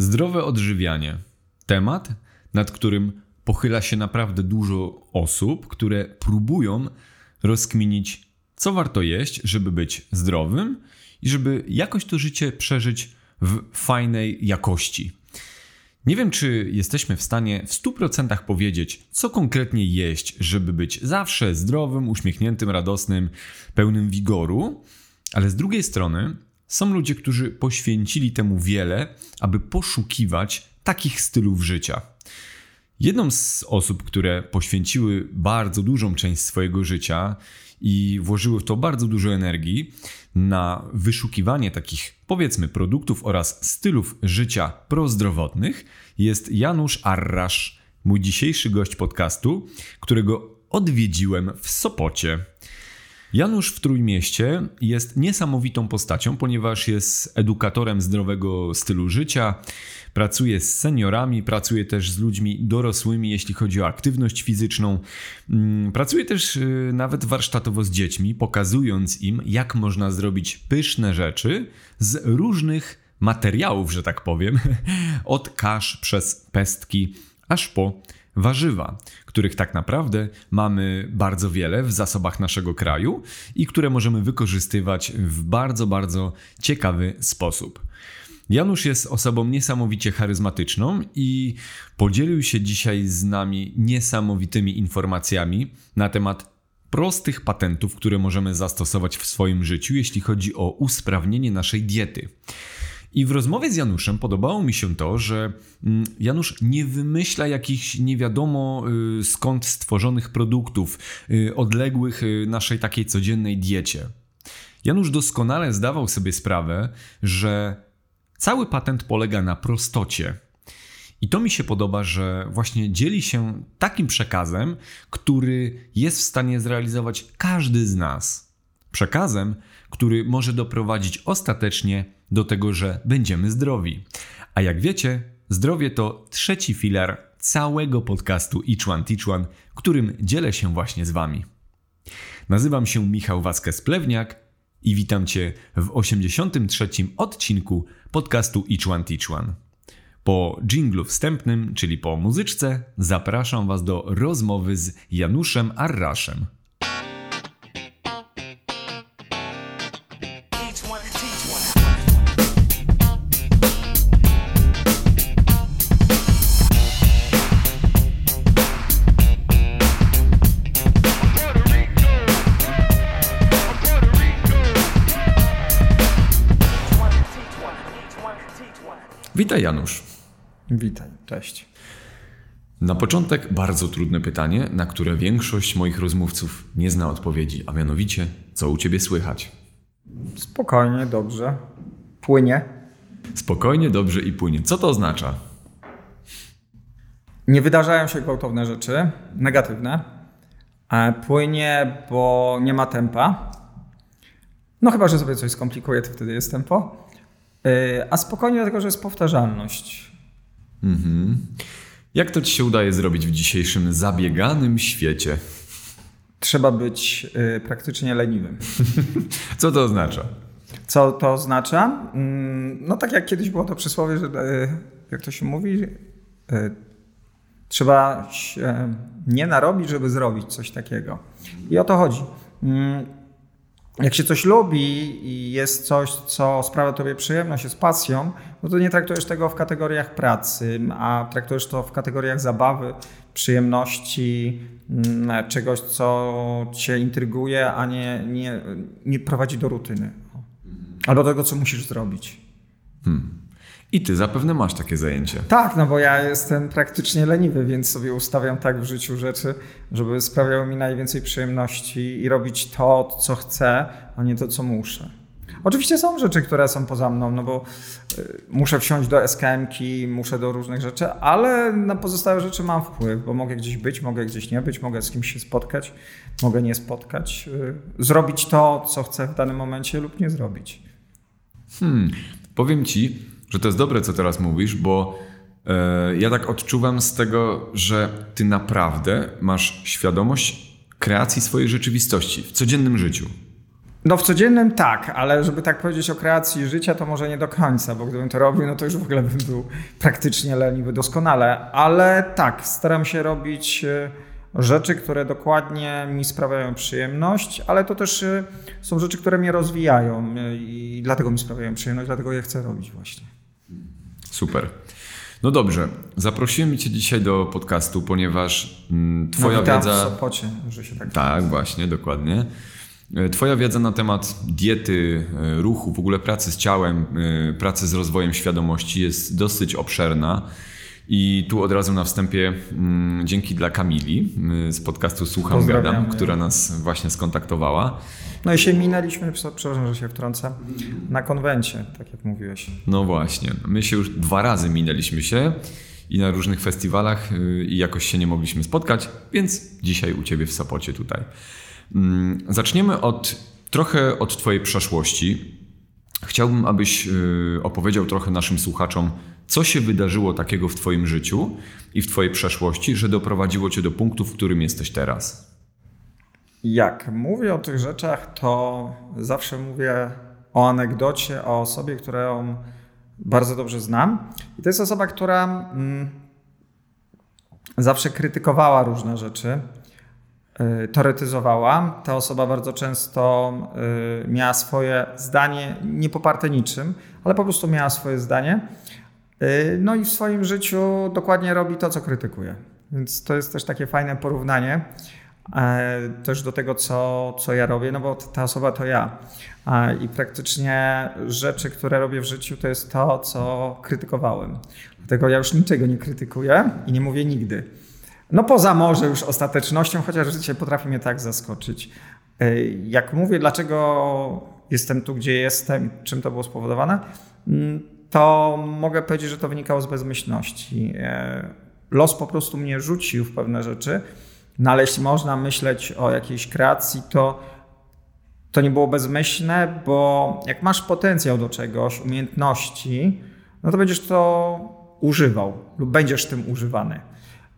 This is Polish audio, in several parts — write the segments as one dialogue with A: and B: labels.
A: Zdrowe odżywianie. Temat, nad którym pochyla się naprawdę dużo osób, które próbują rozkminić, co warto jeść, żeby być zdrowym i żeby jakoś to życie przeżyć w fajnej jakości. Nie wiem, czy jesteśmy w stanie w 100% powiedzieć, co konkretnie jeść, żeby być zawsze zdrowym, uśmiechniętym, radosnym, pełnym wigoru, ale z drugiej strony są ludzie, którzy poświęcili temu wiele, aby poszukiwać takich stylów życia. Jedną z osób, które poświęciły bardzo dużą część swojego życia i włożyły w to bardzo dużo energii na wyszukiwanie takich, powiedzmy, produktów oraz stylów życia prozdrowotnych, jest Janusz Arrasz, mój dzisiejszy gość podcastu, którego odwiedziłem w Sopocie. Janusz w Trójmieście jest niesamowitą postacią, ponieważ jest edukatorem zdrowego stylu życia, pracuje z seniorami, pracuje też z ludźmi dorosłymi, jeśli chodzi o aktywność fizyczną. Mm, pracuje też y, nawet warsztatowo z dziećmi, pokazując im, jak można zrobić pyszne rzeczy z różnych materiałów, że tak powiem, od kasz przez pestki aż po warzywa, których tak naprawdę mamy bardzo wiele w zasobach naszego kraju i które możemy wykorzystywać w bardzo, bardzo ciekawy sposób. Janusz jest osobą niesamowicie charyzmatyczną i podzielił się dzisiaj z nami niesamowitymi informacjami na temat prostych patentów, które możemy zastosować w swoim życiu, jeśli chodzi o usprawnienie naszej diety. I w rozmowie z Januszem podobało mi się to, że mm, Janusz nie wymyśla jakichś nie wiadomo y, skąd stworzonych produktów, y, odległych y, naszej takiej codziennej diecie. Janusz doskonale zdawał sobie sprawę, że cały patent polega na prostocie. I to mi się podoba, że właśnie dzieli się takim przekazem, który jest w stanie zrealizować każdy z nas. Przekazem, który może doprowadzić ostatecznie do tego, że będziemy zdrowi. A jak wiecie, zdrowie to trzeci filar całego podcastu Teach One, którym dzielę się właśnie z Wami. Nazywam się Michał Waskes-Plewniak i witam Cię w 83. odcinku podcastu Teach One. Po dżinglu wstępnym, czyli po muzyczce, zapraszam Was do rozmowy z Januszem Arraszem. Witaj Janusz.
B: Witaj, cześć.
A: Na początek bardzo trudne pytanie, na które większość moich rozmówców nie zna odpowiedzi, a mianowicie, co u ciebie słychać?
B: Spokojnie, dobrze. Płynie.
A: Spokojnie, dobrze i płynie. Co to oznacza?
B: Nie wydarzają się gwałtowne rzeczy, negatywne. Płynie, bo nie ma tempa. No chyba, że sobie coś skomplikuje, to wtedy jest tempo. E, a spokojnie dlatego, że jest powtarzalność. Mhm.
A: Jak to ci się udaje zrobić w dzisiejszym zabieganym świecie?
B: Trzeba być y, praktycznie leniwym.
A: Co to oznacza?
B: Co to oznacza? Mm, no tak jak kiedyś było to przysłowie, że y, jak to się mówi, trzeba się nie narobić, żeby zrobić coś takiego. I o to chodzi. Jak się coś lubi i jest coś, co sprawia tobie przyjemność, jest pasją, no to nie traktujesz tego w kategoriach pracy, a traktujesz to w kategoriach zabawy, przyjemności, mm, czegoś, co cię intryguje, a nie, nie, nie prowadzi do rutyny. Albo tego, co musisz zrobić.
A: Hmm. I ty zapewne masz takie zajęcie.
B: Tak, no bo ja jestem praktycznie leniwy, więc sobie ustawiam tak w życiu rzeczy, żeby sprawiały mi najwięcej przyjemności i robić to, co chcę, a nie to, co muszę. Oczywiście są rzeczy, które są poza mną, no bo y, muszę wsiąść do SKM-ki, muszę do różnych rzeczy, ale na pozostałe rzeczy mam wpływ, bo mogę gdzieś być, mogę gdzieś nie być, mogę z kimś się spotkać, mogę nie spotkać, y, zrobić to, co chcę w danym momencie lub nie zrobić.
A: Hmm, powiem ci, że to jest dobre, co teraz mówisz, bo e, ja tak odczuwam z tego, że ty naprawdę masz świadomość kreacji swojej rzeczywistości w codziennym życiu.
B: No w codziennym tak, ale żeby tak powiedzieć o kreacji życia, to może nie do końca, bo gdybym to robił, no to już w ogóle bym był praktycznie leniwy doskonale. Ale tak, staram się robić e, rzeczy, które dokładnie mi sprawiają przyjemność, ale to też e, są rzeczy, które mnie rozwijają i dlatego mi sprawiają przyjemność, dlatego je chcę robić właśnie.
A: Super. No dobrze, zaprosiłem Cię dzisiaj do podcastu, ponieważ mm, Twoja
B: no,
A: wiedza.
B: w Sopocie, że się tak.
A: Tak, właśnie, dokładnie. E, twoja wiedza na temat diety, e, ruchu, w ogóle pracy z ciałem, e, pracy z rozwojem świadomości jest dosyć obszerna. I tu od razu na wstępie mm, dzięki dla Kamili z podcastu Słucham Gadam, która nas właśnie skontaktowała.
B: No i się minęliśmy, przepraszam, że się wtrącę, na konwencie, tak jak mówiłeś.
A: No właśnie, my się już dwa razy minęliśmy się i na różnych festiwalach i jakoś się nie mogliśmy spotkać, więc dzisiaj u Ciebie w Sopocie tutaj. Mm, zaczniemy od trochę od Twojej przeszłości. Chciałbym, abyś y, opowiedział trochę naszym słuchaczom, co się wydarzyło takiego w Twoim życiu i w Twojej przeszłości, że doprowadziło Cię do punktu, w którym jesteś teraz.
B: Jak mówię o tych rzeczach, to zawsze mówię o anegdocie, o osobie, którą bardzo dobrze znam. I to jest osoba, która mm, zawsze krytykowała różne rzeczy. Y, teoretyzowała. Ta osoba bardzo często y, miała swoje zdanie, nie poparte niczym, ale po prostu miała swoje zdanie. Y, no i w swoim życiu dokładnie robi to, co krytykuje. Więc to jest też takie fajne porównanie e, też do tego, co, co ja robię, no bo ta osoba to ja. I praktycznie rzeczy, które robię w życiu, to jest to, co krytykowałem. Dlatego ja już niczego nie krytykuję i nie mówię nigdy. No poza może już ostatecznością, chociaż życie potrafi mnie tak zaskoczyć. E, jak mówię, dlaczego jestem tu, gdzie jestem, czym to było spowodowane, mm, to mogę powiedzieć, że to wynikało z bezmyślności. E, los po prostu mnie rzucił w pewne rzeczy, no ale jeśli można myśleć o jakiejś kreacji, to to nie było bezmyślne, bo jak masz potencjał do czegoś, umiejętności, no to będziesz to używał lub będziesz tym używany.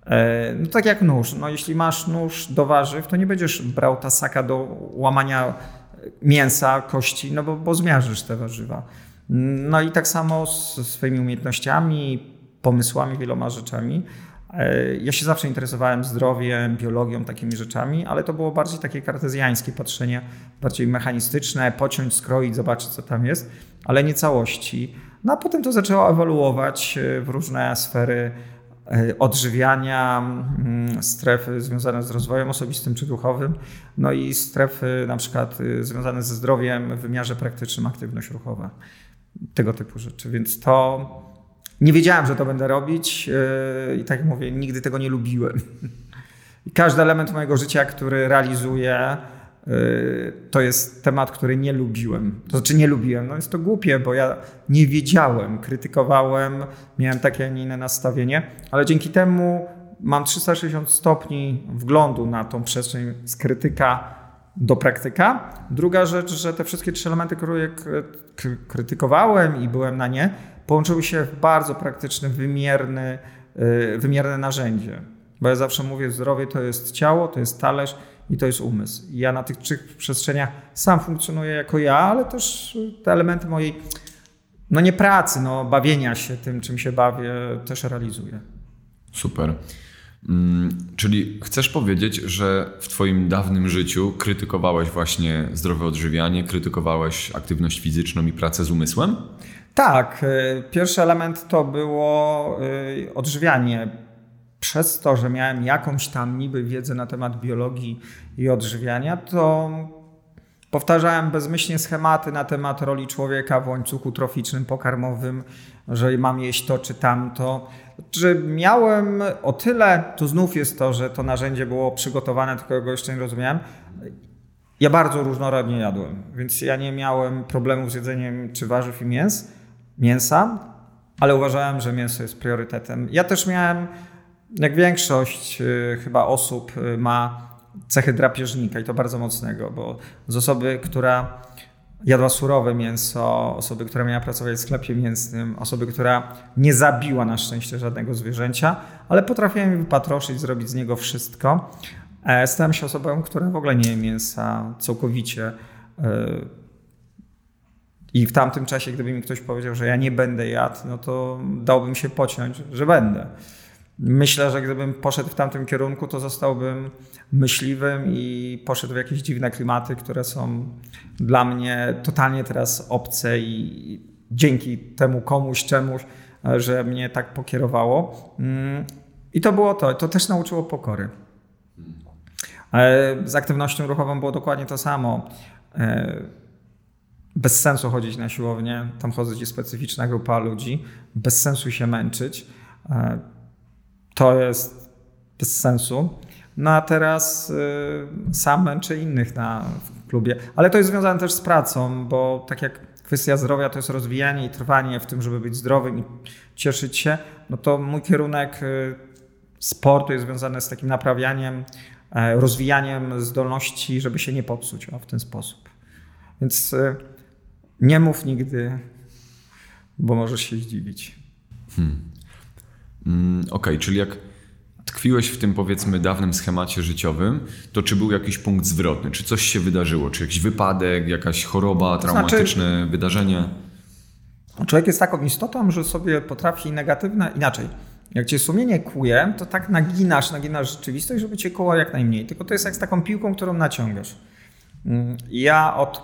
B: E, no tak jak nóż. No jeśli masz nóż do warzyw, to nie będziesz brał tasaka do łamania mięsa, kości, no bo, bo zmiażysz te warzywa. No i tak samo z swoimi umiejętnościami, pomysłami, wieloma rzeczami. E, ja się zawsze interesowałem zdrowiem, biologią, takimi rzeczami, ale to było bardziej takie kartezjańskie patrzenie, bardziej mechanistyczne, pociąć, skroić, zobaczyć co tam jest, ale nie całości. No a potem to zaczęło ewoluować e, w różne sfery E, odżywiania, mm, strefy związane z rozwojem osobistym czy duchowym, no i strefy na przykład związane ze zdrowiem w wymiarze praktycznym, aktywność ruchowa, tego typu rzeczy. Więc to nie wiedziałem, że to będę robić y, i tak jak mówię, nigdy tego nie lubiłem. I każdy element mojego życia, który realizuję, Y, to jest temat, który nie lubiłem. To znaczy nie lubiłem, no jest to głupie, bo ja nie wiedziałem, krytykowałem, miałem takie, a nie inne nastawienie, ale dzięki temu mam 360 stopni wglądu na tą przestrzeń z krytyka do praktyka. Druga rzecz, że te wszystkie trzy elementy, które krytykowałem i byłem na nie, połączyły się w bardzo praktyczny, wymierny, y, wymierne narzędzie. Bo ja zawsze mówię, zdrowie to jest ciało, to jest talerz, i to jest umysł. I ja na tych trzech przestrzeniach sam funkcjonuję jako ja, ale też te elementy mojej, no nie pracy, no bawienia się tym, czym się bawię, też realizuję.
A: Super. Mm, czyli chcesz powiedzieć, że w Twoim dawnym życiu krytykowałeś właśnie zdrowe odżywianie, krytykowałeś aktywność fizyczną i pracę z umysłem?
B: Tak. Y, pierwszy element to było y, odżywianie przez to, że miałem jakąś tam niby wiedzę na temat biologii i odżywiania, to powtarzałem bezmyślnie schematy na temat roli człowieka w łańcuchu troficznym, pokarmowym, że mam jeść to czy tamto. Czy miałem o tyle, tu znów jest to, że to narzędzie było przygotowane, tylko go jeszcze nie rozumiałem. Ja bardzo różnorodnie jadłem, więc ja nie miałem problemów z jedzeniem czy warzyw i mięs, mięsa, ale uważałem, że mięso jest priorytetem. Ja też miałem jak większość y, chyba osób y, ma cechy drapieżnika i to bardzo mocnego, bo z osoby, która jadła surowe mięso, osoby, która miała pracować w sklepie mięsnym, osoby, która nie zabiła na szczęście żadnego zwierzęcia, ale potrafiła mi wypatroszyć, zrobić z niego wszystko. E, stałem się osobą, która w ogóle nie je mięsa całkowicie. I w tamtym czasie, gdyby mi ktoś powiedział, że ja nie będę jadł, no to dałbym się pociąć, że będę. Myślę, że gdybym poszedł w tamtym kierunku, to zostałbym myśliwym i poszedł w jakieś dziwne klimaty, które są dla mnie totalnie teraz obce i dzięki temu komuś, czemuś, że mnie tak pokierowało. Mm, I to było to. To też nauczyło pokory. Z aktywnością ruchową było dokładnie to samo. E, bez sensu chodzić na siłownię, tam chodzi specyficzna grupa ludzi, bez sensu się męczyć. E, to jest bez sensu. No a teraz y, sam męczę innych na klubie. Ale to jest związane też z pracą, bo tak jak kwestia zdrowia to jest rozwijanie i trwanie w tym, żeby być zdrowym i cieszyć się, no to mój kierunek y, sportu jest związany z takim naprawianiem, y, rozwijaniem zdolności, żeby się nie popsuć w ten sposób. Więc y, nie mów nigdy, bo możesz się zdziwić. Hmm.
A: Mm, Okej, okay, czyli jak tkwiłeś w tym powiedzmy dawnym schemacie życiowym, to czy był jakiś punkt zwrotny? Czy coś się wydarzyło? Czy jakiś wypadek, jakaś choroba, traumatyczne znaczy, wydarzenie?
B: Człowiek jest taką istotą, że sobie potrafi negatywne, inaczej. Jak cię sumienie kuje, to tak naginasz, naginasz rzeczywistość, żeby cię koło jak najmniej. Tylko to jest jak z taką piłką, którą naciągasz. Mm, ja od,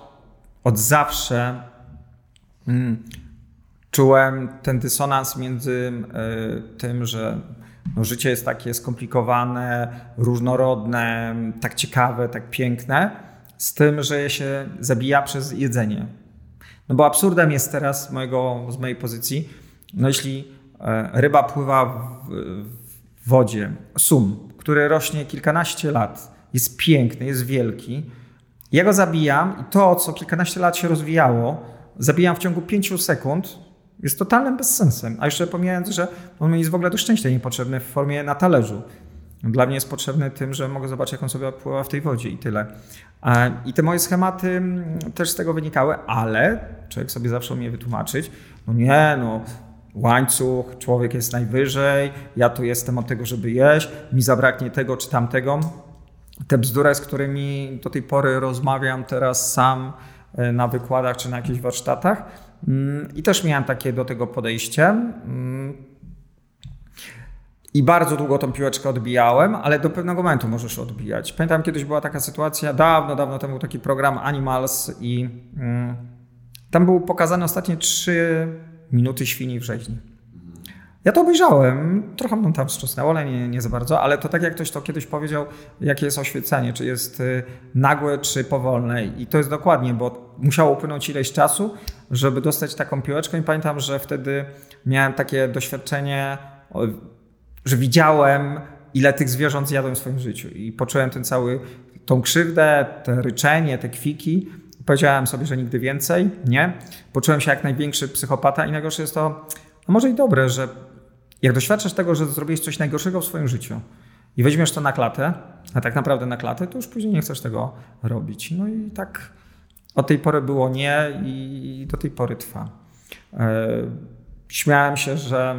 B: od zawsze mm, czułem ten dysonans między e, tym, że no, życie jest takie skomplikowane, różnorodne, tak ciekawe, tak piękne, z tym, że je się zabija przez jedzenie. No bo absurdem jest teraz mojego, z mojej pozycji, no jeśli e, ryba pływa w, w wodzie, sum, który rośnie kilkanaście lat, jest piękny, jest wielki, ja go zabijam i to, co kilkanaście lat się rozwijało, zabijam w ciągu pięciu sekund, jest totalnym bezsensem. A jeszcze pomijając, że on mi jest w ogóle do szczęścia niepotrzebny w formie na talerzu. Dla mnie jest potrzebny tym, że mogę zobaczyć, jak on sobie pływa w tej wodzie i tyle. I te moje schematy mm, też z tego wynikały, ale człowiek sobie zawsze umie wytłumaczyć, no nie, no łańcuch, człowiek jest najwyżej, ja tu jestem od tego, żeby jeść, mi zabraknie tego czy tamtego. Te bzdury, z którymi do tej pory rozmawiam teraz sam e, na wykładach czy na jakichś warsztatach, I też miałem takie do tego podejście. Mm. I bardzo długo tą piłeczkę odbijałem, ale do pewnego momentu możesz odbijać. Pamiętam kiedyś była taka sytuacja, dawno, dawno temu taki program Animals i mm, tam był pokazane ostatnie trzy minuty świni w rzeźni. Ja to obejrzałem, trochę mną tam wstrzusnęło, ale nie, nie za bardzo, ale to tak jak ktoś to kiedyś powiedział, jakie jest oświecenie, czy jest y, nagłe, czy powolne. I to jest dokładnie, bo musiało upłynąć ileś czasu, żeby dostać taką piłeczkę. I pamiętam, że wtedy miałem takie doświadczenie, że widziałem ile tych zwierząt zjadłem w swoim życiu. I poczułem ten cały, tą krzywdę, te ryczenie, te kwiki, powiedziałem sobie, że nigdy więcej, nie. Poczułem się jak największy psychopata. I najgorsze jest to, a może i dobre, że jak doświadczasz tego, że zrobiłeś coś najgorszego w swoim życiu i weźmiesz to na klatę, a tak naprawdę na klatę, to już później nie chcesz tego robić. No i tak od tej pory było nie i do tej pory trwa. E, śmiałem się, że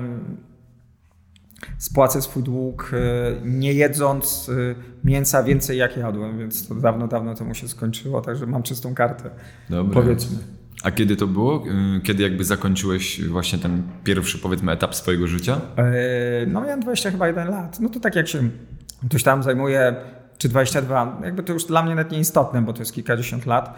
B: spłacę swój dług e, nie jedząc e, mięsa więcej jak jadłem, więc to dawno, dawno temu się skończyło, także mam czystą kartę. Dobra. Powiedzmy.
A: A kiedy to było? Y, kiedy jakby zakończyłeś właśnie ten pierwszy, powiedzmy, etap swojego życia?
B: E, no miałem 20 chyba 1 lat. No to tak jak się ktoś tam zajmuje, czy 22, jakby to już dla mnie nawet nieistotne, bo to jest kilkadziesiąt lat.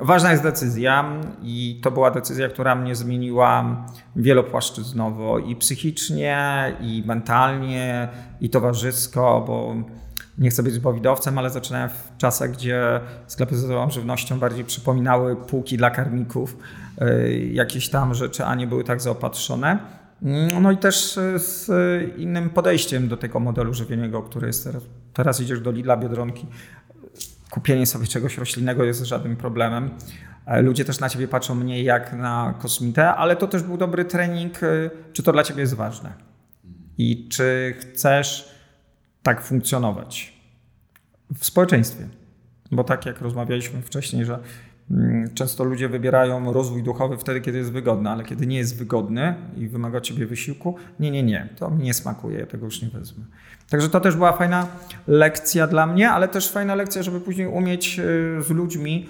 B: Ważna jest decyzja i to była decyzja, która mnie zmieniła wielopłaszczyznowo i psychicznie, i mentalnie, i towarzysko, bo nie chcę być zbawidowcem, ale zaczynałem w czasach, gdzie sklepy z żywnością bardziej przypominały półki dla karmików. E, jakieś tam rzeczy, a nie były tak zaopatrzone. Mm, no i też z innym podejściem do tego modelu żywieniowego, który jest teraz. Teraz idziesz do Lidla, Biedronki, kupienie sobie czegoś roślinnego jest żadnym problemem. E, ludzie też na ciebie patrzą mniej jak na kosmitę, ale to też był dobry trening, e, czy to dla ciebie jest ważne. I czy chcesz tak funkcjonować w społeczeństwie. Bo tak jak rozmawialiśmy wcześniej, że mm, często ludzie wybierają rozwój duchowy wtedy, kiedy jest wygodny, ale kiedy nie jest wygodny i wymaga ciebie wysiłku, nie, nie, nie, to mi nie smakuje, ja tego już nie wezmę. Także to też była fajna lekcja dla mnie, ale też fajna lekcja, żeby później umieć y, z ludźmi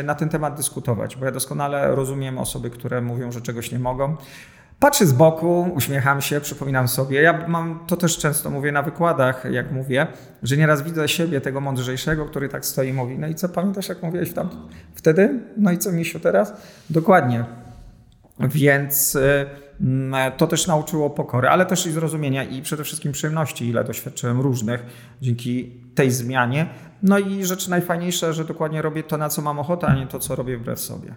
B: y, na ten temat dyskutować, bo ja doskonale rozumiem osoby, które mówią, że czegoś nie mogą. Patrzę z boku, uśmiecham się, przypominam sobie. Ja mam to też często mówię na wykładach, jak mówię, że nieraz widzę siebie, tego mądrzejszego, który tak stoi i mówi: No i co pamiętasz, jak mówiłeś tam wtedy? No i co, misiu, teraz? Dokładnie. Więc y, to też nauczyło pokory, ale też i zrozumienia i przede wszystkim przyjemności, ile doświadczyłem różnych dzięki tej zmianie. No i rzecz najfajniejsza, że dokładnie robię to, na co mam ochotę, a nie to, co robię wbrew sobie.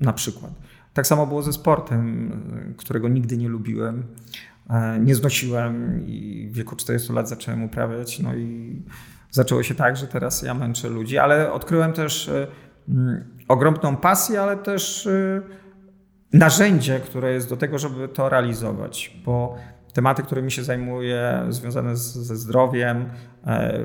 B: Na przykład. Tak samo było ze sportem, którego nigdy nie lubiłem, e, nie znosiłem i w wieku 40 lat zacząłem uprawiać. No i zaczęło się tak, że teraz ja męczę ludzi, ale odkryłem też e, ogromną pasję, ale też e, narzędzie, które jest do tego, żeby to realizować, bo tematy, którymi się zajmuję, związane z, ze zdrowiem,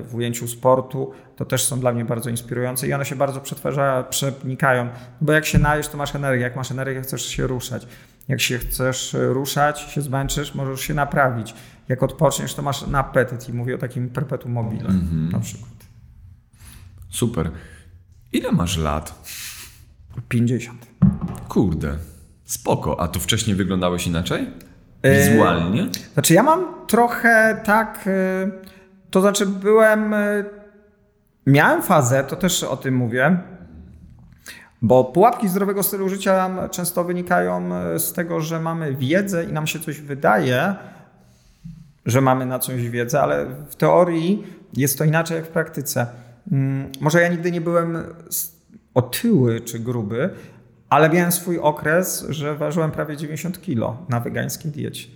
B: w ujęciu sportu, to też są dla mnie bardzo inspirujące i one się bardzo przetwarzają, przenikają, bo jak się najesz, to masz energię, jak masz energię, chcesz się ruszać. Jak się chcesz ruszać, się zmęczysz, możesz się naprawić. Jak odpoczniesz, to masz apetyt i mówię o takim perpetuum mobile -hmm. na przykład.
A: Super. Ile masz lat?
B: 50.
A: Kurde, spoko. A to wcześniej wyglądałeś inaczej? E, Wizualnie?
B: Znaczy ja mam trochę tak... E, to znaczy byłem e, Miałem fazę, to też o tym mówię, bo pułapki zdrowego stylu życia często wynikają e, z tego, że mamy wiedzę i nam się coś wydaje, że mamy na coś wiedzę, ale w teorii jest to inaczej jak w praktyce. Mm, może ja nigdy nie byłem otyły czy gruby, ale miałem swój okres, że ważyłem prawie 90 kg na wegańskiej diecie.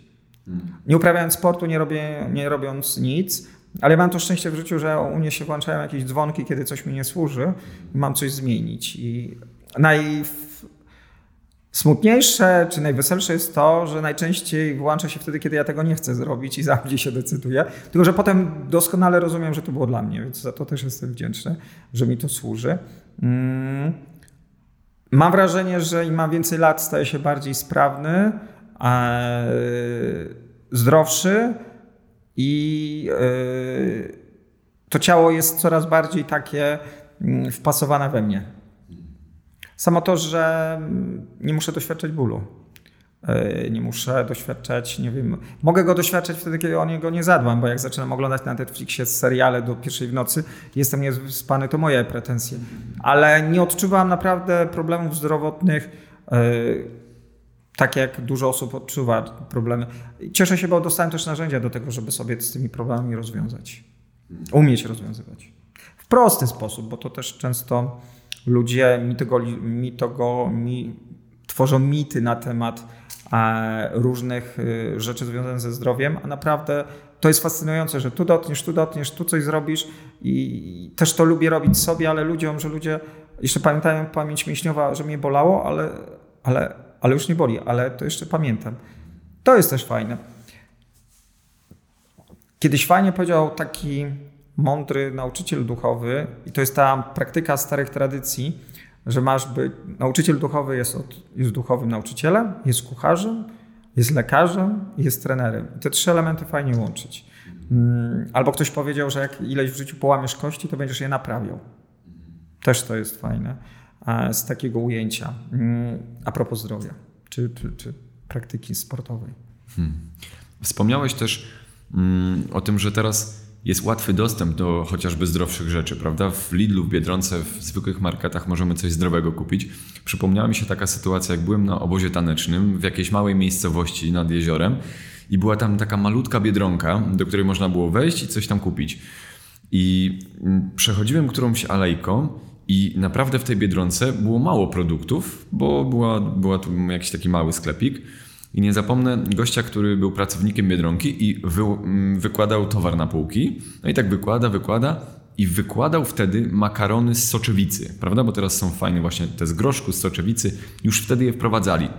B: Hmm. Nie uprawiając sportu, nie, robię, nie robiąc nic, ale mam to szczęście w życiu, że u mnie się włączają jakieś dzwonki, kiedy coś mi nie służy i mam coś zmienić. I najsmutniejsze czy najweselsze jest to, że najczęściej włącza się wtedy, kiedy ja tego nie chcę zrobić i za mnie się decyduję. Tylko, że potem doskonale rozumiem, że to było dla mnie, więc za to też jestem wdzięczny, że mi to służy. Mm. Mam wrażenie, że im mam więcej lat, staję się bardziej sprawny, zdrowszy i yy, to ciało jest coraz bardziej takie mm, wpasowane we mnie. Samo to, że mm, nie muszę doświadczać bólu. Yy, nie muszę doświadczać, nie wiem, mogę go doświadczać wtedy, kiedy o niego nie zadbam, bo jak zaczynam oglądać na Netflixie seriale do pierwszej w nocy, jestem niespany, to moje pretensje. Ale nie odczuwam naprawdę problemów zdrowotnych, yy, tak jak dużo osób odczuwa problemy. Cieszę się, bo dostałem też narzędzia do tego, żeby sobie z tymi problemami rozwiązać. Umieć rozwiązywać. W prosty sposób, bo to też często ludzie mitogo, mitogo, mi, tworzą mity na temat różnych e, rzeczy związanych ze zdrowiem, a naprawdę to jest fascynujące, że tu dotkniesz, tu dotkniesz, tu coś zrobisz i też to lubię robić sobie, ale ludziom, że ludzie jeszcze pamiętają pamięć mięśniowa, że mnie bolało, ale, ale ale już nie boli, ale to jeszcze pamiętam. To jest też fajne. Kiedyś fajnie powiedział taki mądry nauczyciel duchowy, i to jest ta praktyka starych tradycji, że masz być. Nauczyciel duchowy jest, od, jest duchowym nauczycielem, jest kucharzem, jest lekarzem jest trenerem. Te trzy elementy fajnie łączyć. Mm, albo ktoś powiedział, że jak ileś w życiu połamiesz kości, to będziesz je naprawiał. Też to jest fajne z takiego ujęcia. Mm, a propos zdrowia czy, czy, czy praktyki sportowej. Hmm.
A: Wspomniałeś też mm, o tym, że teraz jest łatwy dostęp do chociażby zdrowszych rzeczy, prawda? W Lidlu, w Biedronce, w zwykłych marketach możemy coś zdrowego kupić. Przypomniała mi się taka sytuacja, jak byłem na obozie tanecznym w jakiejś małej miejscowości nad jeziorem i była tam taka malutka biedronka, do której można było wejść i coś tam kupić. I mm, przechodziłem którąś alejką i naprawdę w tej Biedronce było mało produktów, bo była, była tu jakiś taki mały sklepik. I nie zapomnę gościa, który był pracownikiem Biedronki i wy, mm, wykładał towar na półki. No i tak wykłada, wykłada i wykładał wtedy makarony z soczewicy, prawda? Bo teraz są fajne właśnie te z groszku, z soczewicy. Już wtedy je wprowadzali.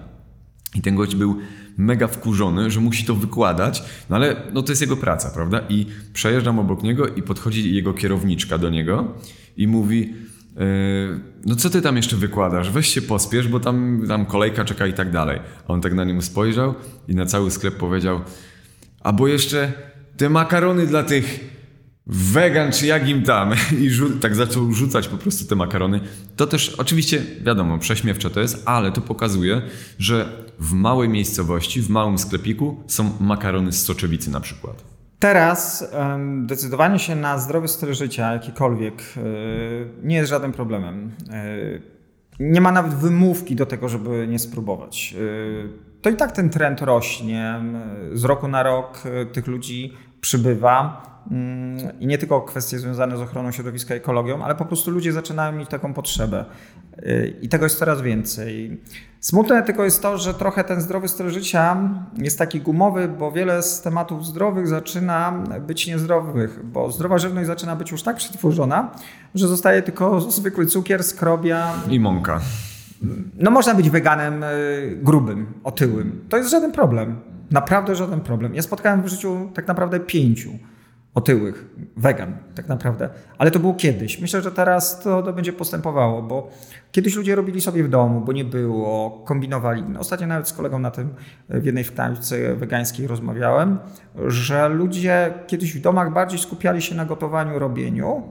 A: I ten gość był mega wkurzony, że musi to wykładać, no ale no to jest jego praca, prawda? I przejeżdżam obok niego i podchodzi jego kierowniczka do niego i mówi no co ty tam jeszcze wykładasz? Weź się pospiesz, bo tam, tam kolejka czeka i tak dalej. A on tak na nim spojrzał i na cały sklep powiedział, a bo jeszcze te makarony dla tych wegan czy jak im tam i tak zaczął rzucać po prostu te makarony. To też oczywiście wiadomo, prześmiewcze to jest, ale to pokazuje, że w małej miejscowości, w małym sklepiku są makarony z soczewicy na przykład.
B: Teraz decydowanie się na zdrowy styl życia, jakikolwiek, yy, nie jest żadnym problemem. Yy, nie ma nawet wymówki do tego, żeby nie spróbować. Yy, to i tak ten trend rośnie. Z roku na rok tych ludzi przybywa. Mm, I nie tylko kwestie związane z ochroną środowiska, ekologią, ale po prostu ludzie zaczynają mieć taką potrzebę. Y, I tego jest coraz więcej. Smutne tylko jest to, że trochę ten zdrowy styl życia jest taki gumowy, bo wiele z tematów zdrowych zaczyna być niezdrowych, bo zdrowa żywność zaczyna być już tak przetworzona, że zostaje tylko zwykły cukier, skrobia.
A: I mąka.
B: No można być weganem y, grubym, otyłym. To jest żaden problem. Naprawdę żaden problem. Ja spotkałem w życiu tak naprawdę pięciu otyłych, wegan tak naprawdę. Ale to było kiedyś. Myślę, że teraz to, to będzie postępowało, bo kiedyś ludzie robili sobie w domu, bo nie było, kombinowali. Ostatnio nawet z kolegą na tym w jednej knajpce wegańskiej rozmawiałem, że ludzie kiedyś w domach bardziej skupiali się na gotowaniu, robieniu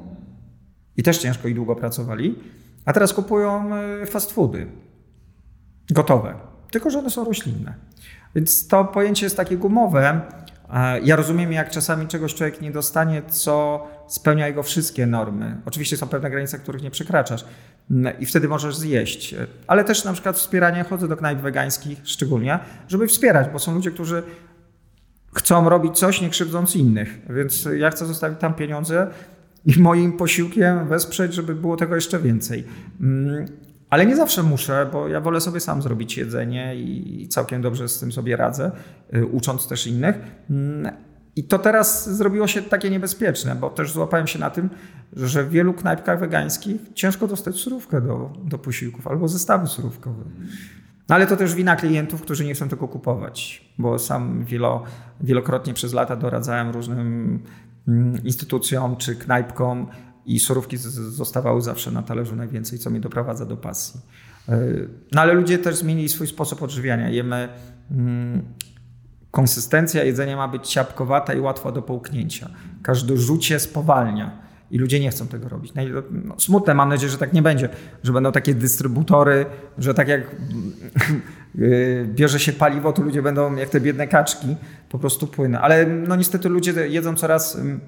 B: i też ciężko i długo pracowali, a teraz kupują e, fast foody gotowe, tylko że one są roślinne. Więc to pojęcie jest takie gumowe, ja rozumiem, jak czasami czegoś człowiek nie dostanie, co spełnia jego wszystkie normy. Oczywiście są pewne granice, których nie przekraczasz mm, i wtedy możesz zjeść. Ale też na przykład wspieranie, chodzę do knajp wegańskich szczególnie, żeby wspierać, bo są ludzie, którzy chcą robić coś, nie krzywdząc innych. Więc ja chcę zostawić tam pieniądze i moim posiłkiem wesprzeć, żeby było tego jeszcze więcej. Ale nie zawsze muszę, bo ja wolę sobie sam zrobić jedzenie i całkiem dobrze z tym sobie radzę, y, ucząc też innych. Mm, I to teraz zrobiło się takie niebezpieczne, bo też złapałem się na tym, że w wielu knajpkach wegańskich ciężko dostać surówkę do, do posiłków albo zestawy surówkowe. No ale to też wina klientów, którzy nie chcą tego kupować, bo sam wielo, wielokrotnie przez lata doradzałem różnym mm, instytucjom czy knajpkom, i surówki zostawały zawsze na talerzu najwięcej, co mnie doprowadza do pasji. E, no ale ludzie też zmienili swój sposób odżywiania. Jemy. Mm, konsystencja jedzenia ma być ciapkowata i łatwa do połknięcia. Każde rzucie spowalnia. I ludzie nie chcą tego robić. No, smutne, mam nadzieję, że tak nie będzie, że będą takie dystrybutory, że tak jak e, bierze się paliwo, to ludzie będą jak te biedne kaczki, po prostu płynne. Ale no niestety ludzie jedzą coraz mm,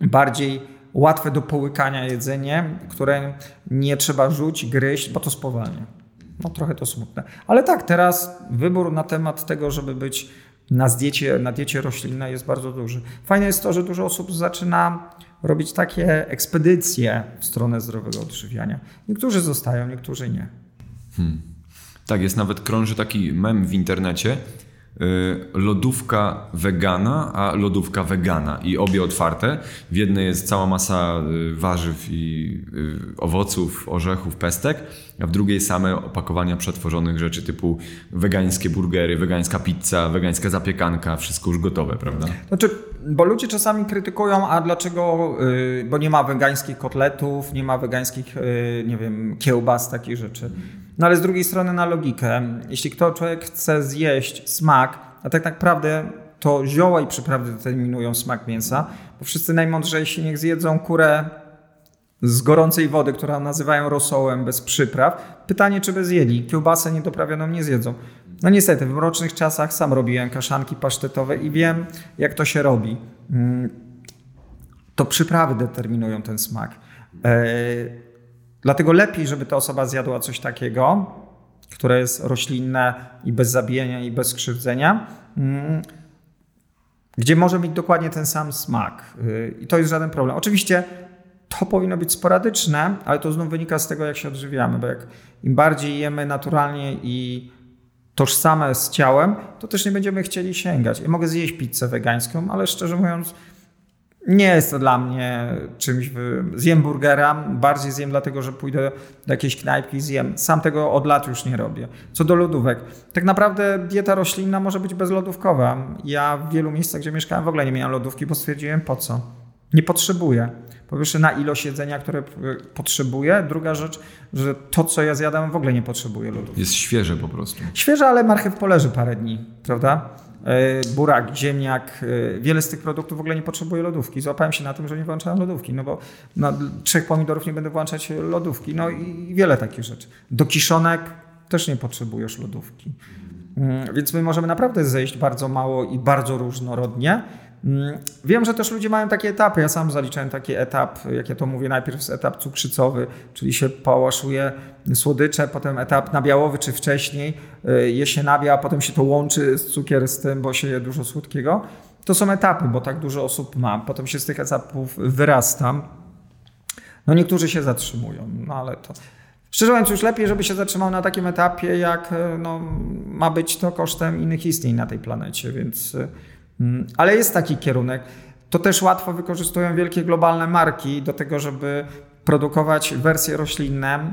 B: bardziej łatwe do połykania jedzenie, które nie trzeba rzucić, gryźć, bo to spowalnia. No trochę to smutne. Ale tak, teraz wybór na temat tego, żeby być na diecie, na diecie roślinnej jest bardzo duży. Fajne jest to, że dużo osób zaczyna robić takie ekspedycje w stronę zdrowego odżywiania. Niektórzy zostają, niektórzy nie. Hmm.
A: Tak, jest nawet krąży taki mem w internecie, lodówka wegana, a lodówka wegana i obie otwarte. W jednej jest cała masa y, warzyw i y, owoców, orzechów, pestek, a w drugiej same opakowania przetworzonych rzeczy typu wegańskie burgery, wegańska pizza, wegańska zapiekanka, wszystko już gotowe, prawda?
B: Znaczy, bo ludzie czasami krytykują, a dlaczego, bo nie ma wegańskich kotletów, nie ma wegańskich, nie wiem, kiełbas, takich rzeczy. No ale z drugiej strony na logikę, jeśli kto człowiek chce zjeść smak, a tak naprawdę to zioła i przyprawy determinują smak mięsa, bo wszyscy najmądrzejsi niech zjedzą kurę z gorącej wody, którą nazywają rosołem, bez przypraw. Pytanie, czy by zjedli. Kiełbasę niedoprawioną nie zjedzą. No niestety, w mrocznych czasach sam robiłem kaszanki pasztetowe i wiem, jak to się robi. Mm, to przyprawy determinują ten smak. Dlatego lepiej, żeby ta osoba zjadła coś takiego, które jest roślinne i bez zabijania i bez skrzywdzenia, mm, gdzie może mieć dokładnie ten sam smak. Y, I to jest żaden problem. Oczywiście to powinno być sporadyczne, ale to znów wynika z tego, jak się odżywiamy, bo jak im bardziej jemy naturalnie i tożsame z ciałem, to też nie będziemy chcieli sięgać. Ja mogę zjeść pizzę wegańską, ale szczerze mówiąc, nie jest to dla mnie czymś. Zjem burgera, bardziej zjem dlatego, że pójdę do jakiejś knajpki i zjem. Sam tego od lat już nie robię. Co do lodówek. Tak naprawdę dieta roślinna może być bezlodówkowa. Ja w wielu miejscach, gdzie mieszkałem, w ogóle nie miałem lodówki, bo stwierdziłem po co. Nie potrzebuję. Po pierwsze na ilość jedzenia, które potrzebuję. Druga rzecz, że to, co ja zjadam, w ogóle nie potrzebuję lodów.
A: Jest świeże po prostu.
B: Świeże, ale marchew poleży parę dni, prawda? E, burak, ziemniak, e, wiele z tych produktów w ogóle nie potrzebuje lodówki. Złapałem się na tym, że nie włączałem lodówki, no bo na trzech pomidorów nie będę włączać lodówki, no i wiele takich rzeczy. Do kiszonek też nie potrzebujesz lodówki. Mm, więc my możemy naprawdę zejść bardzo mało i bardzo różnorodnie. Mm, wiem, że też ludzie mają takie etapy. Ja sam zaliczałem taki etap, jak ja to mówię, najpierw jest etap cukrzycowy, czyli się pałaszuje słodycze, potem etap nabiałowy czy wcześniej y, je się nabia, a potem się to łączy z cukier z tym, bo się je dużo słodkiego. To są etapy, bo tak dużo osób ma. Potem się z tych etapów wyrasta. No niektórzy się zatrzymują, no ale to... Szczerze mówiąc, już lepiej, żeby się zatrzymał na takim etapie, jak y, no, ma być to kosztem innych istnień na tej planecie, więc y, ale jest taki kierunek. To też łatwo wykorzystują wielkie globalne marki do tego, żeby produkować wersje roślinne.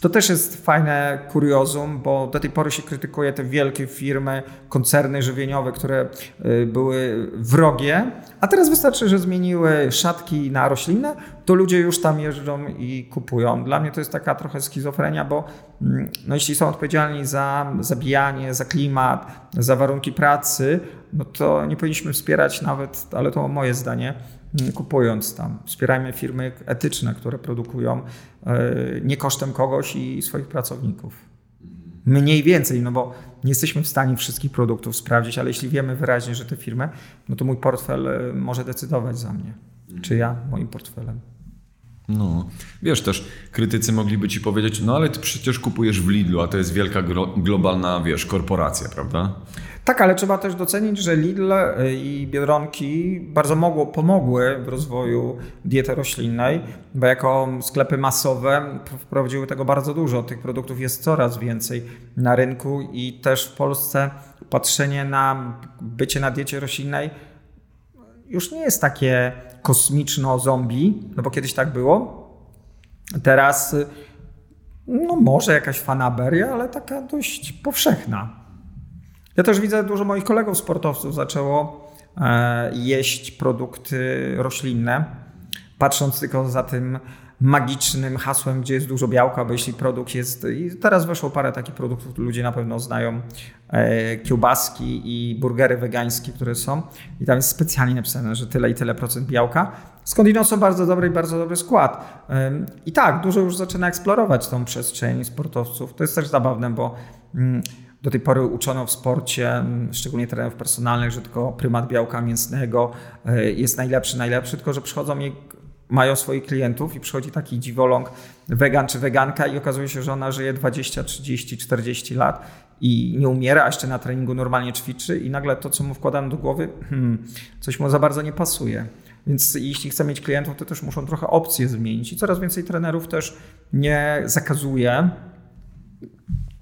B: To też jest fajne kuriozum, bo do tej pory się krytykuje te wielkie firmy, koncerny żywieniowe, które y, były wrogie, a teraz wystarczy, że zmieniły szatki na roślinne, to ludzie już tam jeżdżą i kupują. Dla mnie to jest taka trochę schizofrenia, bo mm, no, jeśli są odpowiedzialni za zabijanie, za klimat, za warunki pracy, no to nie powinniśmy wspierać nawet, ale to moje zdanie, kupując tam. Wspierajmy firmy etyczne, które produkują e, nie kosztem kogoś i swoich pracowników. Mniej więcej, no bo nie jesteśmy w stanie wszystkich produktów sprawdzić, ale jeśli wiemy wyraźnie, że te firmy, no to mój portfel e, może decydować za mnie. Czy ja moim portfelem.
A: No, wiesz też, krytycy mogliby ci powiedzieć, no ale ty przecież kupujesz w Lidlu, a to jest wielka globalna, wiesz, korporacja, prawda?
B: Tak, ale trzeba też docenić, że Lidl y, i Biedronki bardzo mogło, pomogły w rozwoju diety roślinnej, bo jako sklepy masowe wprowadziły tego bardzo dużo. Tych produktów jest coraz więcej na rynku i też w Polsce patrzenie na bycie na diecie roślinnej już nie jest takie kosmiczno-zombie, no bo kiedyś tak było. Teraz y, no może jakaś fanaberia, ale taka dość powszechna. Ja też widzę, dużo moich kolegów sportowców zaczęło e, jeść produkty roślinne, patrząc tylko za tym magicznym hasłem, gdzie jest dużo białka, bo jeśli produkt jest. I teraz weszło parę takich produktów, ludzie na pewno znają kiełbaski i burgery wegańskie, które są. I tam jest specjalnie napisane, że tyle i tyle procent białka. Skądinąd są bardzo dobry i bardzo dobry skład. I tak, dużo już zaczyna eksplorować tą przestrzeń sportowców. To jest też zabawne, bo. Mm, do tej pory uczono w sporcie, szczególnie trenerów personalnych, że tylko prymat białka mięsnego e, jest najlepszy, najlepszy, tylko że przychodzą i mają swoich klientów i przychodzi taki dziwoląg, wegan czy weganka i okazuje się, że ona żyje 20, 30, 40 lat i nie umiera, a jeszcze na treningu normalnie ćwiczy i nagle to, co mu wkładam do głowy, hmm, coś mu za bardzo nie pasuje. Więc jeśli chce mieć klientów, to też muszą trochę opcje zmienić. I coraz więcej trenerów też nie zakazuje,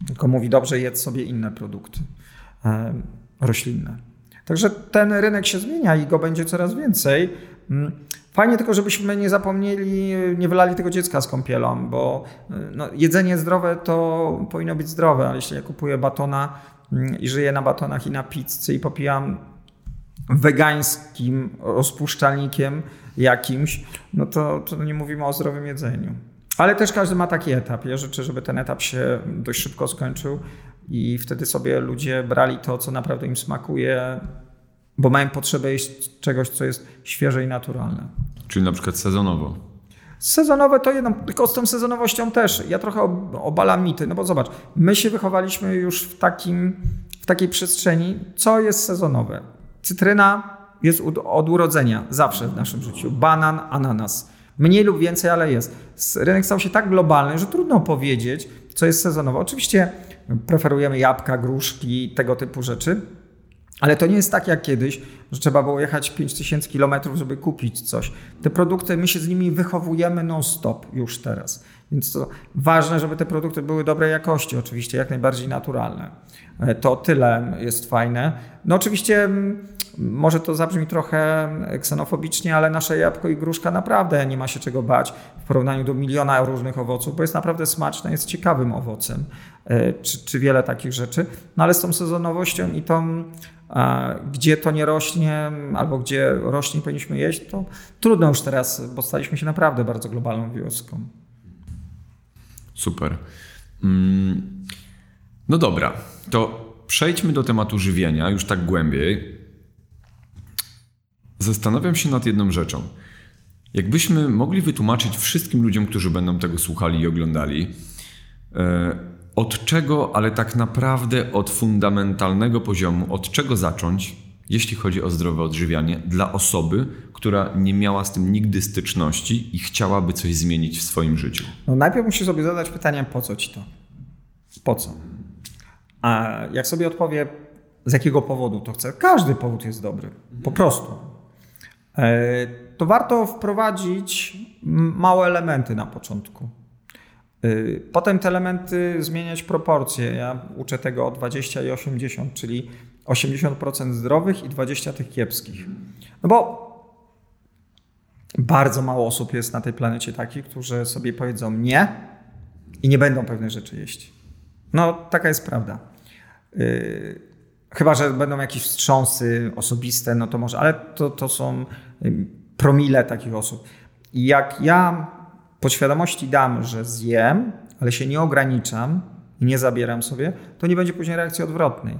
B: tylko mówi dobrze, jedz sobie inne produkty roślinne. Także ten rynek się zmienia i go będzie coraz więcej. Fajnie tylko, żebyśmy nie zapomnieli, nie wylali tego dziecka z kąpielą, bo e, no, jedzenie zdrowe to powinno być zdrowe, ale jeśli ja kupuję batona mm, i żyję na batonach i na pizzy i popijam wegańskim rozpuszczalnikiem jakimś, no to, to nie mówimy o zdrowym jedzeniu. Ale też każdy ma taki etap. Ja życzę, żeby ten etap się dość szybko skończył i wtedy sobie ludzie brali to, co naprawdę im smakuje, bo mają potrzebę jeść czegoś, co jest świeże i naturalne.
A: Czyli na przykład sezonowo.
B: Sezonowe to jedno, tylko z tą sezonowością też. Ja trochę obalam mity, no bo zobacz, my się wychowaliśmy już w, takim, w takiej przestrzeni, co jest sezonowe. Cytryna jest od urodzenia, zawsze w naszym życiu. Banan, ananas. Mniej lub więcej, ale jest. Rynek stał się tak globalny, że trudno powiedzieć, co jest sezonowe. Oczywiście preferujemy jabłka, gruszki, tego typu rzeczy, ale to nie jest tak jak kiedyś, że trzeba było jechać 5000 km, żeby kupić coś. Te produkty, my się z nimi wychowujemy non-stop już teraz. Więc to ważne, żeby te produkty były dobrej jakości, oczywiście jak najbardziej naturalne. E, to tyle jest fajne. No oczywiście mm, może to zabrzmi trochę ksenofobicznie, ale nasze jabłko i gruszka naprawdę nie ma się czego bać w porównaniu do miliona różnych owoców, bo jest naprawdę smaczne, jest ciekawym owocem, e, czy, czy wiele takich rzeczy. No ale z tą sezonowością i tą, gdzie to nie rośnie, albo gdzie rośnie powinniśmy jeść, to trudno już teraz, bo staliśmy się naprawdę bardzo globalną wioską.
A: Super. Mm, no dobra, to przejdźmy do tematu żywienia już tak głębiej. Zastanawiam się nad jedną rzeczą. Jakbyśmy mogli wytłumaczyć wszystkim ludziom, którzy będą tego słuchali i oglądali, e, od czego, ale tak naprawdę od fundamentalnego poziomu, od czego zacząć, jeśli chodzi o zdrowe odżywianie, dla osoby, która nie miała z tym nigdy styczności i chciałaby coś zmienić w swoim życiu?
B: No najpierw musisz sobie zadać pytanie, po co ci to? Po co? A jak sobie odpowie, z jakiego powodu to chcę, każdy powód jest dobry, po prostu. E, to warto wprowadzić małe elementy na początku. E, potem te elementy zmieniać proporcje. Ja uczę tego o 20 i 80, czyli 80% zdrowych i 20 tych kiepskich. No bo bardzo mało osób jest na tej planecie takich, którzy sobie powiedzą nie i nie będą pewne rzeczy jeść. No, taka jest prawda. Yy, chyba, że będą jakieś wstrząsy osobiste, no to może, ale to, to są promile takich osób. I jak ja podświadomości dam, że zjem, ale się nie ograniczam i nie zabieram sobie, to nie będzie później reakcji odwrotnej.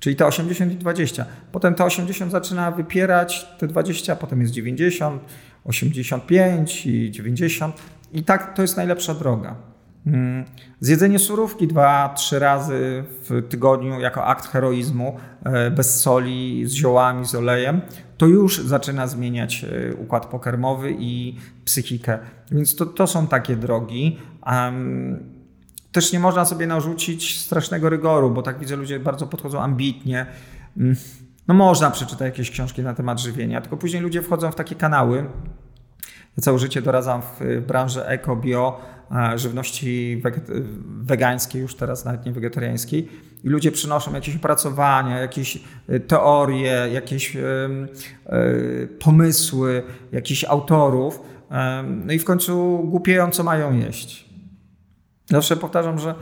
B: Czyli te 80 i 20. Potem te 80 zaczyna wypierać te 20, potem jest 90, 85 i 90. I tak to jest najlepsza droga. Mm. Zjedzenie surówki dwa, trzy razy w tygodniu jako akt heroizmu, e, bez soli, z ziołami, z olejem, to już zaczyna zmieniać e, układ pokarmowy i psychikę. Więc to, to są takie drogi. też nie można sobie narzucić strasznego rygoru, bo tak widzę, ludzie bardzo podchodzą ambitnie. Mm. No można przeczytać jakieś książki na temat żywienia, tylko później ludzie wchodzą w takie kanały. Ja całe życie doradzam w branży eko, bio, E, żywności wegańskiej, już teraz nawet nie wegetariańskiej. I ludzie przynoszą jakieś opracowania, jakieś e, teorie, jakieś e, pomysły, jakichś autorów. No i w końcu głupieją, co mają jeść. Zawsze powtarzam, że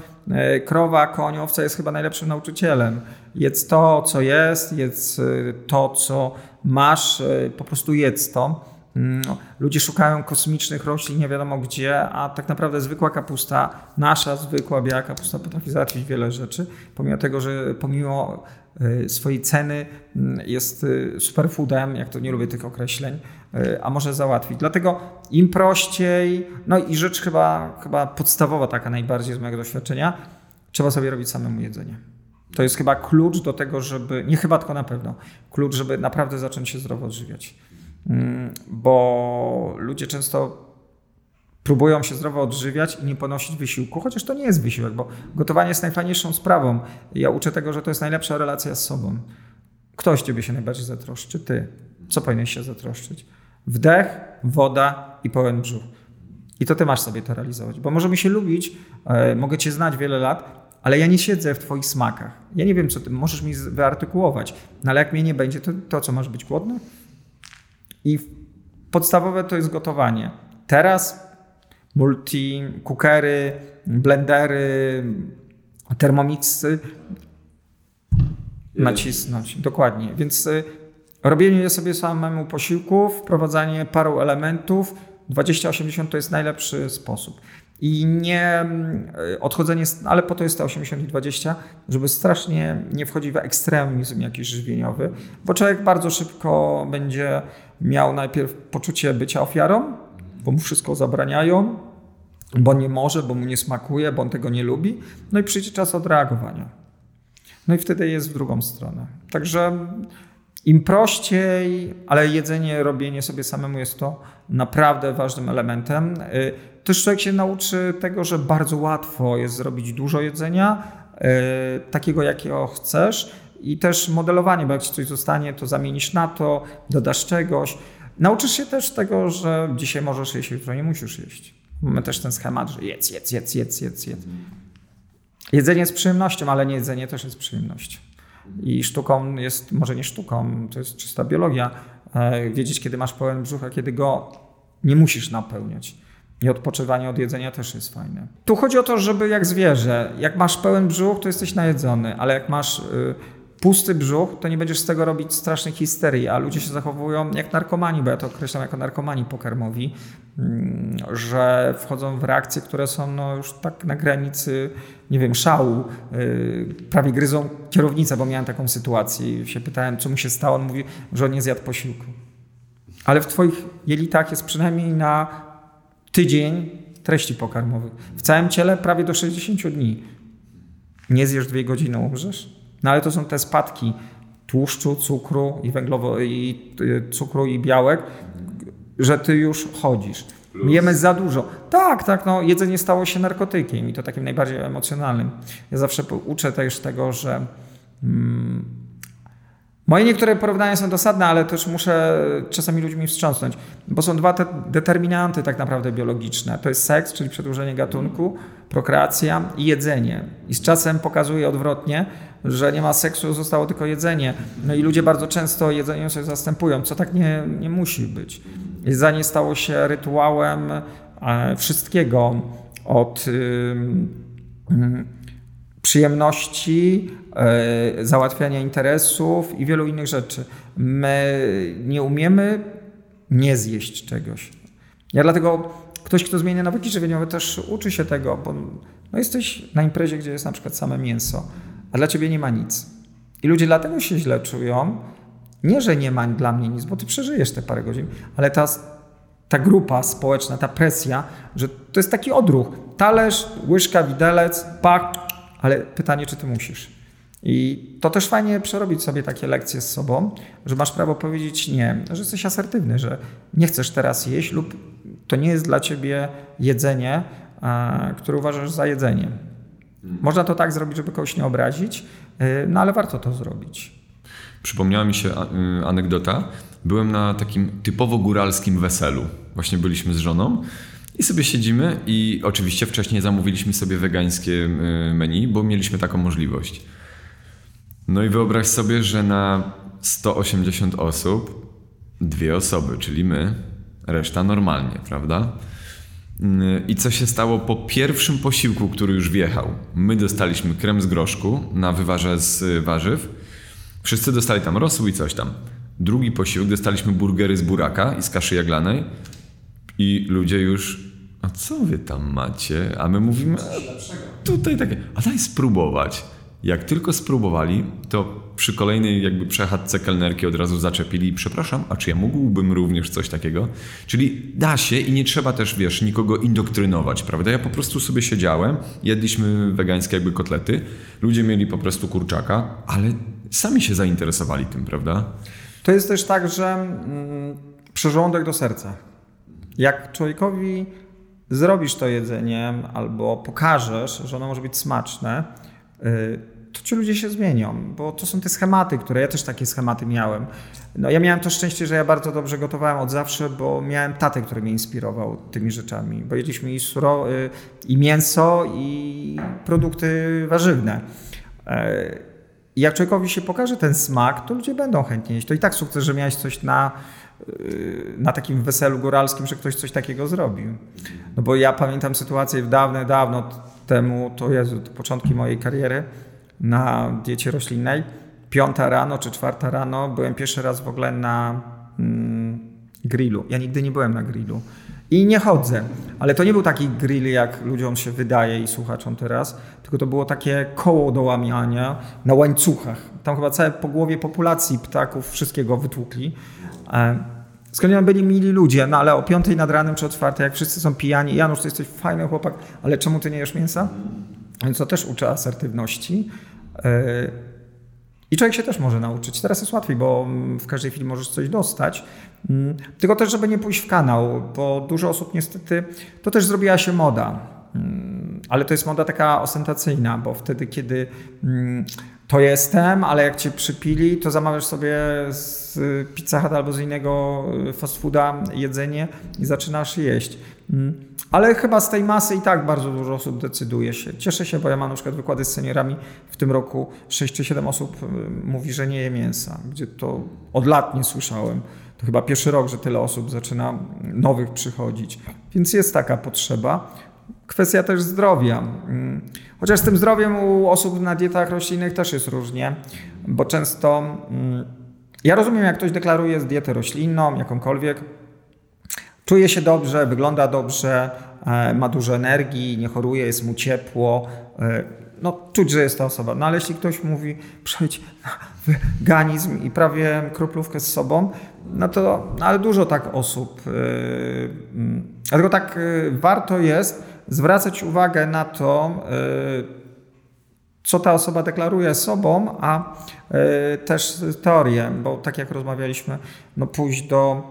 B: krowa, koń, owca jest chyba najlepszym nauczycielem. Jedz to, co jest, jedz to, co masz, po prostu jedz to. No, ludzie szukają kosmicznych roślin nie wiadomo gdzie, a tak naprawdę zwykła kapusta, nasza zwykła biała kapusta potrafi załatwić wiele rzeczy, pomimo tego, że pomimo y, swojej ceny mm, jest y, superfoodem, jak to nie lubię tych określeń, y, a może załatwić. Dlatego im prościej, no i rzecz chyba, chyba podstawowa, taka najbardziej z mojego doświadczenia, trzeba sobie robić samemu jedzenie. To jest chyba klucz do tego, żeby, nie chyba, tylko na pewno, klucz, żeby naprawdę zacząć się zdrowo odżywiać. Mm, bo ludzie często próbują się zdrowo odżywiać i nie ponosić wysiłku, chociaż to nie jest wysiłek, bo gotowanie jest najfajniejszą sprawą. Ja uczę tego, że to jest najlepsza relacja z sobą. Ktoś ciebie się najbardziej zatroszczy? Ty. Co powinieneś się zatroszczyć? Wdech, woda i pełen brzuch. I to ty masz sobie to realizować. Bo możemy się lubić, e, mogę cię znać wiele lat, ale ja nie siedzę w twoich smakach. Ja nie wiem, co ty możesz mi wyartykułować, no ale jak mnie nie będzie, to, to co, masz być głodny? I podstawowe to jest gotowanie. Teraz multi, cookery, blendery, termomixy nacisnąć. Dokładnie. Więc y, robienie sobie samemu posiłków, wprowadzanie paru elementów, 20-80 to jest najlepszy sposób. I nie y, odchodzenie, ale po to jest te 80 i 20, żeby strasznie nie wchodzić w ekstremizm jakiś żywieniowy, bo człowiek bardzo szybko będzie miał najpierw poczucie bycia ofiarą, bo mu wszystko zabraniają, bo nie może, bo mu nie smakuje, bo on tego nie lubi. No i przyjdzie czas odreagowania. No i wtedy jest w drugą stronę. Także im prościej, ale jedzenie, robienie sobie samemu jest to naprawdę ważnym elementem. Też człowiek się nauczy tego, że bardzo łatwo jest zrobić dużo jedzenia, y, takiego jakiego chcesz, i też modelowanie, bo jak ci coś zostanie, to zamienisz na to, dodasz czegoś. Nauczysz się też tego, że dzisiaj możesz jeść, jutro nie musisz jeść. Mamy też ten schemat, że jedz, jedz, jedz, jedz, jedz, jedz. Jedzenie jest przyjemnością, ale nie jedzenie też jest przyjemnością. I sztuką jest, może nie sztuką, to jest czysta biologia, e, wiedzieć, kiedy masz pełen brzuch, a kiedy go nie musisz napełniać. I odpoczywanie od jedzenia też jest fajne. Tu chodzi o to, żeby jak zwierzę, jak masz pełen brzuch, to jesteś najedzony, ale jak masz y, pusty brzuch, to nie będziesz z tego robić strasznej histerii, a ludzie się zachowują jak narkomani, bo ja to określam jako narkomani pokarmowi, mm, że wchodzą w reakcje, które są no już tak na granicy, nie wiem, szału, y, prawie gryzą kierownicę, bo miałem taką sytuację się pytałem, co mu się stało, on mówi, że on nie zjadł posiłku. Ale w twoich jelitach jest przynajmniej na tydzień treści pokarmowych. W całym ciele prawie do 60 dni. Nie zjesz dwie godziny, umrzesz? No ale to są te spadki tłuszczu, cukru i węglowo i y, cukru i białek, że ty już chodzisz. Plus. Jemy za dużo. Tak, tak, no jedzenie stało się narkotykiem i to takim najbardziej emocjonalnym. Ja zawsze uczę też tego, że mm, Moje niektóre porównania są dosadne, ale też muszę czasami ludźmi wstrząsnąć, bo są dwa te determinanty tak naprawdę biologiczne. To jest seks, czyli przedłużenie gatunku, prokreacja i jedzenie. I z czasem pokazuje odwrotnie, że nie ma seksu, zostało tylko jedzenie. No i ludzie bardzo często jedzenie sobie zastępują, co tak nie, nie musi być. Jedzenie stało się rytuałem e, wszystkiego od przyjemności, e, załatwiania interesów i wielu innych rzeczy. My nie umiemy nie zjeść czegoś. Ja dlatego ktoś, kto zmienia nawyki żywieniowe, też uczy się tego, bo no jesteś na imprezie, gdzie jest na przykład same mięso, a dla ciebie nie ma nic. I ludzie dlatego się źle czują, nie, że nie ma dla mnie nic, bo ty przeżyjesz te parę godzin, ale ta, ta grupa społeczna, ta presja, że to jest taki odruch. Talerz, łyżka, widelec, pak, ale pytanie, czy ty musisz. I to też fajnie przerobić sobie takie lekcje z sobą, że masz prawo powiedzieć nie, że jesteś asertywny, że nie chcesz teraz jeść lub to nie jest dla ciebie jedzenie, które uważasz za jedzenie. Można to tak zrobić, żeby kogoś nie obrazić, y, no ale warto to zrobić.
A: Przypomniała mi się y, anegdota. Byłem na takim typowo góralskim weselu. Właśnie byliśmy z żoną i sobie siedzimy i oczywiście wcześniej zamówiliśmy sobie wegańskie y, menu, bo mieliśmy taką możliwość. No i wyobraź sobie, że na 180 osób dwie osoby, czyli my, reszta normalnie, prawda? Y, I co się stało po pierwszym posiłku, który już wjechał? My dostaliśmy krem z groszku na wywarze z warzyw. Wszyscy dostali tam rosół i coś tam. Drugi posiłek dostaliśmy burgery z buraka i z kaszy jaglanej. I ludzie już a co wy tam macie? A my mówimy, a tutaj takie, a daj spróbować. Jak tylko spróbowali, to przy kolejnej jakby przechadce kelnerki od razu zaczepili przepraszam, a czy ja mógłbym również coś takiego? Czyli da się i nie trzeba też, wiesz, nikogo indoktrynować, prawda? Ja po prostu sobie siedziałem, jedliśmy wegańskie jakby kotlety, ludzie mieli po prostu kurczaka, ale sami się zainteresowali tym, prawda?
B: To jest też tak, że mm, przyrządek do serca. Jak człowiekowi zrobisz to jedzenie albo pokażesz, że ono może być smaczne, y, to ci ludzie się zmienią, bo to są te schematy, które ja też takie schematy miałem. No ja miałem to szczęście, że ja bardzo dobrze gotowałem od zawsze, bo miałem tatę, który mnie inspirował tymi rzeczami, bo jedliśmy i, suro, y, i mięso, i produkty warzywne. I jak człowiekowi się pokaże ten smak, to ludzie będą chętnie jeść. To i tak sukces, że miałeś coś na na takim weselu góralskim, że ktoś coś takiego zrobił. No bo ja pamiętam sytuację dawno, dawno temu, to Jezu, to początki mojej kariery na diecie roślinnej. Piąta rano czy czwarta rano byłem pierwszy raz w ogóle na mm, grillu. Ja nigdy nie byłem na grillu. I nie chodzę. Ale to nie był taki grill, jak ludziom się wydaje i słuchaczom teraz, tylko to było takie koło do łamiania na łańcuchach. Tam chyba całe po głowie populacji ptaków wszystkiego wytłukli. E, skądinąd byli mili ludzie, no ale o piątej nad ranem czy o czwartej, jak wszyscy są pijani, Janusz, to jesteś fajny chłopak, ale czemu ty nie jesz mięsa? Więc to też uczy asertywności. E, I człowiek się też może nauczyć. Teraz jest łatwiej, bo w każdej chwili możesz coś dostać. Mm, tylko też, żeby nie pójść w kanał, bo dużo osób niestety, to też zrobiła się moda. Mm, ale to jest moda taka ostentacyjna, bo wtedy, kiedy mm, to jestem, ale jak cię przypili, to zamawiasz sobie z Pizza Hut albo z innego y, fast fooda jedzenie i zaczynasz jeść. Mm. Ale chyba z tej masy i tak bardzo dużo osób decyduje się. Cieszę się, bo ja mam na przykład wykłady z seniorami. W tym roku 6 czy 7 osób mówi, że nie je mięsa, gdzie to od lat nie słyszałem. To chyba pierwszy rok, że tyle osób zaczyna nowych przychodzić. Więc jest taka potrzeba. Kwestia też zdrowia. Mm. Chociaż z tym zdrowiem u osób na dietach roślinnych też jest różnie, bo często mm, ja rozumiem, jak ktoś deklaruje dietę roślinną, jakąkolwiek, czuje się dobrze, wygląda dobrze, e, ma dużo energii, nie choruje, jest mu ciepło. E, no, czuć, że jest ta osoba. No ale jeśli ktoś mówi, przejdź na weganizm i prawie kroplówkę z sobą, no to no, ale dużo tak osób. Yy, dlatego tak warto jest zwracać uwagę na to, co ta osoba deklaruje sobą, a też teorię, bo tak jak rozmawialiśmy, no pójść do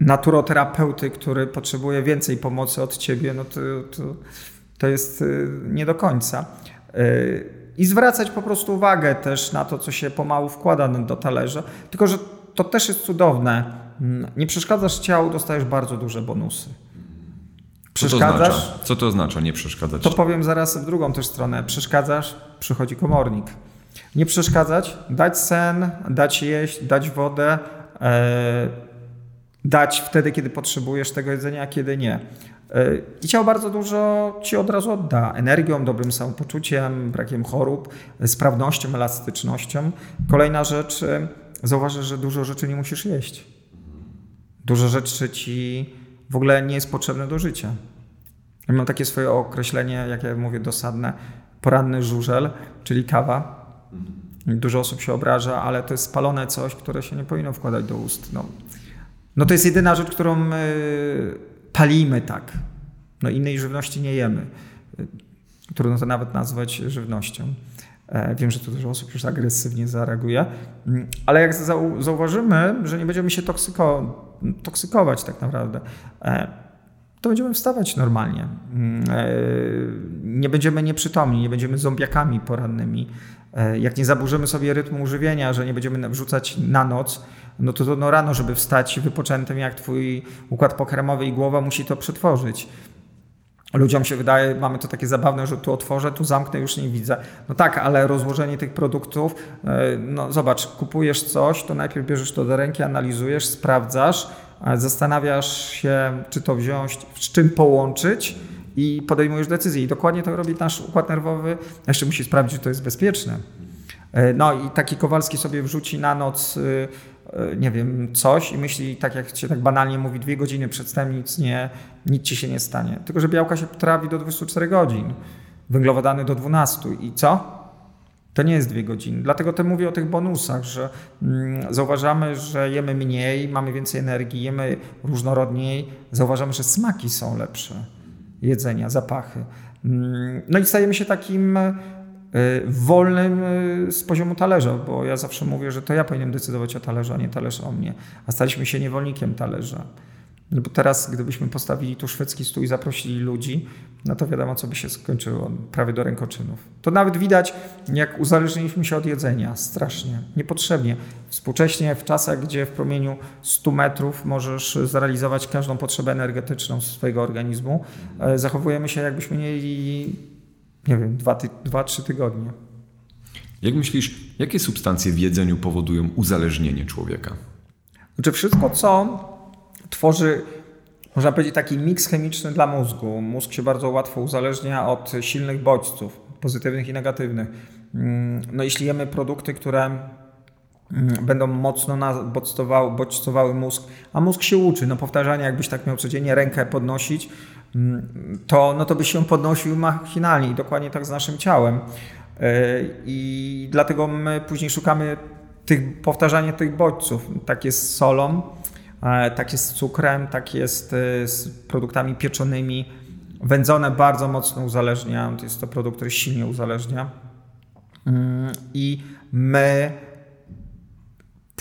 B: naturoterapeuty, który potrzebuje więcej pomocy od ciebie, no to, to, to jest nie do końca. I zwracać po prostu uwagę też na to, co się pomału wkłada do talerza. Tylko, że to też jest cudowne. Mm, nie przeszkadzasz ciału, dostajesz bardzo duże bonusy.
A: Przeszkadzasz? Co to oznacza? Co to oznacza nie przeszkadzać?
B: To powiem zaraz w drugą też stronę. Przeszkadzasz, przychodzi komornik. Nie przeszkadzać, dać sen, dać jeść, dać wodę, e, dać wtedy, kiedy potrzebujesz tego jedzenia, a kiedy nie. I ciało bardzo dużo ci od razu odda. Energią, dobrym samopoczuciem, brakiem chorób, sprawnością, elastycznością. Kolejna rzecz, zauważysz, że dużo rzeczy nie musisz jeść. Dużo rzeczy ci w ogóle nie jest potrzebne do życia. Ja mam takie swoje określenie, jak ja mówię, dosadne, poranny żużel, czyli kawa. Dużo osób się obraża, ale to jest spalone coś, które się nie powinno wkładać do ust. No, no to jest jedyna rzecz, którą palimy tak. No innej żywności nie jemy. Trudno to nawet nazwać żywnością. E, wiem, że tu dużo osób już agresywnie zareaguje, mm, ale jak zauważymy, że nie będziemy się toksyko, toksykować tak naprawdę, e, to będziemy wstawać normalnie. Mm, e, nie będziemy nieprzytomni, nie będziemy zombiakami porannymi. Jak nie zaburzymy sobie rytmu używienia, że nie będziemy wrzucać na noc, no to, to no rano, żeby wstać wypoczętym jak twój układ pokarmowy i głowa musi to przetworzyć. Ludziom się wydaje, mamy to takie zabawne, że tu otworzę, tu zamknę, już nie widzę. No tak, ale rozłożenie tych produktów, e, no zobacz, kupujesz coś, to najpierw bierzesz to do ręki, analizujesz, sprawdzasz, zastanawiasz się, czy to wziąć, z czym połączyć i podejmujesz decyzję. I dokładnie to robi nasz układ nerwowy. Jeszcze musi sprawdzić, czy to jest bezpieczne. E, no i taki Kowalski sobie wrzuci na noc y, nie wiem, coś i myśli, tak jak się tak banalnie mówi, dwie godziny przedtem nic, nie, nic ci się nie stanie. Tylko, że białka się trawi do 24 godzin, węglowodany do 12 i co? To nie jest dwie godziny. Dlatego też mówię o tych bonusach, że mm, zauważamy, że jemy mniej, mamy więcej energii, jemy różnorodniej, zauważamy, że smaki są lepsze jedzenia, zapachy. Mm, no i stajemy się takim wolnym y, z poziomu talerza, bo ja zawsze mówię, że to ja powinienem decydować o talerzu, a nie talerz o mnie. A staliśmy się niewolnikiem talerza. No bo teraz, gdybyśmy postawili tu szwedzki stół i zaprosili ludzi, no to wiadomo, co by się skończyło, prawie do rękoczynów. To nawet widać, jak uzależniliśmy się od jedzenia, strasznie, niepotrzebnie. Współcześnie, w czasach, gdzie w promieniu 100 metrów możesz zrealizować każdą potrzebę energetyczną swojego organizmu, e, zachowujemy się, jakbyśmy mieli nie wiem, dwa, ty, dwa trzy tygodnie.
A: Jak myślisz, jakie substancje w jedzeniu powodują uzależnienie człowieka?
B: Znaczy wszystko, co tworzy, można powiedzieć, taki miks chemiczny dla mózgu. Mózg się bardzo łatwo uzależnia od silnych bodźców, pozytywnych i negatywnych. Mm, no jeśli jemy produkty, które będą mocno bodźcowały, bodźcowały mózg, a mózg się uczy, no powtarzanie, jakbyś tak miał codziennie rękę podnosić, to, no to by się podnosił machinalnie i dokładnie tak z naszym ciałem. E, I dlatego my później szukamy tych, powtarzania tych bodźców. Tak jest z solą, e, tak jest z cukrem, tak jest e, z produktami pieczonymi. Wędzone bardzo mocno uzależnia, to jest to produkt, który silnie uzależnia. Mm, I my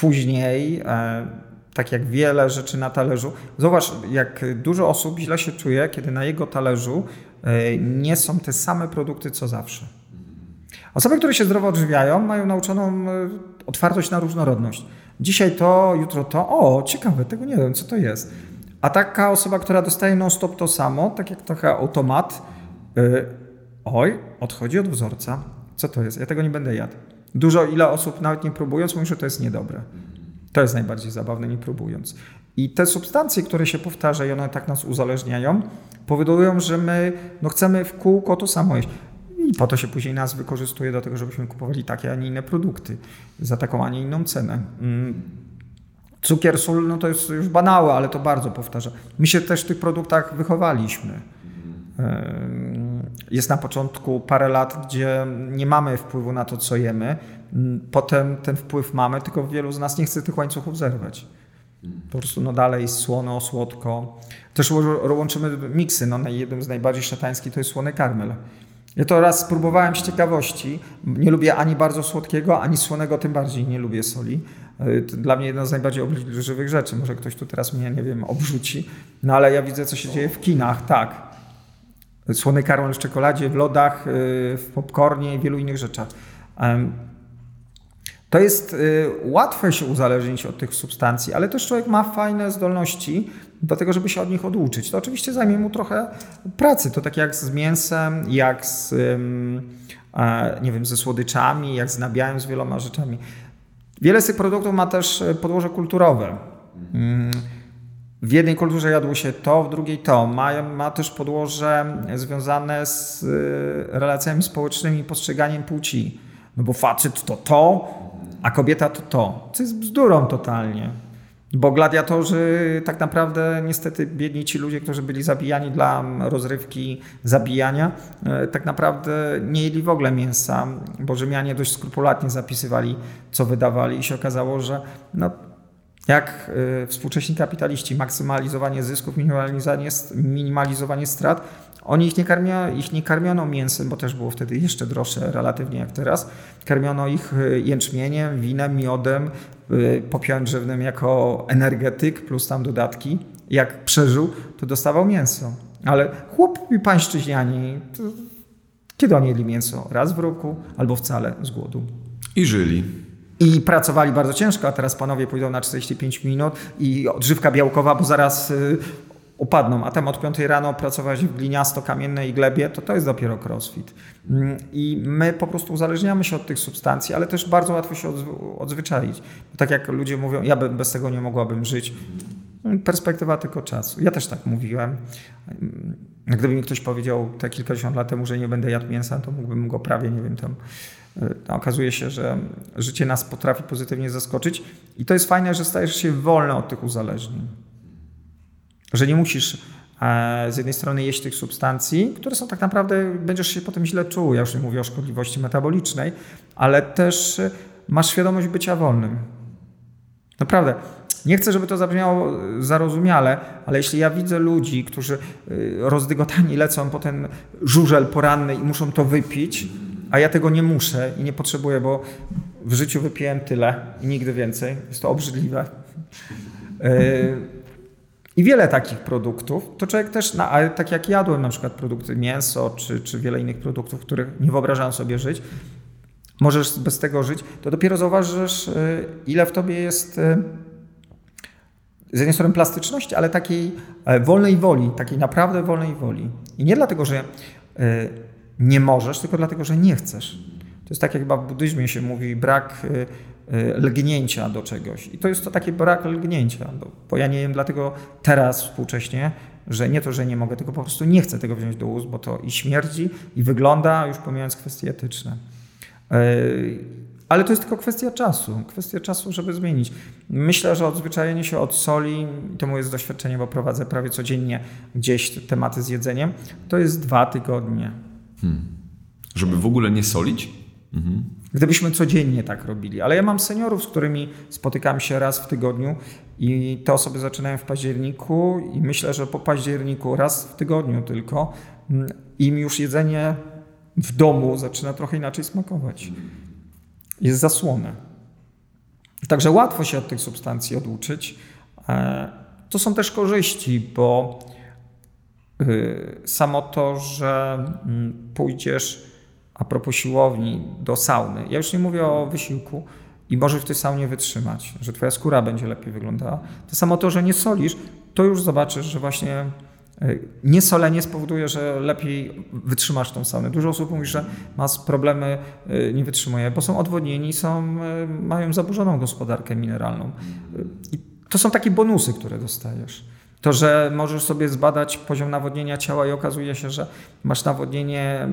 B: później tak jak wiele rzeczy na talerzu. Zobacz, jak dużo osób źle się czuje, kiedy na jego talerzu e, nie są te same produkty co zawsze. Osoby, które się zdrowo odżywiają, mają nauczoną e, otwartość na różnorodność. Dzisiaj to, jutro to. O, ciekawe, tego nie wiem, co to jest. A taka osoba, która dostaje non-stop to samo, tak jak trochę automat, yy, oj, odchodzi od wzorca. Co to jest? Ja tego nie będę jadł. Dużo, ile osób nawet nie próbując, mówi, że to jest niedobre. To jest najbardziej zabawne, nie próbując. I te substancje, które się powtarzają, one tak nas uzależniają, powodują, że my no, chcemy w kółko to samo jeść. I po to się później nas wykorzystuje do tego, żebyśmy kupowali takie, a nie inne produkty za taką, a nie inną cenę. Mm. Cukier, sól, no to jest już banałe, ale to bardzo powtarza. My się też w tych produktach wychowaliśmy. Jest na początku parę lat, gdzie nie mamy wpływu na to, co jemy. Mm, potem ten wpływ mamy, tylko wielu z nas nie chce tych łańcuchów zerwać. Po prostu no dalej słono, słodko. Też łączymy miksy. No, jednym z najbardziej szatańskich to jest słony karmel. Ja to raz spróbowałem z ciekawości. Nie lubię ani bardzo słodkiego, ani słonego, tym bardziej nie lubię soli. E, to dla mnie jedna z najbardziej obrzydliwych rzeczy. Może ktoś tu teraz mnie, nie wiem, obrzuci. No ale ja widzę, co się dzieje w kinach. Tak. Słony karmel w czekoladzie, w lodach, e, w popcornie i wielu innych rzeczach. To jest y, łatwe się uzależnić od tych substancji, ale też człowiek ma fajne zdolności do tego, żeby się od nich oduczyć. To oczywiście zajmie mu trochę pracy. To tak jak z mięsem, jak z, nie wiem, ze słodyczami, jak z nabiałem, z wieloma rzeczami. Wiele z tych produktów ma też e, podłoże kulturowe. W jednej kulturze jadło się to, w drugiej to. Ma, ma też podłoże związane z e, relacjami społecznymi, postrzeganiem płci. No bo facet to to, a kobieta to to. Co jest bzdurą totalnie. Bo gladiatorzy, tak naprawdę, niestety biedni ci ludzie, którzy byli zabijani dla rozrywki, zabijania, e, tak naprawdę nie jedli w ogóle mięsa, bo Rzymianie dość skrupulatnie zapisywali, co wydawali i się okazało, że no, jak e, współcześni kapitaliści, maksymalizowanie zysków, minimalizowanie, minimalizowanie strat, oni ich nie, karmia, ich nie karmiono mięsem, bo też było wtedy jeszcze droższe relatywnie jak teraz. Karmiono ich y, jęczmieniem, winem, miodem, y, popiołem drzewnym jako energetyk plus tam dodatki. Jak przeżył, to dostawał mięso. Ale chłopi pańszczyźniani, kiedy oni jedli mięso? Raz w roku albo wcale z głodu.
A: I żyli.
B: I pracowali bardzo ciężko, a teraz panowie pójdą na 45 minut i odżywka białkowa, bo zaraz y, upadną, a tam od 5 rano pracować w gliniasto-kamiennej glebie, to to jest dopiero crossfit. Mm, I my po prostu uzależniamy się od tych substancji, ale też bardzo łatwo się odzwyczaić. Tak jak ludzie mówią, ja bez tego nie mogłabym żyć. Mm, perspektywa tylko czasu. Ja też tak mówiłem. Mm, gdyby mi ktoś powiedział te kilkadziesiąt lat temu, że nie będę jadł mięsa, to mógłbym go prawie, nie wiem, tam okazuje się, że życie nas potrafi pozytywnie zaskoczyć i to jest fajne, że stajesz się wolny od tych uzależnień. Że nie musisz e, z jednej strony jeść tych substancji, które są tak naprawdę, będziesz się potem źle czuł. Ja już nie mówię o szkodliwości metabolicznej, ale też masz świadomość bycia wolnym. Naprawdę. Nie chcę, żeby to zabrzmiało zarozumiale, ale jeśli ja widzę ludzi, którzy rozdygotani lecą po ten żużel poranny i muszą to wypić, a ja tego nie muszę i nie potrzebuję, bo w życiu wypiłem tyle i nigdy więcej. Jest to obrzydliwe. Y, i wiele takich produktów, to człowiek też, na, tak jak jadłem na przykład produkty mięso, czy, czy wiele innych produktów, których nie wyobrażałem sobie żyć, możesz bez tego żyć, to dopiero zauważysz, y, ile w tobie jest y, z jednej strony plastyczności, ale takiej e, wolnej woli, takiej naprawdę wolnej woli. I nie dlatego, że nie możesz, tylko dlatego, że nie chcesz. To jest tak, jak chyba w buddyzmie się mówi, brak Y, lgnięcia do czegoś. I to jest to taki brak lgnięcia, bo ja nie wiem dlatego teraz współcześnie, że nie to, że nie mogę, tylko po prostu nie chcę tego wziąć do ust, bo to i śmierdzi, i wygląda, już pomijając kwestie etyczne. Y, ale to jest tylko kwestia czasu, kwestia czasu, żeby zmienić. Myślę, że odzwyczajenie się od soli, to moje doświadczenie, bo prowadzę prawie codziennie gdzieś tematy z jedzeniem, to jest dwa tygodnie. Hmm.
A: Żeby w ogóle nie solić?
B: Mhm. Gdybyśmy codziennie tak robili. Ale ja mam seniorów, z którymi spotykam się raz w tygodniu i te osoby zaczynają w październiku i myślę, że po październiku raz w tygodniu tylko mm, im już jedzenie w domu zaczyna trochę inaczej smakować. Jest zasłone. Także łatwo się od tych substancji oduczyć. E, to są też korzyści, bo samo to, że mm, pójdziesz a propos siłowni, do sauny. Ja już nie mówię o wysiłku i możesz w tej saunie wytrzymać, że twoja skóra będzie lepiej wyglądała. To samo to, że nie solisz, to już zobaczysz, że właśnie y, niesolenie spowoduje, że lepiej wytrzymasz tą saunę. Dużo osób mówi, że ma problemy, y, nie wytrzymuje, bo są odwodnieni, są, mają zaburzoną gospodarkę mineralną. I to są takie bonusy, które dostajesz. To, że możesz sobie zbadać poziom nawodnienia ciała i okazuje się, że masz nawodnienie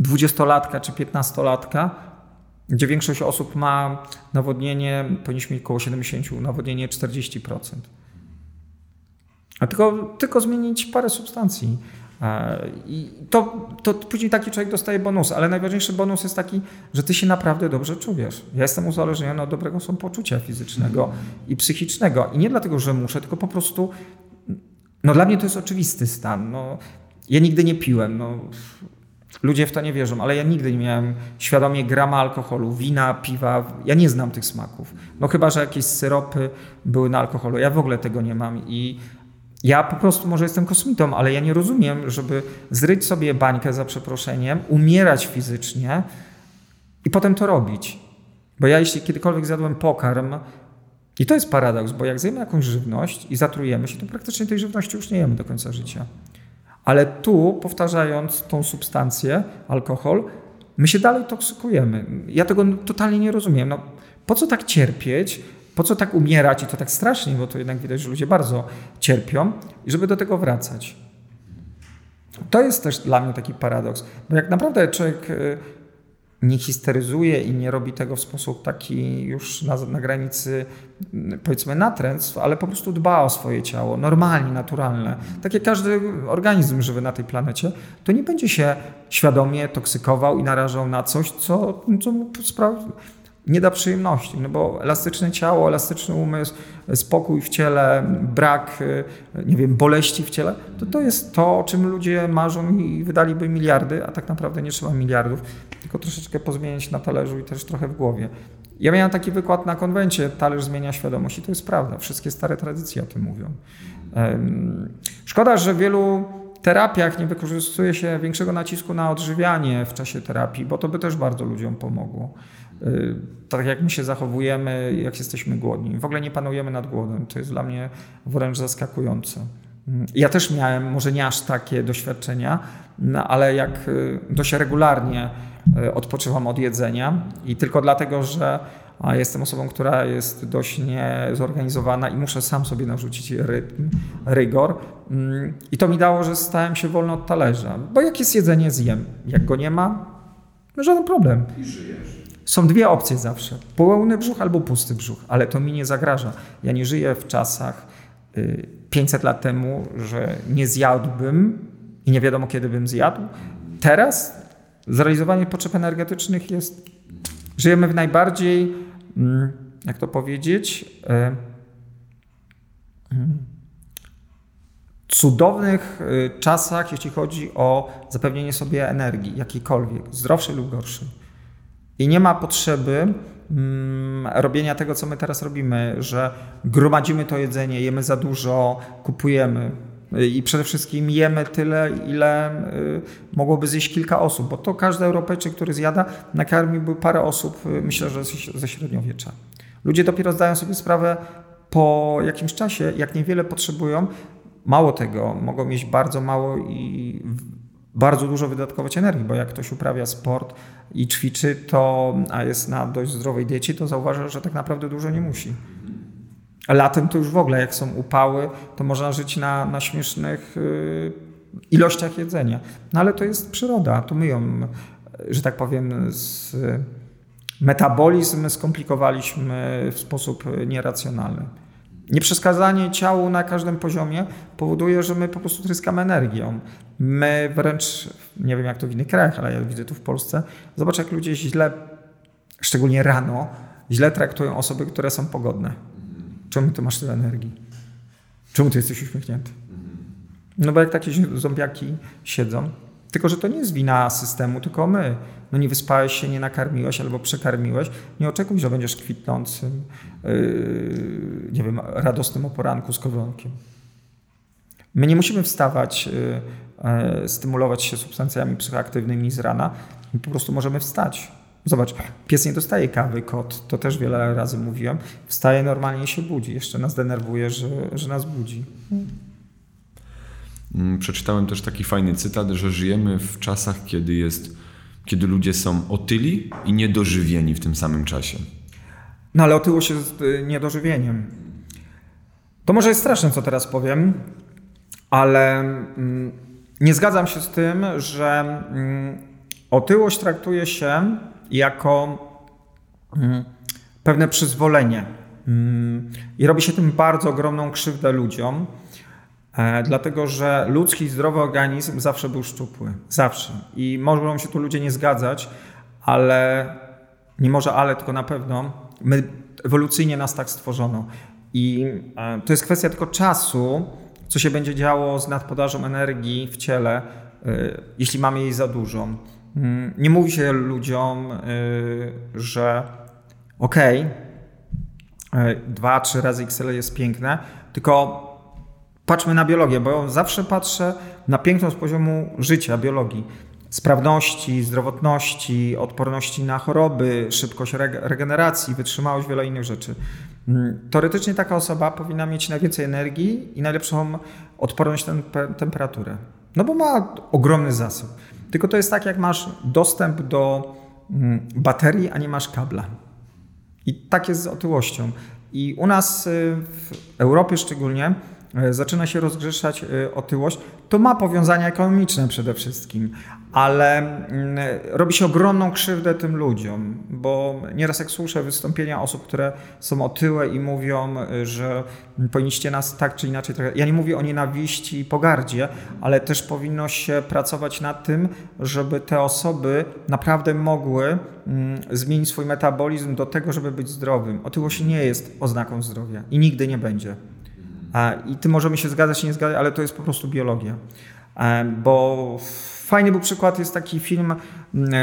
B: dwudziestolatka czy piętnastolatka, gdzie większość osób ma nawodnienie, powinniśmy mieć około 70, nawodnienie 40%. A tylko, tylko zmienić parę substancji. E, I to, to później taki człowiek dostaje bonus, ale najważniejszy bonus jest taki, że ty się naprawdę dobrze czujesz. Ja jestem uzależniony od dobrego samopoczucia fizycznego i psychicznego. I nie dlatego, że muszę, tylko po prostu, no dla mnie to jest oczywisty stan. No, ja nigdy nie piłem. No, Ludzie w to nie wierzą, ale ja nigdy nie miałem świadomie grama alkoholu, wina, piwa. Ja nie znam tych smaków. No chyba, że jakieś syropy były na alkoholu. Ja w ogóle tego nie mam i ja po prostu może jestem kosmitą, ale ja nie rozumiem, żeby zryć sobie bańkę za przeproszeniem, umierać fizycznie i potem to robić. Bo ja jeśli kiedykolwiek zjadłem pokarm, i to jest paradoks, bo jak zjemy jakąś żywność i zatrujemy się, to praktycznie tej żywności już nie jemy do końca życia. Ale tu, powtarzając tą substancję, alkohol, my się dalej toksykujemy. Ja tego totalnie nie rozumiem. No, po co tak cierpieć? Po co tak umierać i to tak strasznie, bo to jednak widać, że ludzie bardzo cierpią, i żeby do tego wracać. To jest też dla mnie taki paradoks, bo jak naprawdę człowiek y, nie histeryzuje i nie robi tego w sposób taki już na, na granicy, mm, powiedzmy, natręctw, ale po prostu dba o swoje ciało, normalnie, naturalne, tak jak każdy organizm żywy na tej planecie, to nie będzie się świadomie toksykował i narażał na coś, co, co mu sprawi, nie da przyjemności, no bo elastyczne ciało, elastyczny umysł, spokój w ciele, brak, y, nie wiem, boleści w ciele, to to jest to, o czym ludzie marzą i wydaliby miliardy, a tak naprawdę nie trzeba miliardów, tylko troszeczkę pozmieniać na talerzu i też trochę w głowie. Ja miałem taki wykład na konwencie, talerz zmienia świadomość i to jest prawda, wszystkie stare tradycje o tym mówią. Szkoda, że wielu terapiach nie wykorzystuje się większego nacisku na odżywianie w czasie terapii, bo to by też bardzo ludziom pomogło. Y, tak jak my się zachowujemy, jak jesteśmy głodni. W ogóle nie panujemy nad głodem. To jest dla mnie wręcz zaskakujące. Mm, ja też miałem, może nie aż takie doświadczenia, no ale jak y, dość regularnie y, odpoczywam od jedzenia i tylko dlatego, że jestem osobą, która jest dość niezorganizowana i muszę sam sobie narzucić rytm, rygor. Mm, I to mi dało, że stałem się wolno od talerza. Bo jak jest jedzenie, zjem. Jak go nie ma, żaden problem. I żyjesz. Są dwie opcje zawsze: pełny brzuch albo pusty brzuch, ale to mi nie zagraża. Ja nie żyję w czasach 500 y, lat temu, że nie zjadłbym i nie wiadomo kiedy bym zjadł. Teraz zrealizowanie potrzeb energetycznych jest. Żyjemy w najbardziej, mm, jak to powiedzieć, y, mm, cudownych y, czasach, jeśli chodzi o zapewnienie sobie energii, jakiejkolwiek, zdrowszej lub gorszej. I nie ma potrzeby mm, robienia tego, co my teraz robimy, że gromadzimy to jedzenie, jemy za dużo, kupujemy. I przede wszystkim jemy tyle, ile y, mogłoby zjeść kilka osób, bo to każdy Europejczyk, który zjada, nakarmiłby parę osób, y, myślę, że ze średniowiecza. Ludzie dopiero zdają sobie sprawę po jakimś czasie, jak niewiele potrzebują. Mało tego, mogą mieć bardzo mało i bardzo dużo wydatkować energii, bo jak ktoś uprawia sport i ćwiczy, to, a jest na dość zdrowej diecie, to zauważa, że tak naprawdę dużo nie musi. Latem to już w ogóle, jak są upały, to można żyć na, na śmiesznych y, ilościach jedzenia. No ale to jest przyroda, to my ją, że tak powiem, z, metabolizm skomplikowaliśmy w sposób nieracjonalny. Nieprzeskazanie ciału na każdym poziomie powoduje, że my po prostu tryskamy energią. My wręcz, nie wiem jak to w innych krajach, ale ja widzę tu w Polsce, zobacz jak ludzie źle, szczególnie rano, źle traktują osoby, które są pogodne. Czemu ty masz tyle energii? Czemu ty jesteś uśmiechnięty? No bo jak takie zombiaki siedzą, tylko, że to nie jest wina systemu, tylko my. No nie wyspałeś się, nie nakarmiłeś albo przekarmiłeś. Nie oczekuj, że będziesz kwitnącym, yy, nie wiem, radosnym o poranku z kowronkiem. My nie musimy wstawać, yy, yy, stymulować się substancjami psychoaktywnymi z rana. My po prostu możemy wstać. Zobacz, pies nie dostaje kawy, kot, to też wiele razy mówiłem, wstaje normalnie i się budzi. Jeszcze nas denerwuje, że, że nas budzi.
A: Mm, przeczytałem też taki fajny cytat, że żyjemy w czasach, kiedy jest, kiedy ludzie są otyli i niedożywieni w tym samym czasie.
B: No ale otyłość jest y, niedożywieniem. To może jest straszne, co teraz powiem, ale mm, nie zgadzam się z tym, że mm, otyłość traktuje się jako pewne przyzwolenie. I robi się tym bardzo ogromną krzywdę ludziom, dlatego że ludzki zdrowy organizm zawsze był szczupły. Zawsze. I mogą się tu ludzie nie zgadzać, ale nie może ale, tylko na pewno my ewolucyjnie nas tak stworzono. I e, to jest kwestia tylko czasu, co się będzie działo z nadpodażą energii w ciele, e, jeśli mamy jej za dużo. Mm, nie mówi się ludziom, że okej, okay, dwa, trzy razy XL jest piękne, tylko patrzmy na biologię, bo zawsze patrzę na piękno z poziomu życia, biologii. Sprawności, zdrowotności, odporności na choroby, szybkość regeneracji, wytrzymałość, wiele innych rzeczy. Mm, teoretycznie taka osoba powinna mieć najwięcej energii i najlepszą odporność na temperaturę. No bo ma ogromny zasób. Tylko to jest tak, jak masz dostęp do mm, baterii, a nie masz kabla. I tak jest z otyłością. I u nas y, w Europie szczególnie zaczyna się rozgrzeszać y, otyłość. To ma powiązania ekonomiczne przede wszystkim, ale mm, robi się ogromną krzywdę tym ludziom, bo nieraz jak słyszę wystąpienia osób, które są otyłe i mówią, że powinniście nas tak czy inaczej. Ja nie mówię o nienawiści i pogardzie, ale też powinno się pracować nad tym, żeby te osoby naprawdę mogły mm, zmienić swój metabolizm do tego, żeby być zdrowym. Otyłość nie jest oznaką zdrowia i nigdy nie będzie. I ty możemy się zgadzać, nie zgadzać, ale to jest po prostu biologia. Bo Fajny był przykład, jest taki film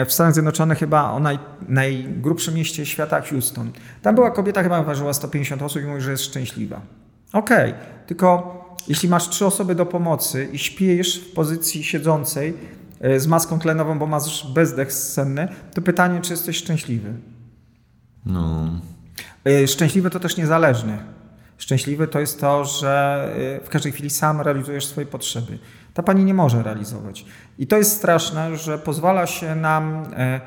B: w Stanach Zjednoczonych chyba o naj, najgrubszym mieście świata, Houston. Tam była kobieta, chyba ważyła 150 osób i mówi, że jest szczęśliwa. Okej, okay, tylko jeśli masz trzy osoby do pomocy i śpisz w pozycji siedzącej e, z maską tlenową, bo masz bezdech senny, to pytanie, czy jesteś szczęśliwy?
A: No.
B: E, szczęśliwy to też niezależny. Szczęśliwy to jest to, że e, w każdej chwili sam realizujesz swoje potrzeby ta pani nie może realizować. I to jest straszne, że pozwala się nam e,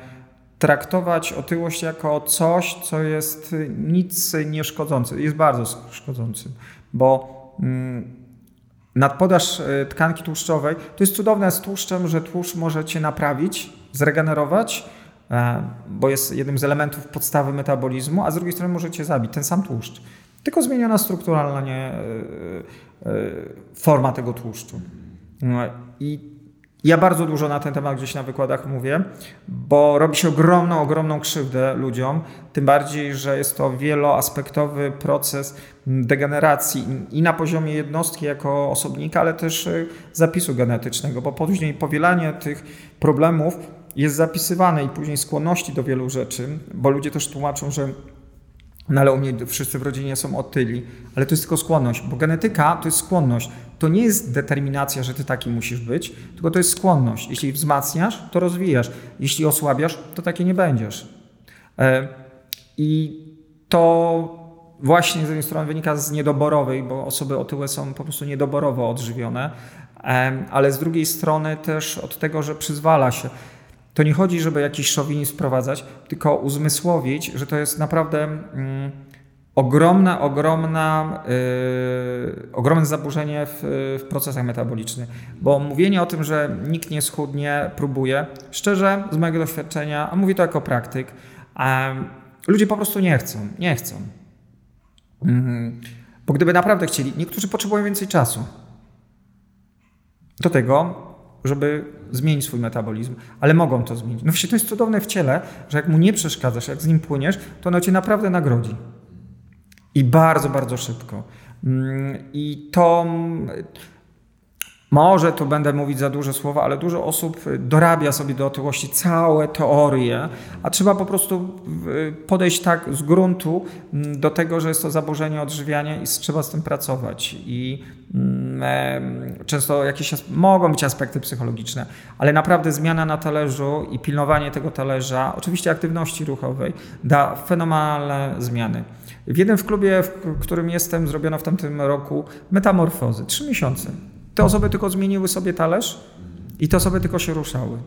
B: traktować otyłość jako coś, co jest nic nie szkodzące. Jest bardzo szkodzącym, bo mm, nadpodaż e, tkanki tłuszczowej to jest cudowne z tłuszczem, że tłuszcz może cię naprawić, zregenerować, e, bo jest jednym z elementów podstawy metabolizmu, a z drugiej strony może cię zabić, ten sam tłuszcz. Tylko zmieniona strukturalnie forma tego tłuszczu. No I ja bardzo dużo na ten temat gdzieś na wykładach mówię, bo robi się ogromną, ogromną krzywdę ludziom, tym bardziej, że jest to wieloaspektowy proces degeneracji i na poziomie jednostki jako osobnika, ale też y, zapisu genetycznego, bo później powielanie tych problemów jest zapisywane i później skłonności do wielu rzeczy, bo ludzie też tłumaczą, że no ale u mnie wszyscy w rodzinie są otyli, ale to jest tylko skłonność, bo genetyka to jest skłonność. To nie jest determinacja, że ty taki musisz być, tylko to jest skłonność. Jeśli wzmacniasz, to rozwijasz. Jeśli osłabiasz, to takie nie będziesz. E, I to właśnie z jednej strony wynika z niedoborowej, bo osoby otyłe są po prostu niedoborowo odżywione, e, ale z drugiej strony też od tego, że przyzwala się. To nie chodzi, żeby jakiś szowinizm wprowadzać, tylko uzmysłowić, że to jest naprawdę mm, ogromna, ogromna, yy, ogromne zaburzenie w, w, procesach metabolicznych. Bo mówienie o tym, że nikt nie schudnie, próbuje, szczerze, z mojego doświadczenia, a mówię to jako praktyk, ludzie po prostu nie chcą, nie chcą. Yy, bo gdyby naprawdę chcieli, niektórzy potrzebują więcej czasu. Do tego żeby zmienić swój metabolizm, ale mogą to zmienić. No właśnie to jest cudowne w ciele, że jak mu nie przeszkadzasz, jak z nim płyniesz, to ono cię naprawdę nagrodzi. I bardzo, bardzo szybko. Mm, I to może tu będę mówić za duże słowa, ale dużo osób dorabia sobie do otyłości całe teorie, a trzeba po prostu podejść tak z gruntu mm, do tego, że jest to zaburzenie odżywiania i trzeba z tym pracować. I mm, często jakieś mogą być aspekty psychologiczne, ale naprawdę zmiana na talerzu i pilnowanie tego talerza, oczywiście aktywności ruchowej, da fenomenalne zmiany. W jednym w klubie, w którym jestem, zrobiono w tamtym roku metamorfozy. Trzy miesiące. Te osoby tylko zmieniły sobie talerz i te osoby tylko się ruszały.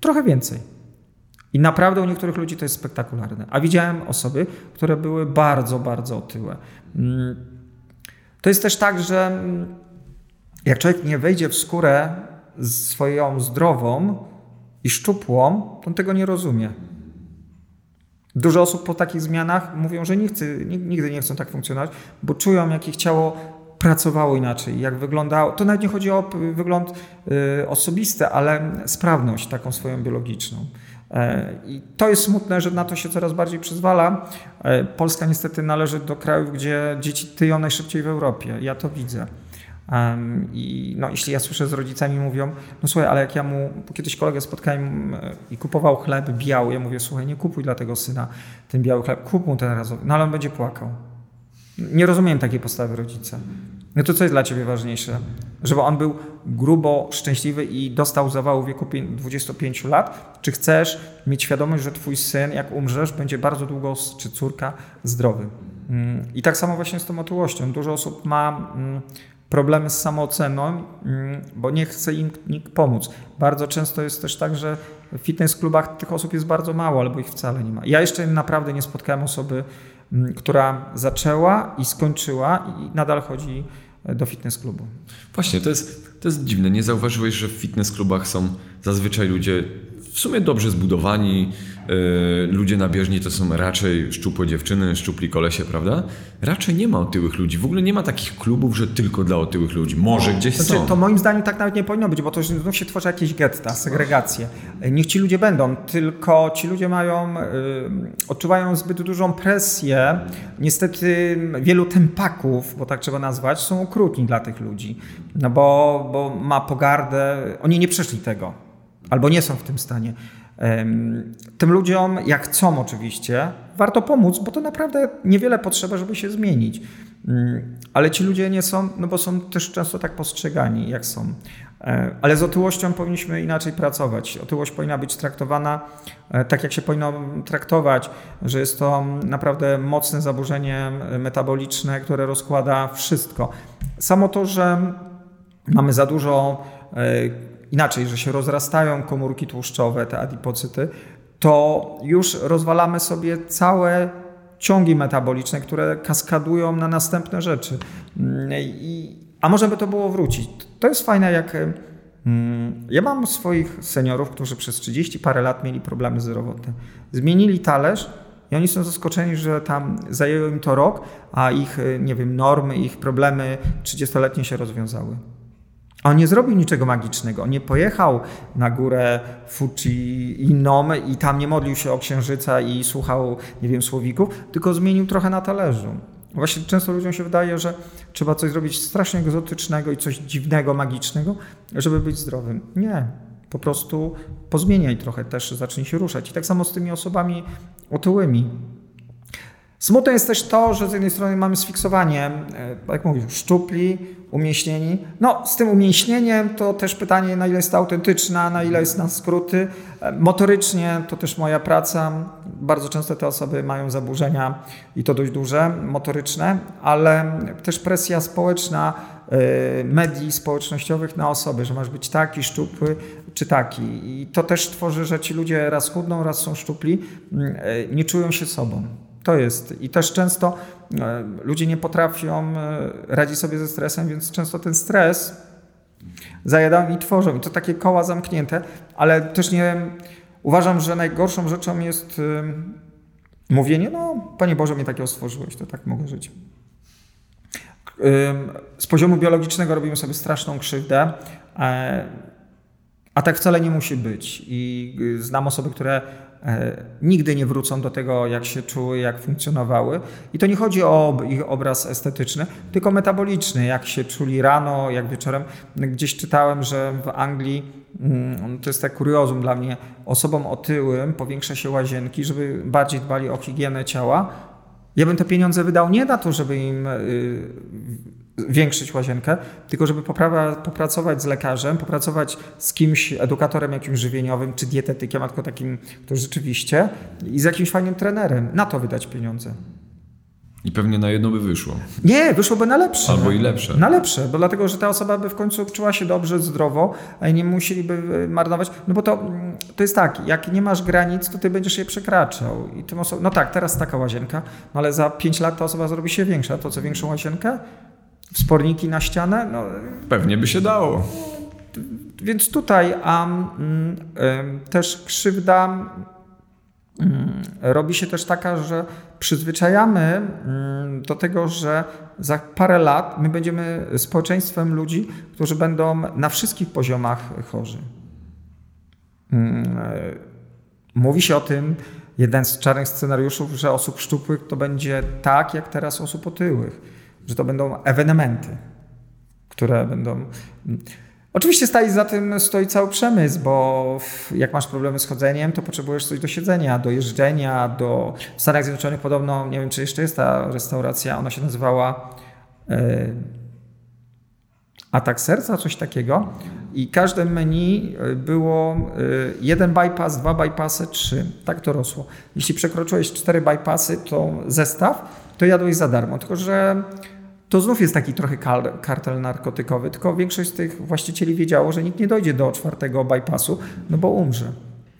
B: Trochę więcej. I naprawdę u niektórych ludzi to jest spektakularne. A widziałem osoby, które były bardzo, bardzo otyłe. Mm. To jest też tak, że mm, jak człowiek nie wejdzie w skórę swoją zdrową i szczupłą, to on tego nie rozumie. Dużo osób po takich zmianach mówią, że nie chce, nigdy nie chcą tak funkcjonować, bo czują, jak ich ciało pracowało inaczej, jak wyglądało. To nawet nie chodzi o wygląd y, osobisty, ale sprawność taką swoją biologiczną. E, I to jest smutne, że na to się coraz bardziej przyzwala. E, Polska niestety należy do krajów, gdzie dzieci tyją najszybciej w Europie. Ja to widzę. I no, jeśli ja słyszę z rodzicami mówią, no słuchaj, ale jak ja mu, kiedyś kolegę spotkałem i kupował chleb biały, ja mówię, słuchaj, nie kupuj dla tego syna ten biały chleb, kup mu ten razowy, no ale on będzie płakał. Nie rozumiem takiej postawy rodzica. No to co jest dla ciebie ważniejsze? Żeby on był grubo szczęśliwy i dostał zawału w wieku 25 lat? Czy chcesz mieć świadomość, że twój syn, jak umrzesz, będzie bardzo długo, czy córka, zdrowy? Mm, I tak samo właśnie z tą otyłością. Dużo osób ma mm, problemy z samooceną, mm, bo nie chce im nikt pomóc. Bardzo często jest też tak, że w fitness klubach tych osób jest bardzo mało, albo ich wcale nie ma. Ja jeszcze naprawdę nie spotkałem osoby, która zaczęła i skończyła i nadal chodzi do fitness klubu.
A: Właśnie, to jest, to jest dziwne. Nie zauważyłeś, że w fitness klubach są zazwyczaj ludzie w sumie dobrze zbudowani, ludzie na bieżni to są raczej szczupłe dziewczyny, szczupli kolesie, prawda? Raczej nie ma otyłych ludzi. W ogóle nie ma takich klubów, że tylko dla otyłych ludzi. Może gdzieś znaczy, są.
B: To moim zdaniem tak nawet nie powinno być, bo to znów się tworzy jakieś getta, segregacje. Niech ci ludzie będą, tylko ci ludzie mają, yy, odczuwają zbyt dużą presję. Niestety wielu tempaków, bo tak trzeba nazwać, są okrutni dla tych ludzi. No bo, bo ma pogardę, oni nie przeszli tego albo nie są w tym stanie. Tym ludziom, jak chcą oczywiście, warto pomóc, bo to naprawdę niewiele potrzeba, żeby się zmienić. Mm, ale ci ludzie nie są, no bo są też często tak postrzegani, jak są. E, ale z otyłością powinniśmy inaczej pracować. Otyłość powinna być traktowana e, tak, jak się powinno traktować, że jest to naprawdę mocne zaburzenie metaboliczne, które rozkłada wszystko. Samo to, że mamy za dużo e, inaczej, że się rozrastają komórki tłuszczowe, te adipocyty, to już rozwalamy sobie całe ciągi metaboliczne, które kaskadują na następne rzeczy. I, a może by to było wrócić? To jest fajne, jak ja mam swoich seniorów, którzy przez 30 parę lat mieli problemy zdrowotne. Zmienili talerz i oni są zaskoczeni, że tam zajęło im to rok, a ich, nie wiem, normy, ich problemy 30-letnie się rozwiązały. On nie zrobił niczego magicznego. Nie pojechał na górę Fuji inną i tam nie modlił się o księżyca i słuchał, nie wiem, słowików, tylko zmienił trochę na talerzu. Właśnie często ludziom się wydaje, że trzeba coś zrobić strasznie egzotycznego i coś dziwnego, magicznego, żeby być zdrowym. Nie. Po prostu pozmieniaj trochę też, zacznij się ruszać. I tak samo z tymi osobami otyłymi. Smutne jest też to, że z jednej strony mamy sfiksowanie, e, jak mówisz, szczupli, umieśnieni. No, z tym umieśnieniem to też pytanie, na ile jest autentyczna, na ile jest na skróty. E, motorycznie to też moja praca. Bardzo często te osoby mają zaburzenia i to dość duże, motoryczne, ale też presja społeczna, e, medii społecznościowych na osoby, że masz być taki, szczupły czy taki. I to też tworzy, że ci ludzie raz chudną, raz są szczupli, nie czują się sobą. To jest. I też często e, ludzie nie potrafią e, radzić sobie ze stresem, więc często ten stres zajadają i tworzą. I to takie koła zamknięte, ale też nie. Uważam, że najgorszą rzeczą jest e, mówienie, no Panie Boże, mnie takiego stworzyłeś, to tak mogę żyć. Z poziomu biologicznego robimy sobie straszną krzywdę, a tak wcale nie musi być. I znam osoby, które nigdy nie wrócą do tego, jak się czuły, jak funkcjonowały. I to nie chodzi o ich obraz estetyczny, tylko metaboliczny, jak się czuli rano, jak wieczorem. Gdzieś czytałem, że w Anglii, mm, to jest tak kuriozum dla mnie, osobom otyłym powiększa się łazienki, żeby bardziej dbali o higienę ciała. Ja bym te pieniądze wydał nie na to, żeby im y, większyć łazienkę, tylko żeby poprawa, popracować z lekarzem, popracować z kimś, edukatorem jakimś żywieniowym, czy dietetykiem, a tylko takim, to rzeczywiście, i z jakimś fajnym trenerem. Na to wydać pieniądze.
A: I pewnie na jedno by wyszło.
B: Nie, wyszłoby na lepsze.
A: Albo i lepsze.
B: Na lepsze, bo dlatego, że ta osoba by w końcu czuła się dobrze, zdrowo, a nie musieliby marnować. No bo to, to jest tak, jak nie masz granic, to ty będziesz je przekraczał. I tym oso- no tak, teraz taka łazienka, no ale za 5 lat ta osoba zrobi się większa. To co, większą łazienkę? Wsporniki na ścianę? No,
A: Pewnie by się dało.
B: więc tutaj a, em, też krzywda mm, robi się też taka, że przyzwyczajamy mm, do tego, że za parę lat my będziemy społeczeństwem ludzi, którzy będą na wszystkich poziomach chorzy. Mówi się o tym, jeden z czarnych scenariuszów, że osób szczupłych to będzie tak, jak teraz osób otyłych, że to będą ewenementy, które będą. Oczywiście stoi za tym stoi cały przemysł, bo jak masz problemy z chodzeniem, to potrzebujesz coś do siedzenia, do jeżdżenia, do... W Stanach Zjednoczonych podobno, nie wiem czy jeszcze jest ta restauracja, ona się nazywała e, Atak serca, coś takiego i każde menu było e, jeden bypass, dwa bypassy, trzy. Tak to rosło. Jeśli przekroczyłeś cztery bypassy, to zestaw, to jadłeś za darmo. Tylko, że to znów jest taki trochę kar- kartel narkotykowy, tylko większość z tych właścicieli wiedziało, że nikt nie dojdzie do czwartego bypassu, no bo umrze.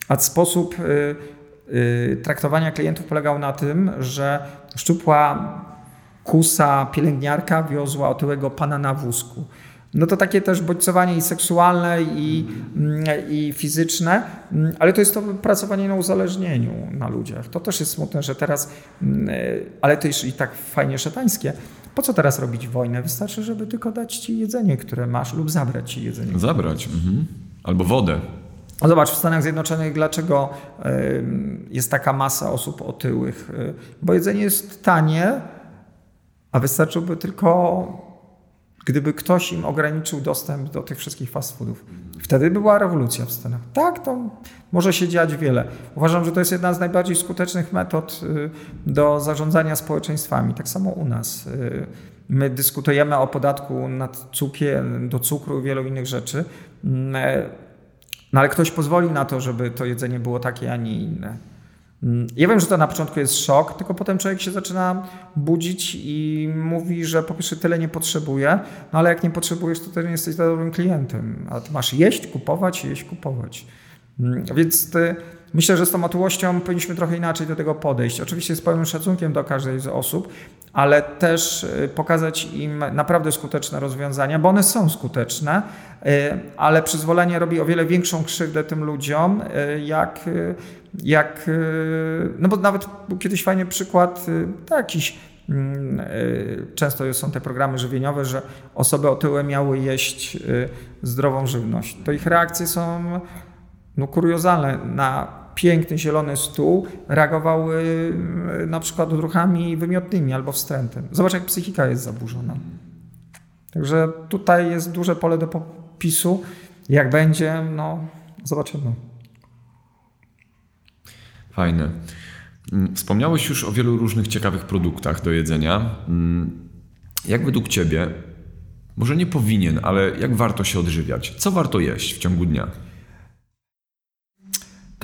B: A sposób y, y, traktowania klientów polegał na tym, że szczupła kusa pielęgniarka wiozła otyłego pana na wózku. No to takie też bodźcowanie i seksualne, i, mm, i fizyczne, mm, ale to jest to pracowanie na uzależnieniu na ludziach. To też jest smutne, że teraz, mm, y, ale to jest i tak fajnie szatańskie. Po co teraz robić wojnę? Wystarczy, żeby tylko dać ci jedzenie, które masz, lub zabrać ci jedzenie.
A: Zabrać. Mhm. Albo wodę.
B: No Zobacz, w Stanach Zjednoczonych dlaczego jest taka masa osób otyłych? Y, Bo jedzenie jest tanie, a wystarczyłby tylko, gdyby ktoś im ograniczył dostęp do tych wszystkich fast foodów. Wtedy by była rewolucja w Stanach. Tak, to może się dziać wiele. Uważam, że to jest jedna z najbardziej skutecznych metod y, do zarządzania społeczeństwami. Tak samo u nas. Y, My dyskutujemy o podatku nad cukier, do cukru i wielu innych rzeczy. E, no ale ktoś pozwolił na to, żeby to jedzenie było takie, a nie inne. Mm, Ja wiem, że to na początku jest szok, tylko potem człowiek się zaczyna budzić i mówi, że po pierwsze tyle nie potrzebuje, no ale jak nie potrzebujesz, to też nie jesteś dobrym klientem. A ty masz jeść, kupować, jeść, kupować. Mm, Więc ty, myślę, że z tą otyłością powinniśmy trochę inaczej do tego podejść. Oczywiście z pełnym szacunkiem do każdej z osób, ale też y, pokazać im naprawdę skuteczne rozwiązania, bo one są skuteczne, y, ale przyzwolenie robi o wiele większą krzywdę tym ludziom, y, jak, jak no bo nawet był kiedyś fajny przykład, y, tak, jakiś mm, Często są te programy żywieniowe, że osoby otyłe miały jeść zdrową żywność. To ich reakcje są no, kuriozalne. Na piękny zielony stół reagowały y, na przykład odruchami wymiotnymi albo wstrętem. Zobacz, jak psychika jest zaburzona. Także tutaj jest duże pole do popisu. Jak będzie, no zobaczymy.
A: Fajne. Mm, Wspomniałeś już o wielu różnych ciekawych produktach do jedzenia. Mm, Jak według Ciebie, może nie powinien, ale jak warto się odżywiać? Co warto jeść w ciągu dnia?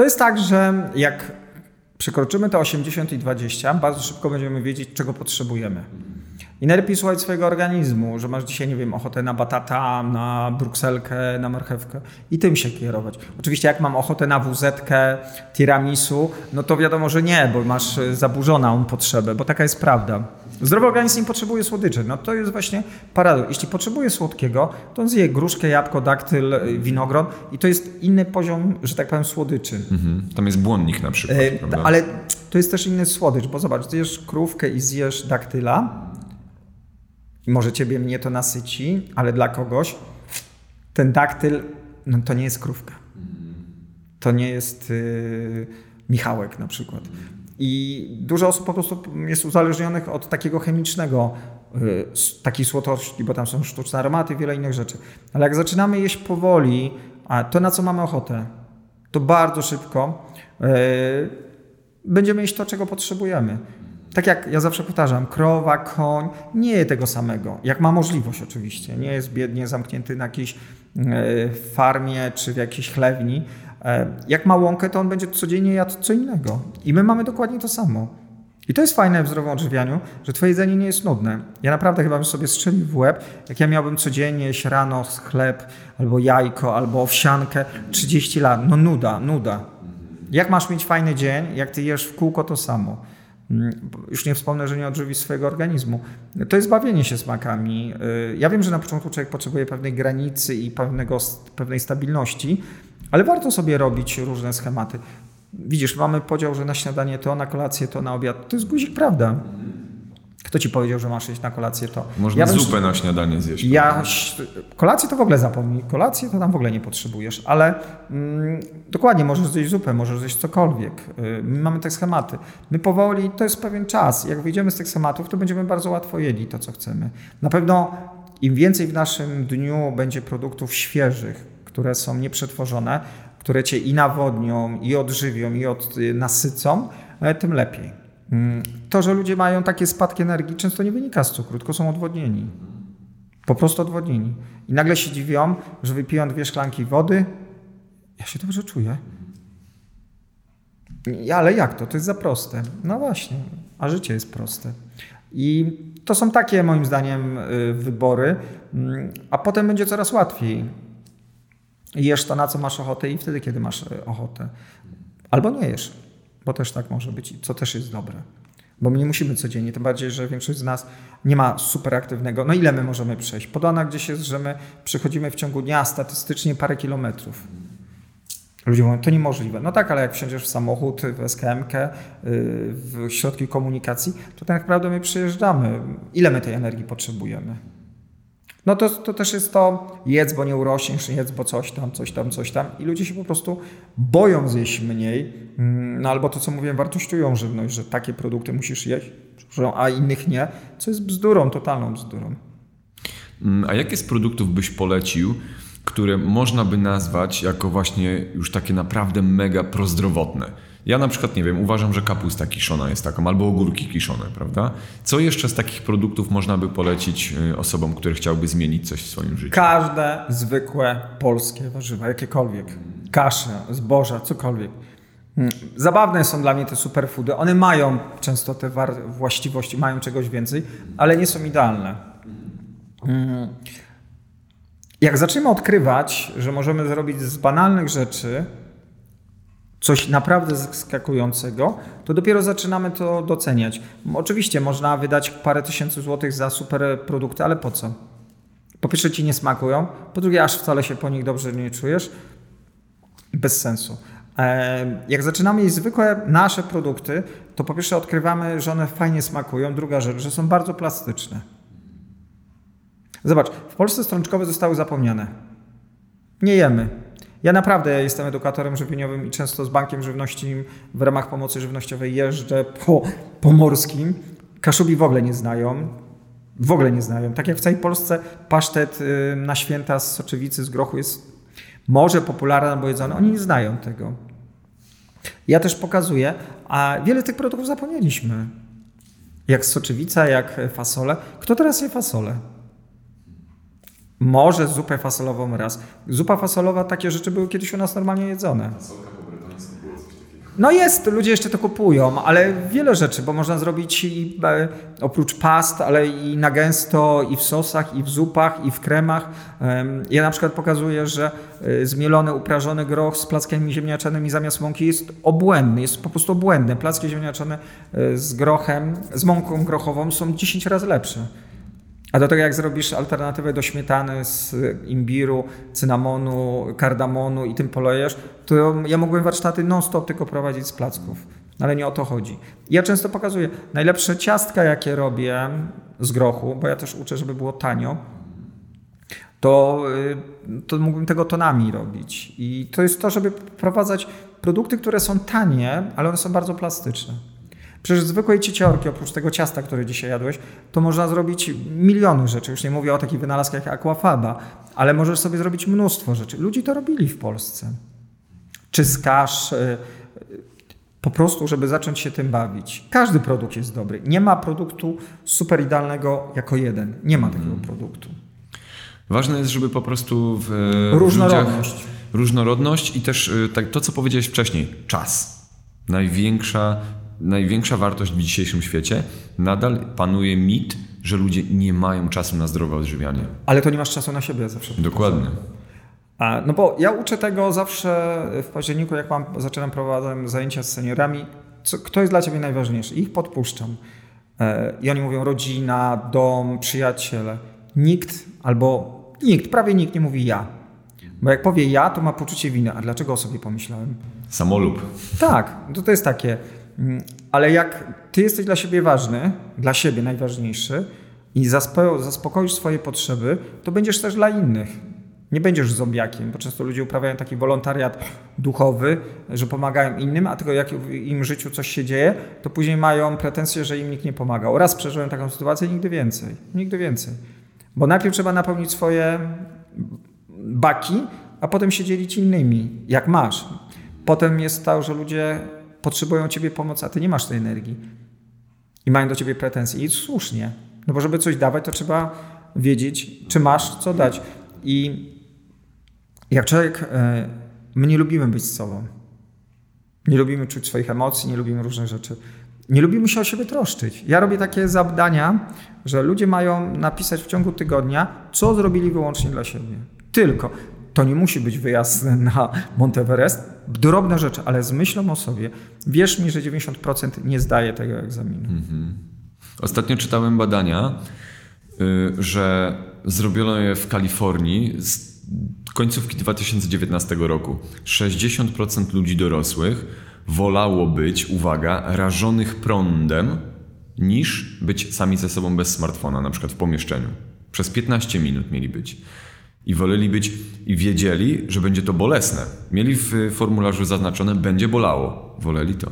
B: To jest tak, że jak przekroczymy te 80 i 20, bardzo szybko będziemy wiedzieć, czego potrzebujemy. I najlepiej słuchać swojego organizmu, że masz dzisiaj, nie wiem, ochotę na batata, na brukselkę, na marchewkę i tym się kierować. Oczywiście jak mam ochotę na wuzetkę, tiramisu, no to wiadomo, że nie, bo masz zaburzoną potrzebę, bo taka jest prawda. Zdrowy organizm nie potrzebuje słodyczy. No to jest właśnie paradoks. Jeśli potrzebuje słodkiego, to on zje gruszkę, jabłko, daktyl, y, winogron i to jest inny poziom, że tak powiem, słodyczy.
A: Mhm. Tam jest błonnik na przykład,
B: E, ale to jest też inny słodycz, bo zobacz, zjesz krówkę i zjesz daktyla, może ciebie mnie to nasyci, ale dla kogoś ten daktyl, no to nie jest krówka. To nie jest y, Michałek na przykład. I dużo osób po prostu jest uzależnionych od takiego chemicznego, y, takiej słodkości, bo tam są sztuczne aromaty wiele innych rzeczy. Ale jak zaczynamy jeść powoli, a to na co mamy ochotę, to bardzo szybko y, będziemy jeść to, czego potrzebujemy. tak jak ja zawsze powtarzam, krowa, koń nie je tego samego, jak ma możliwość oczywiście. Nie jest biednie zamknięty na jakiejś e, farmie czy w jakiejś chlewni. E, jak ma łąkę, to on będzie codziennie jadł co innego. I my mamy dokładnie to samo. I to jest fajne w zdrowym odżywianiu, że twoje jedzenie nie jest nudne. Ja naprawdę chyba bym sobie strzelił w łeb, jak ja miałbym codziennie jeść rano chleb, albo jajko, albo owsiankę 30 lat. No nuda, nuda. Jak masz mieć fajny dzień, jak ty jesz w kółko to samo? Mm, już nie wspomnę, że nie odżywi swojego organizmu. To jest bawienie się smakami. Y, ja wiem, że na początku człowiek potrzebuje pewnej granicy i pewnego, pewnej stabilności, ale warto sobie robić różne schematy. Widzisz, mamy podział, że na śniadanie to, na kolację to, na obiad. To jest guzik prawda. Kto ci powiedział, że masz iść na kolację to?
A: Można ja zupę bym, na śniadanie zjeść.
B: Ja, kolację to w ogóle zapomnij. Kolację to tam w ogóle nie potrzebujesz, ale mm, dokładnie możesz zjeść zupę, możesz zjeść cokolwiek. Y, my mamy te schematy. My powoli, to jest pewien czas. Jak wyjdziemy z tych schematów, to będziemy bardzo łatwo jedli to, co chcemy. Na pewno im więcej w naszym dniu będzie produktów świeżych, które są nieprzetworzone, które cię i nawodnią, i odżywią, i od, y, nasycą, tym lepiej. Mm, to, że ludzie mają takie spadki energii, często nie wynika z cukru, tylko są odwodnieni. Po prostu odwodnieni. I nagle się dziwią, że wypiją dwie szklanki wody. Ja się dobrze czuję. Ale jak to? To jest za proste. No właśnie, a życie jest proste. I to są takie, moim zdaniem, y, wybory, mm, a potem będzie coraz łatwiej. Jesz to, na co masz ochotę i wtedy, kiedy masz y, ochotę. Albo nie jesz bo też tak może być, co też jest dobre. Bo my nie musimy codziennie, tym bardziej, że większość z nas nie ma super aktywnego. No ile my możemy przejść? Podana gdzieś jest, że my przechodzimy w ciągu dnia statystycznie parę kilometrów. Ludzie mówią, to niemożliwe. No tak, ale jak wsiądziesz w samochód, w SKM, w środki komunikacji, to tak naprawdę my przyjeżdżamy. Ile my tej energii potrzebujemy? No to, to też jest to jedz, bo nie urośniesz, jedz, bo coś tam, coś tam, coś tam. I ludzie się po prostu boją zjeść mniej, mm, no albo to, co mówiłem, wartościują żywność, że takie produkty musisz jeść, a innych nie, co jest bzdurą, totalną bzdurą.
A: Mm, a jakie z produktów byś polecił, które można by nazwać jako właśnie już takie naprawdę mega prozdrowotne? Ja na przykład nie wiem, uważam, że kapusta kiszona jest taką, albo ogórki kiszone, prawda? Co jeszcze z takich produktów można by polecić y, osobom, które chciałyby zmienić coś w swoim życiu?
B: Każde zwykłe polskie warzywa, jakiekolwiek. Kasze, zboża, cokolwiek. Hmm. Zabawne są dla mnie te superfoody. One mają często te właściwości, mają czegoś więcej, ale nie są idealne. Hmm. Jak zaczniemy odkrywać, że możemy zrobić z banalnych rzeczy coś naprawdę zaskakującego, to dopiero zaczynamy to doceniać. Oczywiście można wydać parę tysięcy złotych za super produkty, ale po co? Po pierwsze ci nie smakują, po drugie aż wcale się po nich dobrze nie czujesz. Bez sensu. E, jak zaczynamy jeść zwykłe nasze produkty, to po pierwsze odkrywamy, że one fajnie smakują. Druga rzecz, że są bardzo plastyczne. Zobacz, w Polsce strączkowe zostały zapomniane. Nie jemy. Ja naprawdę jestem edukatorem żywieniowym i często z Bankiem Żywności w ramach pomocy żywnościowej jeżdżę po pomorskim. Kaszubi w ogóle nie znają. W ogóle nie znają. Tak jak w całej Polsce pasztet y, na święta z soczewicy, z grochu jest może popularny albo jedzony. Oni nie znają tego. Ja też pokazuję, a wiele tych produktów zapomnieliśmy. Jak soczewica, jak fasole. Kto teraz je fasole? Może zupę fasolową raz. Zupa fasolowa, takie rzeczy były kiedyś u nas normalnie jedzone. No jest, ludzie jeszcze to kupują, ale wiele rzeczy, bo można zrobić i, e, oprócz past, ale i na gęsto, i w sosach, i w zupach, i w kremach. Ja na przykład pokazuję, że e, zmielony, uprażony groch z plackami ziemniaczanymi zamiast mąki jest obłędny, jest po prostu obłędny. Placki ziemniaczane e, z grochem, z mąką grochową są 10 razy lepsze. A do tego jak zrobisz alternatywę do śmietany z imbiru, cynamonu, kardamonu i tym polejesz, to ja mógłbym warsztaty non-stop tylko prowadzić z placków. Ale nie o to chodzi. Ja często pokazuję najlepsze ciastka, jakie robię z grochu, bo ja też uczę, żeby było tanio, to, y, to mógłbym tego tonami robić. I to jest to, żeby wprowadzać produkty, które są tanie, ale one są bardzo plastyczne. Przecież zwykłej cieciorki, oprócz tego ciasta, które dzisiaj jadłeś, to można zrobić miliony rzeczy. Już nie mówię o takich wynalazkach jak aquafaba, ale możesz sobie zrobić mnóstwo rzeczy. Ludzie to robili w Polsce. Czy z kasz. Y, Po prostu, żeby zacząć się tym bawić. Każdy produkt jest dobry. Nie ma produktu super idealnego jako jeden. Nie ma takiego mm. produktu.
A: Ważne jest, żeby po prostu w
B: różnorodność. Ludziach,
A: różnorodność i też y, tak, to, co powiedziałeś wcześniej, czas. Największa, największa wartość w dzisiejszym świecie. Nadal panuje mit, że ludzie nie mają czasu na zdrowe odżywianie.
B: Ale to nie masz czasu na siebie zawsze.
A: Dokładnie.
B: A, no bo ja uczę tego zawsze w październiku, jak mam, zaczynam prowadzić zajęcia z seniorami, co, kto jest dla ciebie najważniejszy. Ich podpuszczam. E, I oni mówią rodzina, dom, przyjaciele. Nikt albo nikt, prawie nikt nie mówi ja. Bo jak powie ja, to ma poczucie winy. A dlaczego o sobie pomyślałem?
A: Samolub.
B: Tak, to, to jest takie. Mm, ale jak ty jesteś dla siebie ważny, dla siebie najważniejszy i zaspokoisz swoje potrzeby, to będziesz też dla innych. Nie będziesz zombiakiem, bo często ludzie uprawiają taki wolontariat duchowy, że pomagają innym, a tylko jak im w życiu coś się dzieje, to później mają pretensje, że im nikt nie pomagał. Raz przeżyłem taką sytuację, nigdy więcej. Nigdy więcej. Bo najpierw trzeba napełnić swoje baki, a potem się dzielić innymi, jak masz. Potem jest to, że ludzie potrzebują ciebie pomocy, a ty nie masz tej energii. I mają do ciebie pretensje. I słusznie. No bo żeby coś dawać, to trzeba wiedzieć, czy masz co dać. I jak człowiek, e, my nie lubimy być z sobą. Nie lubimy czuć swoich emocji, nie lubimy różnych rzeczy. Nie lubimy się o siebie troszczyć. Ja robię takie zadania, że ludzie mają napisać w ciągu tygodnia, co zrobili wyłącznie dla siebie. Tylko. To nie musi być wyjazd na Monteverest. Drobne rzeczy, ale z myślą o sobie. Wierz mi, że 90% nie zdaje tego egzaminu. Mhm.
A: Ostatnio czytałem badania, y, że zrobiono je w Kalifornii z końcówki 2019 roku. 60% ludzi dorosłych wolało być, uwaga, rażonych prądem, niż być sami ze sobą bez smartfona, na przykład w pomieszczeniu. Przez 15 minut mieli być. I woleli być i wiedzieli, że będzie to bolesne. Mieli w formularzu zaznaczone, będzie bolało. Woleli to.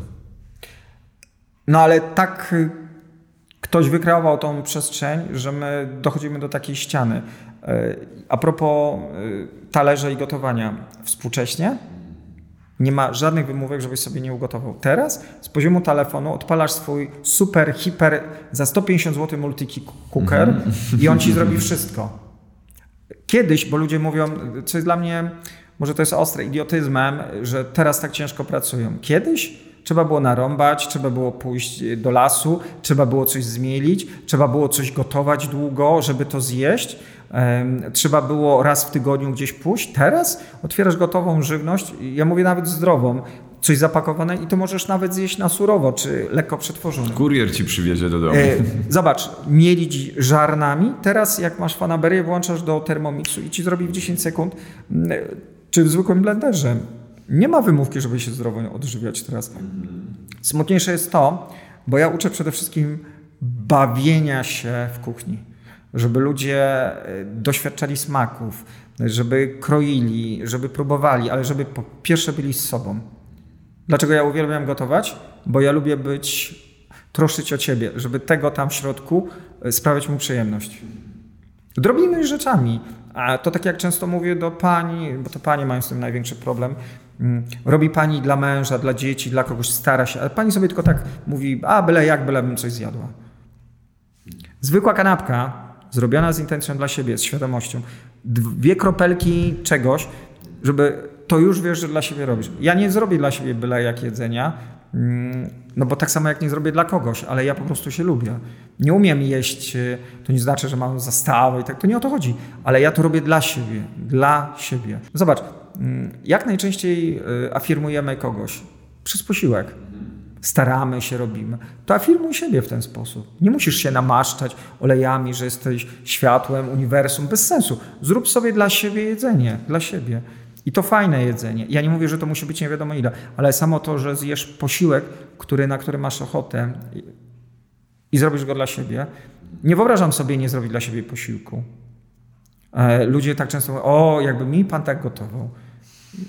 B: No ale tak y, ktoś wykreował tą przestrzeń, że my dochodzimy do takiej ściany. Y, a propos y, talerza i gotowania współcześnie, nie ma żadnych wymówek, żebyś sobie nie ugotował. Teraz z poziomu telefonu odpalasz swój super, hiper za 150 zł multi-cooker mm -hmm. i on ci zrobi wszystko. Kiedyś, bo ludzie mówią, co jest dla mnie, może to jest ostre, idiotyzmem, że teraz tak ciężko pracują. Kiedyś trzeba było narąbać, trzeba było pójść do lasu, trzeba było coś zmielić, trzeba było coś gotować długo, żeby to zjeść trzeba było raz w tygodniu gdzieś pójść. Teraz otwierasz gotową żywność, ja mówię nawet zdrową, coś zapakowane i to możesz nawet zjeść na surowo, czy lekko przetworzone.
A: Kurier ci przywiezie do domu. E,
B: zobacz, mielić żarnami, teraz jak masz fanaberię, włączasz do termomixu i ci zrobi w 10 sekund, mm, czy w zwykłym blenderze. Nie ma wymówki, żeby się zdrowo odżywiać teraz. Smutniejsze jest to, bo ja uczę przede wszystkim bawienia się w kuchni żeby ludzie e, doświadczali smaków, żeby kroili, żeby próbowali, ale żeby po pierwsze byli z sobą. Dlaczego ja uwielbiam gotować? Bo ja lubię być, troszczyć o ciebie, żeby tego tam w środku e, sprawiać mu przyjemność. Drobnymi rzeczami. A to tak jak często mówię do pani, bo to panie mają z tym największy problem. Mm, robi pani dla męża, dla dzieci, dla kogoś stara się, ale pani sobie tylko tak mówi, a byle jak, byle bym coś zjadła. Zwykła kanapka zrobiona z intencją dla siebie, z świadomością, dwie kropelki czegoś, żeby to już wiesz, że dla siebie robisz. Ja nie zrobię dla siebie byle jak jedzenia, mm, no bo tak samo jak nie zrobię dla kogoś, ale ja po prostu się lubię. Nie umiem jeść, y, to nie znaczy, że mam zastawę i tak, to nie o to chodzi, ale ja to robię dla siebie, dla siebie. Zobacz, mm, jak najczęściej y, afirmujemy kogoś? Przez posiłek staramy się, robimy, to afirmuj siebie w ten sposób. Nie musisz się namaszczać olejami, że jesteś światłem, uniwersum, bez sensu. Zrób sobie dla siebie jedzenie, dla siebie. I to fajne jedzenie. Ja nie mówię, że to musi być nie wiadomo ile, ale samo to, że zjesz posiłek, który, na który masz ochotę i, i zrobisz go dla siebie. Nie wyobrażam sobie nie zrobić dla siebie posiłku. E, ludzie tak często mówią, o, jakby mi pan tak gotował.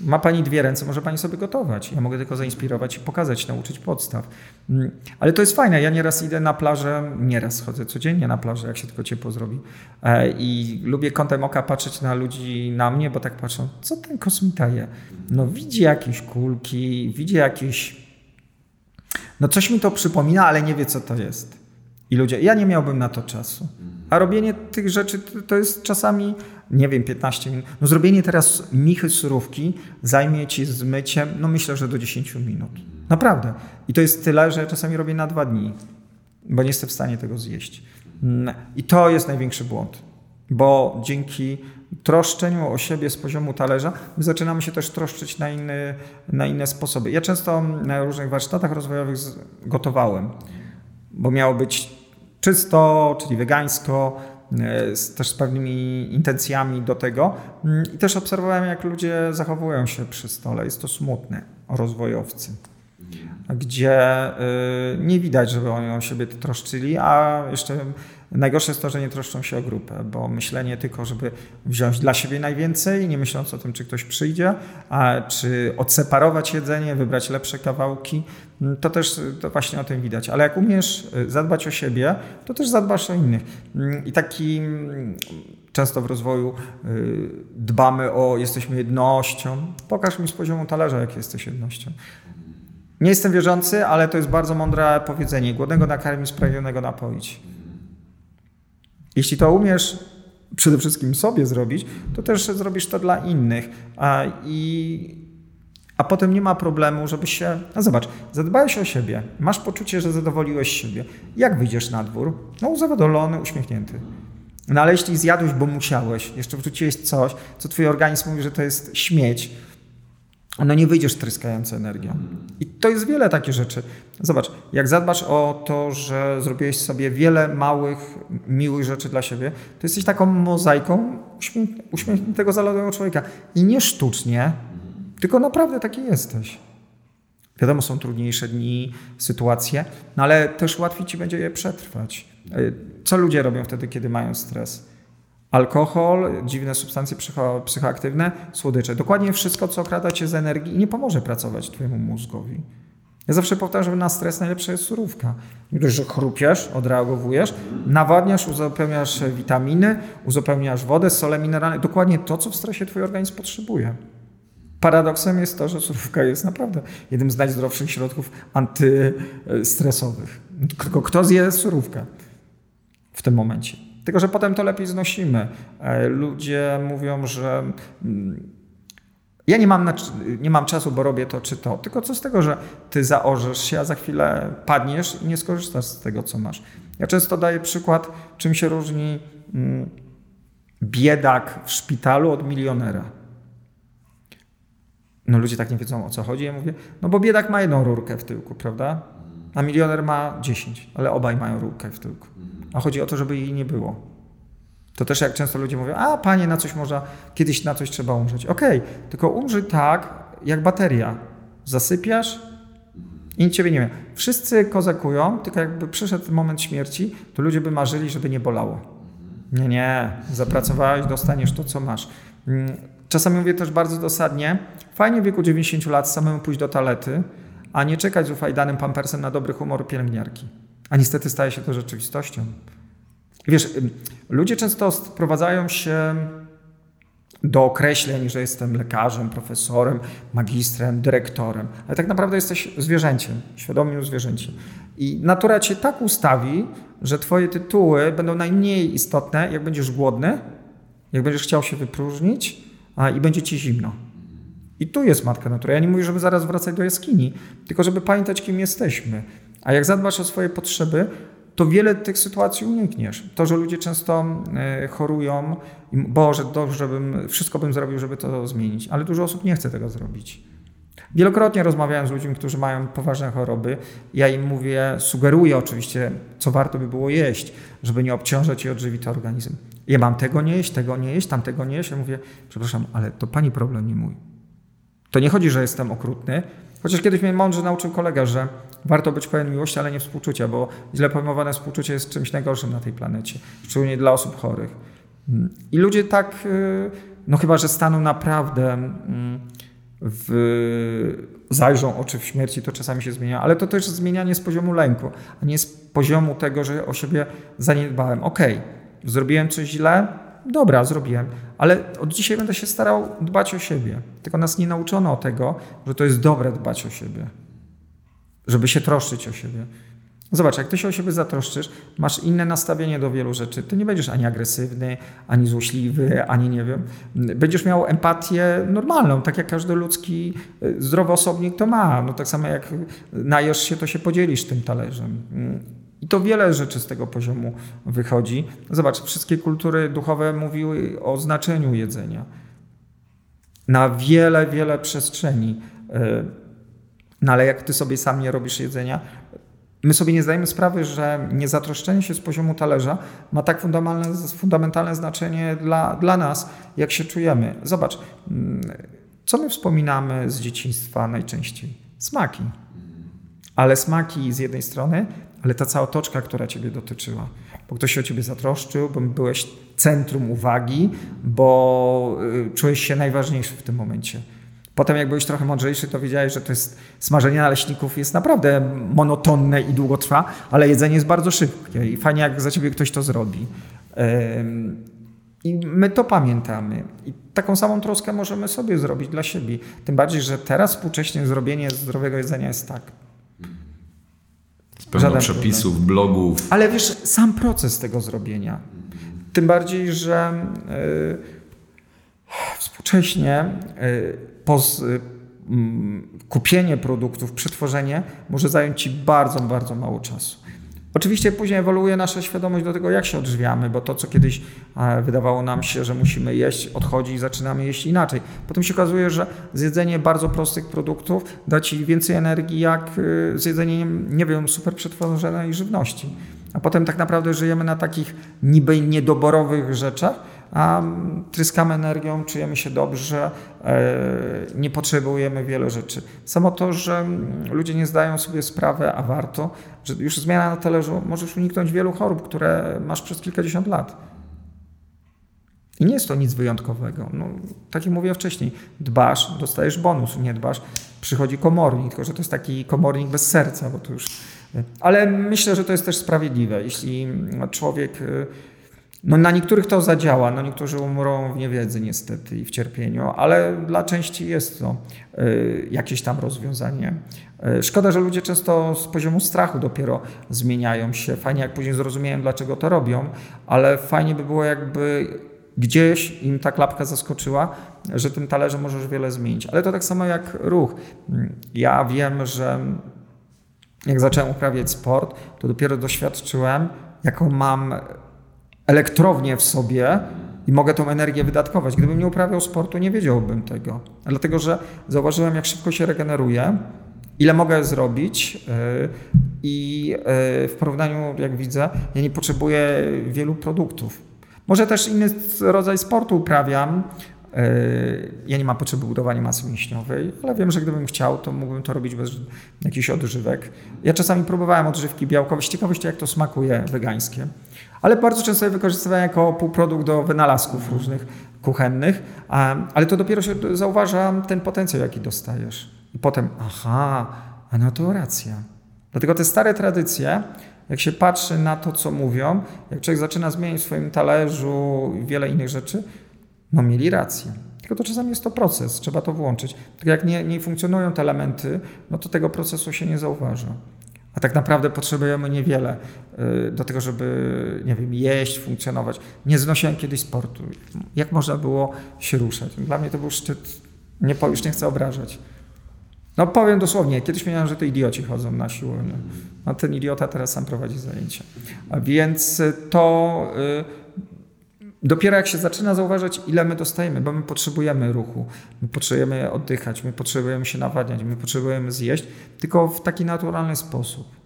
B: Ma Pani dwie ręce, może Pani sobie gotować. Ja mogę tylko zainspirować i pokazać, nauczyć podstaw. Mm, ale to jest fajne. Ja nieraz idę na plażę, nieraz chodzę codziennie na plażę, jak się tylko ciepło zrobi. E, I lubię kątem oka patrzeć na ludzi, na mnie, bo tak patrzą, co ten kosmita je? No widzi jakieś kulki, widzi jakieś No coś mi to przypomina, ale nie wie, co to jest. I ludzie, ja nie miałbym na to czasu. A robienie tych rzeczy to jest czasami, nie wiem, 15 minut. No zrobienie teraz michy surówki zajmie ci z no myślę, że do 10 minut. Naprawdę. I to jest tyle, że czasami robię na dwa dni, bo nie jestem w stanie tego zjeść. Mm, I to jest największy błąd, bo dzięki troszczeniu o siebie z poziomu talerza, my zaczynamy się też troszczyć na, inny, na inne sposoby. Ja często na różnych warsztatach rozwojowych gotowałem, bo miało być czysto, czyli wegańsko, e, z, też z pewnymi intencjami do tego. Mm, I też obserwowałem, jak ludzie zachowują się przy stole. Jest to smutne, rozwojowcy gdzie y, nie widać, żeby oni o siebie troszczyli, a jeszcze najgorsze jest to, że nie troszczą się o grupę, bo myślenie tylko, żeby wziąć dla siebie najwięcej, nie myśląc o tym, czy ktoś przyjdzie, a czy odseparować jedzenie, wybrać lepsze kawałki, mm, to też to właśnie o tym widać. Ale jak umiesz y, zadbać o siebie, to też zadbasz o innych. Mm, I taki mm, często w rozwoju y, dbamy o, jesteśmy jednością. Pokaż mi z poziomu talerza, jak jesteś jednością. Nie jestem wierzący, ale to jest bardzo mądre powiedzenie. Głodnego nakarmić, sprawiedliwego napoić. Jeśli to umiesz przede wszystkim sobie zrobić, to też zrobisz to dla innych. A, i, a potem nie ma problemu, żeby się. No zobacz, zadbałeś o siebie, masz poczucie, że zadowoliłeś siebie. Jak wyjdziesz na dwór? No, zadowolony, uśmiechnięty. No ale jeśli zjadłeś, bo musiałeś, jeszcze wrzuciłeś coś, co twój organizm mówi, że to jest śmieć, no nie wyjdziesz tryskający energią. I to jest wiele takich rzeczy. Zobacz, jak zadbasz o to, że zrobiłeś sobie wiele małych, miłych rzeczy dla siebie, to jesteś taką mozaiką uśmiechniętego, zalotowego człowieka. I nie sztucznie, tylko naprawdę taki jesteś. Wiadomo, są trudniejsze dni, sytuacje, no ale też łatwiej ci będzie je przetrwać. Co ludzie robią wtedy, kiedy mają stres? Alkohol, dziwne substancje psycho, psychoaktywne, słodycze. Dokładnie wszystko, co okrada cię z energii i nie pomoże pracować twojemu mózgowi. Ja zawsze powtarzam, że na stres najlepsza jest surówka. Nie dość, że chrupiesz, odreagowujesz, nawadniasz, uzupełniasz witaminy, uzupełniasz wodę, sole mineralne. Dokładnie to, co w stresie twój organizm potrzebuje. Paradoksem jest to, że surówka jest naprawdę jednym z najzdrowszych środków antystresowych. Tylko kto zje surówkę w tym momencie? Tylko, że potem to lepiej znosimy. E, ludzie mówią, że mm, ja nie mam, nie mam czasu, bo robię to czy to. Tylko co z tego, że ty zaorzesz się, a za chwilę padniesz i nie skorzystasz z tego, co masz. Ja często daję przykład, czym się różni mm, biedak w szpitalu od milionera. No ludzie tak nie wiedzą o co chodzi. Ja mówię, no bo biedak ma jedną rurkę w tyłku, prawda? A milioner ma dziesięć, ale obaj mają rurkę w tyłku a chodzi o to, żeby jej nie było. To też jak często ludzie mówią, a panie, na coś można, kiedyś na coś trzeba umrzeć. Okej, okay, tylko umrzyj tak, jak bateria. Zasypiasz i nic ciebie nie ma. Wszyscy kozakują, tylko jakby przyszedł moment śmierci, to ludzie by marzyli, żeby nie bolało. Nie, nie, zapracowałeś, dostaniesz to, co masz. Mm, czasami mówię też bardzo dosadnie, fajnie w wieku 90 lat samemu pójść do talety, a nie czekać z ufajdanym pampersem na dobry humor pielęgniarki. A niestety staje się to rzeczywistością. Wiesz, ludzie często sprowadzają się do określeń, że jestem lekarzem, profesorem, magistrem, dyrektorem, ale tak naprawdę jesteś zwierzęciem, świadomym zwierzęciem. I natura cię tak ustawi, że twoje tytuły będą najmniej istotne, jak będziesz głodny, jak będziesz chciał się wypróżnić a, i będzie ci zimno. I tu jest matka natura. Ja nie mówię, żeby zaraz wracać do jaskini, tylko żeby pamiętać, kim jesteśmy. A jak zadbasz o swoje potrzeby, to wiele tych sytuacji unikniesz. To, że ludzie często e, chorują, i Boże, dobrze bym, wszystko bym zrobił, żeby to zmienić, ale dużo osób nie chce tego zrobić. Wielokrotnie rozmawiałem z ludźmi, którzy mają poważne choroby. Ja im mówię, sugeruję oczywiście, co warto by było jeść, żeby nie obciążać i odżywić organizm. Ja mam tego nie jeść, tego nie jeść, tamtego nie jeść. Ja mówię, przepraszam, ale to pani problem, nie mój. To nie chodzi, że jestem okrutny, chociaż kiedyś mnie mądrze nauczył kolega, że warto być pełen miłości, ale nie współczucia, bo źle pojmowane współczucie jest czymś najgorszym na tej planecie, szczególnie dla osób chorych. I ludzie tak, y, no chyba, że staną naprawdę mm, w, zajrzą oczy w śmierci, to czasami się zmienia, ale to też zmienianie z poziomu lęku, a nie z poziomu tego, że o siebie zaniedbałem. Okej, okay, zrobiłem coś źle, dobra, zrobiłem, ale od dzisiaj będę się starał dbać o siebie. Tylko nas nie nauczono tego, że to jest dobre dbać o siebie żeby się troszczyć o siebie. Zobacz, jak ty się o siebie zatroszczysz, masz inne nastawienie do wielu rzeczy. Ty nie będziesz ani agresywny, ani złośliwy, ani nie wiem. Będziesz miał empatię normalną, tak jak każdy ludzki y, zdrowy osobnik to ma. No tak samo jak najesz się, to się podzielisz tym talerzem. I to wiele rzeczy z tego poziomu wychodzi. Zobacz, wszystkie kultury duchowe mówiły o znaczeniu jedzenia. Na wiele, wiele przestrzeni. No ale jak ty sobie sam nie robisz jedzenia, My sobie nie zdajemy sprawy, że niezatroszczenie się z poziomu talerza ma tak fundamentalne, fundamentalne znaczenie dla, dla nas, jak się czujemy. Zobacz, mm, co my wspominamy z dzieciństwa najczęściej? Smaki. Ale smaki z jednej strony, ale ta cała otoczka, która ciebie dotyczyła. Bo ktoś się o ciebie zatroszczył, bo byłeś centrum uwagi, bo y, czułeś się najważniejszy w tym momencie. Potem jak byłeś trochę mądrzejszy, to wiedziałeś, że to jest smażenie naleśników jest naprawdę monotonne i długo trwa, ale jedzenie jest bardzo szybkie i fajnie jak za ciebie ktoś to zrobi. I my to pamiętamy. I taką samą troskę możemy sobie zrobić dla siebie. Tym bardziej, że teraz współcześnie zrobienie zdrowego jedzenia jest tak.
A: Pełno przepisów, problem. blogów.
B: Ale wiesz, sam proces tego zrobienia. Tym bardziej, że yy, współcześnie yy, poz, y, mm, kupienie produktów, przetworzenie może zająć Ci bardzo, bardzo mało czasu. Oczywiście później ewoluuje nasza świadomość do tego, jak się odżywiamy, bo to, co kiedyś wydawało nam się, że musimy jeść, odchodzi i zaczynamy jeść inaczej. Potem się okazuje, że zjedzenie bardzo prostych produktów da Ci więcej energii, jak y, zjedzenie, nie wiem, super przetworzonej żywności. A potem tak naprawdę żyjemy na takich niby niedoborowych rzeczach, a tryskamy energią, czujemy się dobrze, e, nie potrzebujemy wielu rzeczy. Samo to, że ludzie nie zdają sobie sprawy, a warto, że już zmiana na talerzu możesz uniknąć wielu chorób, które masz przez kilkadziesiąt lat. I nie jest to nic wyjątkowego. No, tak jak mówiłem wcześniej, dbasz, dostajesz bonus, nie dbasz, przychodzi komornik, tylko że to jest taki komornik bez serca, bo to już... Ale myślę, że to jest też sprawiedliwe. Jeśli człowiek y, no na niektórych to zadziała, no niektórzy umrą w niewiedzy niestety i w cierpieniu, ale dla części jest to y, jakieś tam rozwiązanie. Y, szkoda, że ludzie często z poziomu strachu dopiero zmieniają się. Fajnie, jak później zrozumieją, dlaczego to robią, ale fajnie by było, jakby gdzieś im ta klapka zaskoczyła, że tym talerzem możesz wiele zmienić. Ale to tak samo jak ruch. Ja wiem, że jak zacząłem uprawiać sport, to dopiero doświadczyłem, jaką mam elektrownię w sobie i mogę tą energię wydatkować. Gdybym nie uprawiał sportu, nie wiedziałbym tego. Dlatego, że zauważyłem, jak szybko się regeneruje, ile mogę zrobić y, i y, w porównaniu, jak widzę, ja nie potrzebuję wielu produktów. Może też inny rodzaj sportu uprawiam, ja nie mam potrzeby budowania masy mięśniowej, ale wiem, że gdybym chciał, to mógłbym to robić bez jakichś odżywek. Ja czasami próbowałem odżywki białkowe z ciekawości, jak to smakuje wegańskie, ale bardzo często je wykorzystywałem jako półprodukt do wynalazków różnych kuchennych, ale to dopiero się zauważa ten potencjał, jaki dostajesz. I potem, aha, a no to racja. Dlatego te stare tradycje, jak się patrzy na to, co mówią, jak człowiek zaczyna zmieniać w swoim talerzu wiele innych rzeczy, no mieli rację. Tylko to czasami jest to proces, trzeba to włączyć. Tak jak nie, nie funkcjonują te elementy, no to tego procesu się nie zauważa. A tak naprawdę potrzebujemy niewiele y, do tego, żeby, nie wiem, jeść, funkcjonować. Nie znosiłem kiedyś sportu. Jak można było się ruszać? Dla mnie to był szczyt. Nie, już nie chcę obrażać. No powiem dosłownie, kiedyś miałem, że to idioci chodzą na siłownię. No ten idiota teraz sam prowadzi zajęcia. A więc to... Y, Dopiero jak się zaczyna zauważać, ile my dostajemy, bo my potrzebujemy ruchu, my potrzebujemy oddychać, my potrzebujemy się nawadniać, my potrzebujemy zjeść, tylko w taki naturalny sposób.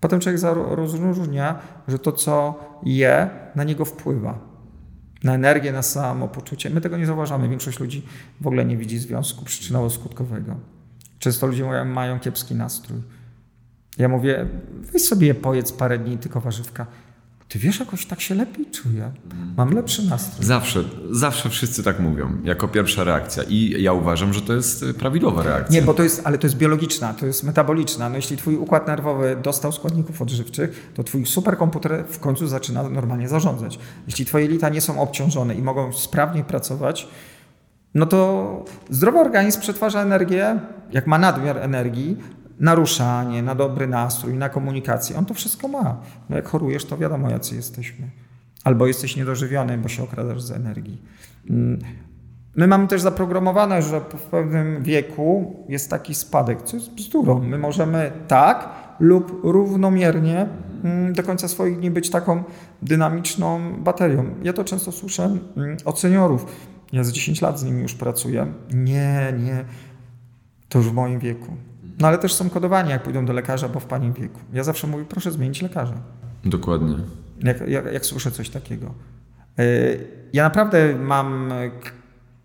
B: Potem człowiek rozróżnia, że to, co je, na niego wpływa. Na energię, na samopoczucie. My tego nie zauważamy. Większość ludzi w ogóle nie widzi związku przyczynowo-skutkowego. Często ludzie mają, mają kiepski nastrój. Ja mówię, weź sobie pojedz parę dni tylko warzywka. Ty wiesz, jakoś tak się lepiej czuję. Mam lepszy nastrój.
A: Zawsze, zawsze wszyscy tak mówią, jako pierwsza reakcja. I ja uważam, że to jest y, prawidłowa reakcja.
B: Nie, bo to jest, ale to jest biologiczna, to jest metaboliczna. No jeśli twój układ nerwowy dostał składników odżywczych, to twój superkomputer w końcu zaczyna normalnie zarządzać. Jeśli twoje lita nie są obciążone i mogą sprawnie pracować, no to zdrowy organizm przetwarza energię, jak ma nadmiar energii, na ruszanie, na dobry nastrój, na komunikację. On to wszystko ma. No jak chorujesz, to wiadomo, jacy jesteśmy. Albo jesteś niedożywiony, bo się okradasz z energii. Mm, my mamy też zaprogramowane, że w pewnym wieku jest taki spadek, co jest bzdurą. My możemy tak lub równomiernie mm, do końca swoich dni być taką dynamiczną baterią. Ja to często słyszę mm, od seniorów. Ja z 10 lat z nimi już pracuję. Nie, nie, to już w moim wieku. No ale też są kodowani, jak pójdą do lekarza, bo w pani wieku. Ja zawsze mówię, proszę zmienić lekarza.
A: Dokładnie.
B: Jak, jak, jak słyszę coś takiego. E, ja naprawdę mam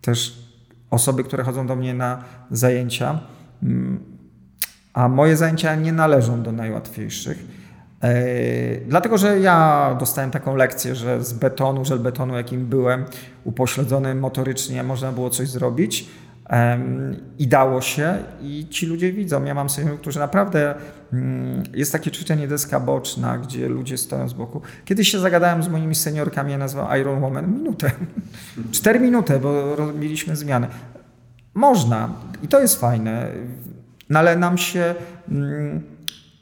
B: też osoby, które chodzą do mnie na zajęcia, mm, a moje zajęcia nie należą do najłatwiejszych. E, dlatego, że ja dostałem taką lekcję, że z betonu, żelbetonu, jakim byłem, upośledzony motorycznie, można było coś zrobić i dało się i ci ludzie widzą. Ja mam seniorów, którzy naprawdę, mm, jest takie ćwiczenie deska boczna, gdzie ludzie stoją z boku. Kiedyś się zagadałem z moimi seniorkami, ja nazywam Iron Woman, minutę, cztery minuty, bo robiliśmy zmiany. Można i to jest fajne, no ale nam się mm,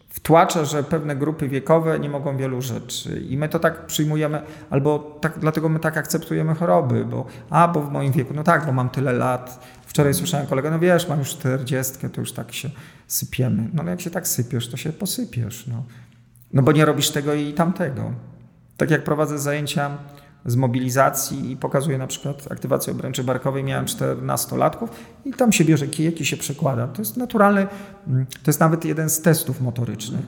B: wtłacza, że pewne grupy wiekowe nie mogą wielu rzeczy i my to tak przyjmujemy, albo tak, dlatego my tak akceptujemy choroby, bo a, bo w moim wieku, no tak, bo mam tyle lat, Wczoraj słyszałem kolegę, no wiesz, mam już 40, to już tak się sypiemy. No ale jak się tak sypiesz, to się posypiesz. No, no bo nie robisz tego i tamtego. Tak jak prowadzę zajęcia z mobilizacji i pokazuję na przykład aktywację obręczy barkowej, miałem 14-latków i tam się bierze kijek i się przekłada. To jest naturalny, to jest nawet jeden z testów motorycznych.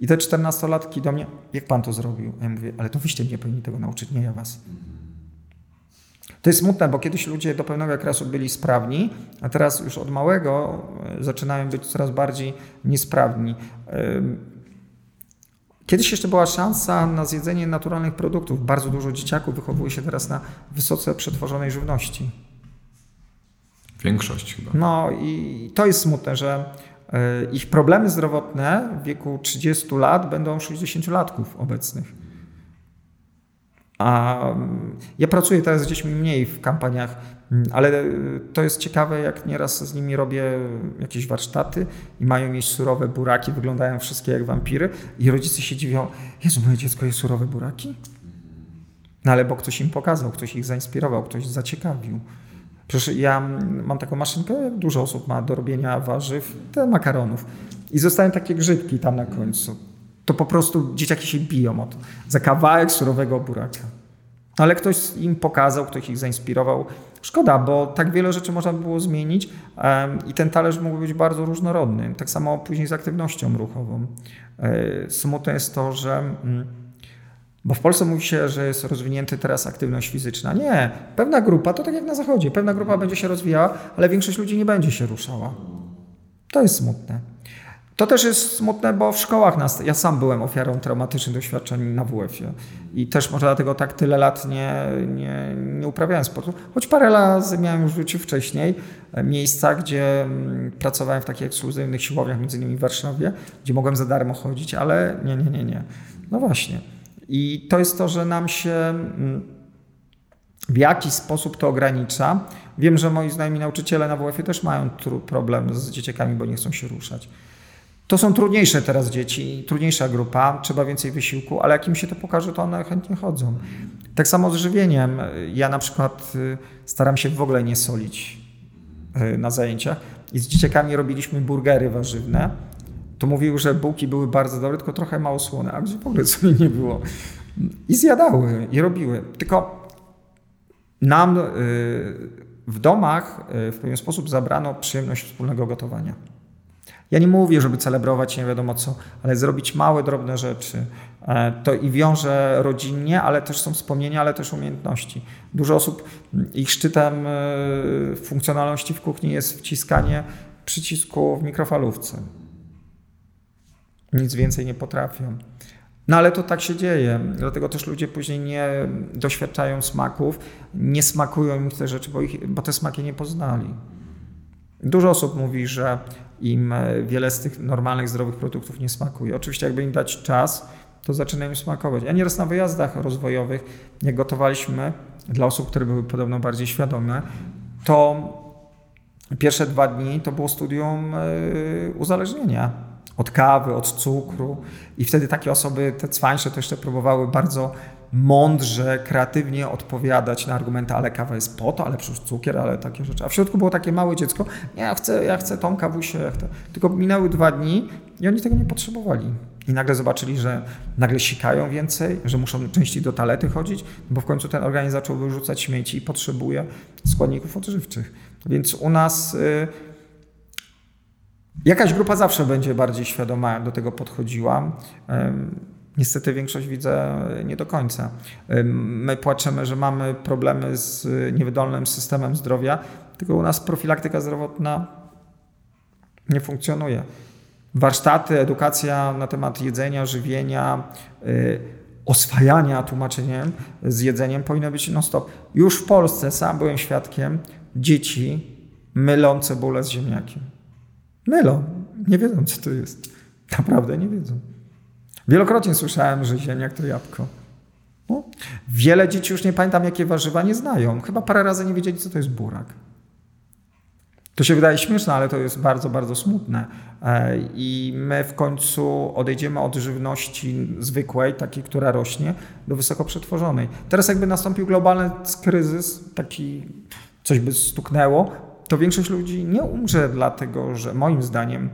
B: I te 14-latki do mnie, jak pan to zrobił? Ja mówię, ale to wyście mnie powinni tego nauczyć, nie ja was. To jest smutne, bo kiedyś ludzie do pewnego okresu byli sprawni, a teraz już od małego e, zaczynają być coraz bardziej niesprawni. Kiedyś jeszcze była szansa na zjedzenie naturalnych produktów. Bardzo dużo dzieciaków wychowuje się teraz na wysoce przetworzonej żywności.
A: Większość chyba.
B: No i to jest smutne, że e, ich problemy zdrowotne w wieku 30 lat będą 60-latków obecnych. A mm, ja pracuję teraz z dziećmi mniej w kampaniach, mm, ale e, to jest ciekawe, jak nieraz z nimi robię jakieś warsztaty i mają mieć surowe buraki, wyglądają wszystkie jak wampiry i rodzice się dziwią, Jezu, moje dziecko je surowe buraki? No ale bo ktoś im pokazał, ktoś ich zainspirował, ktoś zaciekawił. Przecież ja mam taką maszynkę, dużo osób ma do robienia warzyw, te makaronów. I zostają takie grzybki tam na końcu to po prostu dzieciaki się biją o to, za kawałek surowego buraka. Ale ktoś im pokazał, ktoś ich zainspirował. Szkoda, bo tak wiele rzeczy można by było zmienić i ten talerz mógł być bardzo różnorodny. Tak samo później z aktywnością ruchową. E, smutne jest to, że. Mm, bo w Polsce mówi się, że jest rozwinięta teraz aktywność fizyczna. Nie, pewna grupa, to tak jak na zachodzie, pewna grupa będzie się rozwijała, ale większość ludzi nie będzie się ruszała. To jest smutne. To też jest smutne, bo w szkołach nas, ja sam byłem ofiarą traumatycznych doświadczeń na WF-ie i też może dlatego tak tyle lat nie, nie, nie uprawiałem sportu, choć parę lat miałem już w życiu wcześniej e, miejsca, gdzie mm, pracowałem w takich ekskluzywnych siłowniach, między innymi w Warszawie, gdzie mogłem za darmo chodzić, ale nie, nie, nie, nie. No właśnie. I to jest to, że nam się mm, w jakiś sposób to ogranicza. Wiem, że moi znajomi nauczyciele na WF-ie też mają problem z dzieciakami, bo nie chcą się ruszać. To są trudniejsze teraz dzieci, trudniejsza grupa, trzeba więcej wysiłku, ale jak im się to pokaże, to one chętnie chodzą. Tak samo z żywieniem. Ja na przykład y, staram się w ogóle nie solić y, na zajęciach i z dzieciakami robiliśmy burgery warzywne. To mówił, że bułki były bardzo dobre, tylko trochę mało słone, a gdzie w ogóle sobie nie było. I zjadały, i robiły. Tylko nam y, w domach w pewien sposób zabrano przyjemność wspólnego gotowania. Ja nie mówię, żeby celebrować nie wiadomo co, ale zrobić małe, drobne rzeczy. E, to i wiąże rodzinnie, ale też są wspomnienia, ale też umiejętności. Dużo osób, ich szczytem e, funkcjonalności w kuchni jest wciskanie przycisku w mikrofalówce. Nic więcej nie potrafią. No ale to tak się dzieje, dlatego też ludzie później nie doświadczają smaków, nie smakują im te rzeczy, bo, ich, bo te smaki nie poznali. Dużo osób mówi, że im e, wiele z tych normalnych, zdrowych produktów nie smakuje. Oczywiście, jakby im dać czas, to zaczyna im smakować. A nieraz na wyjazdach rozwojowych, jak gotowaliśmy dla osób, które były podobno bardziej świadome, to pierwsze dwa dni to było studium e, uzależnienia od kawy, od cukru. I wtedy takie osoby, te cwańsze, to jeszcze próbowały bardzo mądrze, kreatywnie odpowiadać na argumenty, ale kawa jest po to, ale przecież cukier, ale takie rzeczy. A w środku było takie małe dziecko, ja chcę, ja chcę tą kawusię, ja chcę. tylko minęły dwa dni i oni tego nie potrzebowali. I nagle zobaczyli, że nagle sikają więcej, że muszą częściej do talety chodzić, bo w końcu ten organizm zaczął wyrzucać śmieci i potrzebuje składników odżywczych. Więc u nas y, jakaś grupa zawsze będzie bardziej świadoma do tego podchodziła. Niestety większość widzę nie do końca. My płaczemy, że mamy problemy z niewydolnym systemem zdrowia, tylko u nas profilaktyka zdrowotna nie funkcjonuje. Warsztaty, edukacja na temat jedzenia, żywienia, y, oswajania tłumaczeniem z jedzeniem powinno być non-stop. Już w Polsce sam byłem świadkiem dzieci mylą cebulę z ziemniakiem. Mylą. Nie wiedzą, co to jest. Naprawdę nie wiedzą. Wielokrotnie słyszałem, że ziemniak to jabłko. No. Wiele dzieci już nie pamiętam, jakie warzywa nie znają. Chyba parę razy nie wiedzieli, co to jest burak. To się wydaje śmieszne, ale to jest bardzo, bardzo smutne. E, I my w końcu odejdziemy od żywności zwykłej, takiej, która rośnie, do wysoko przetworzonej. Teraz jakby nastąpił globalny kryzys, taki coś by stuknęło, to większość ludzi nie umrze dlatego, że moim zdaniem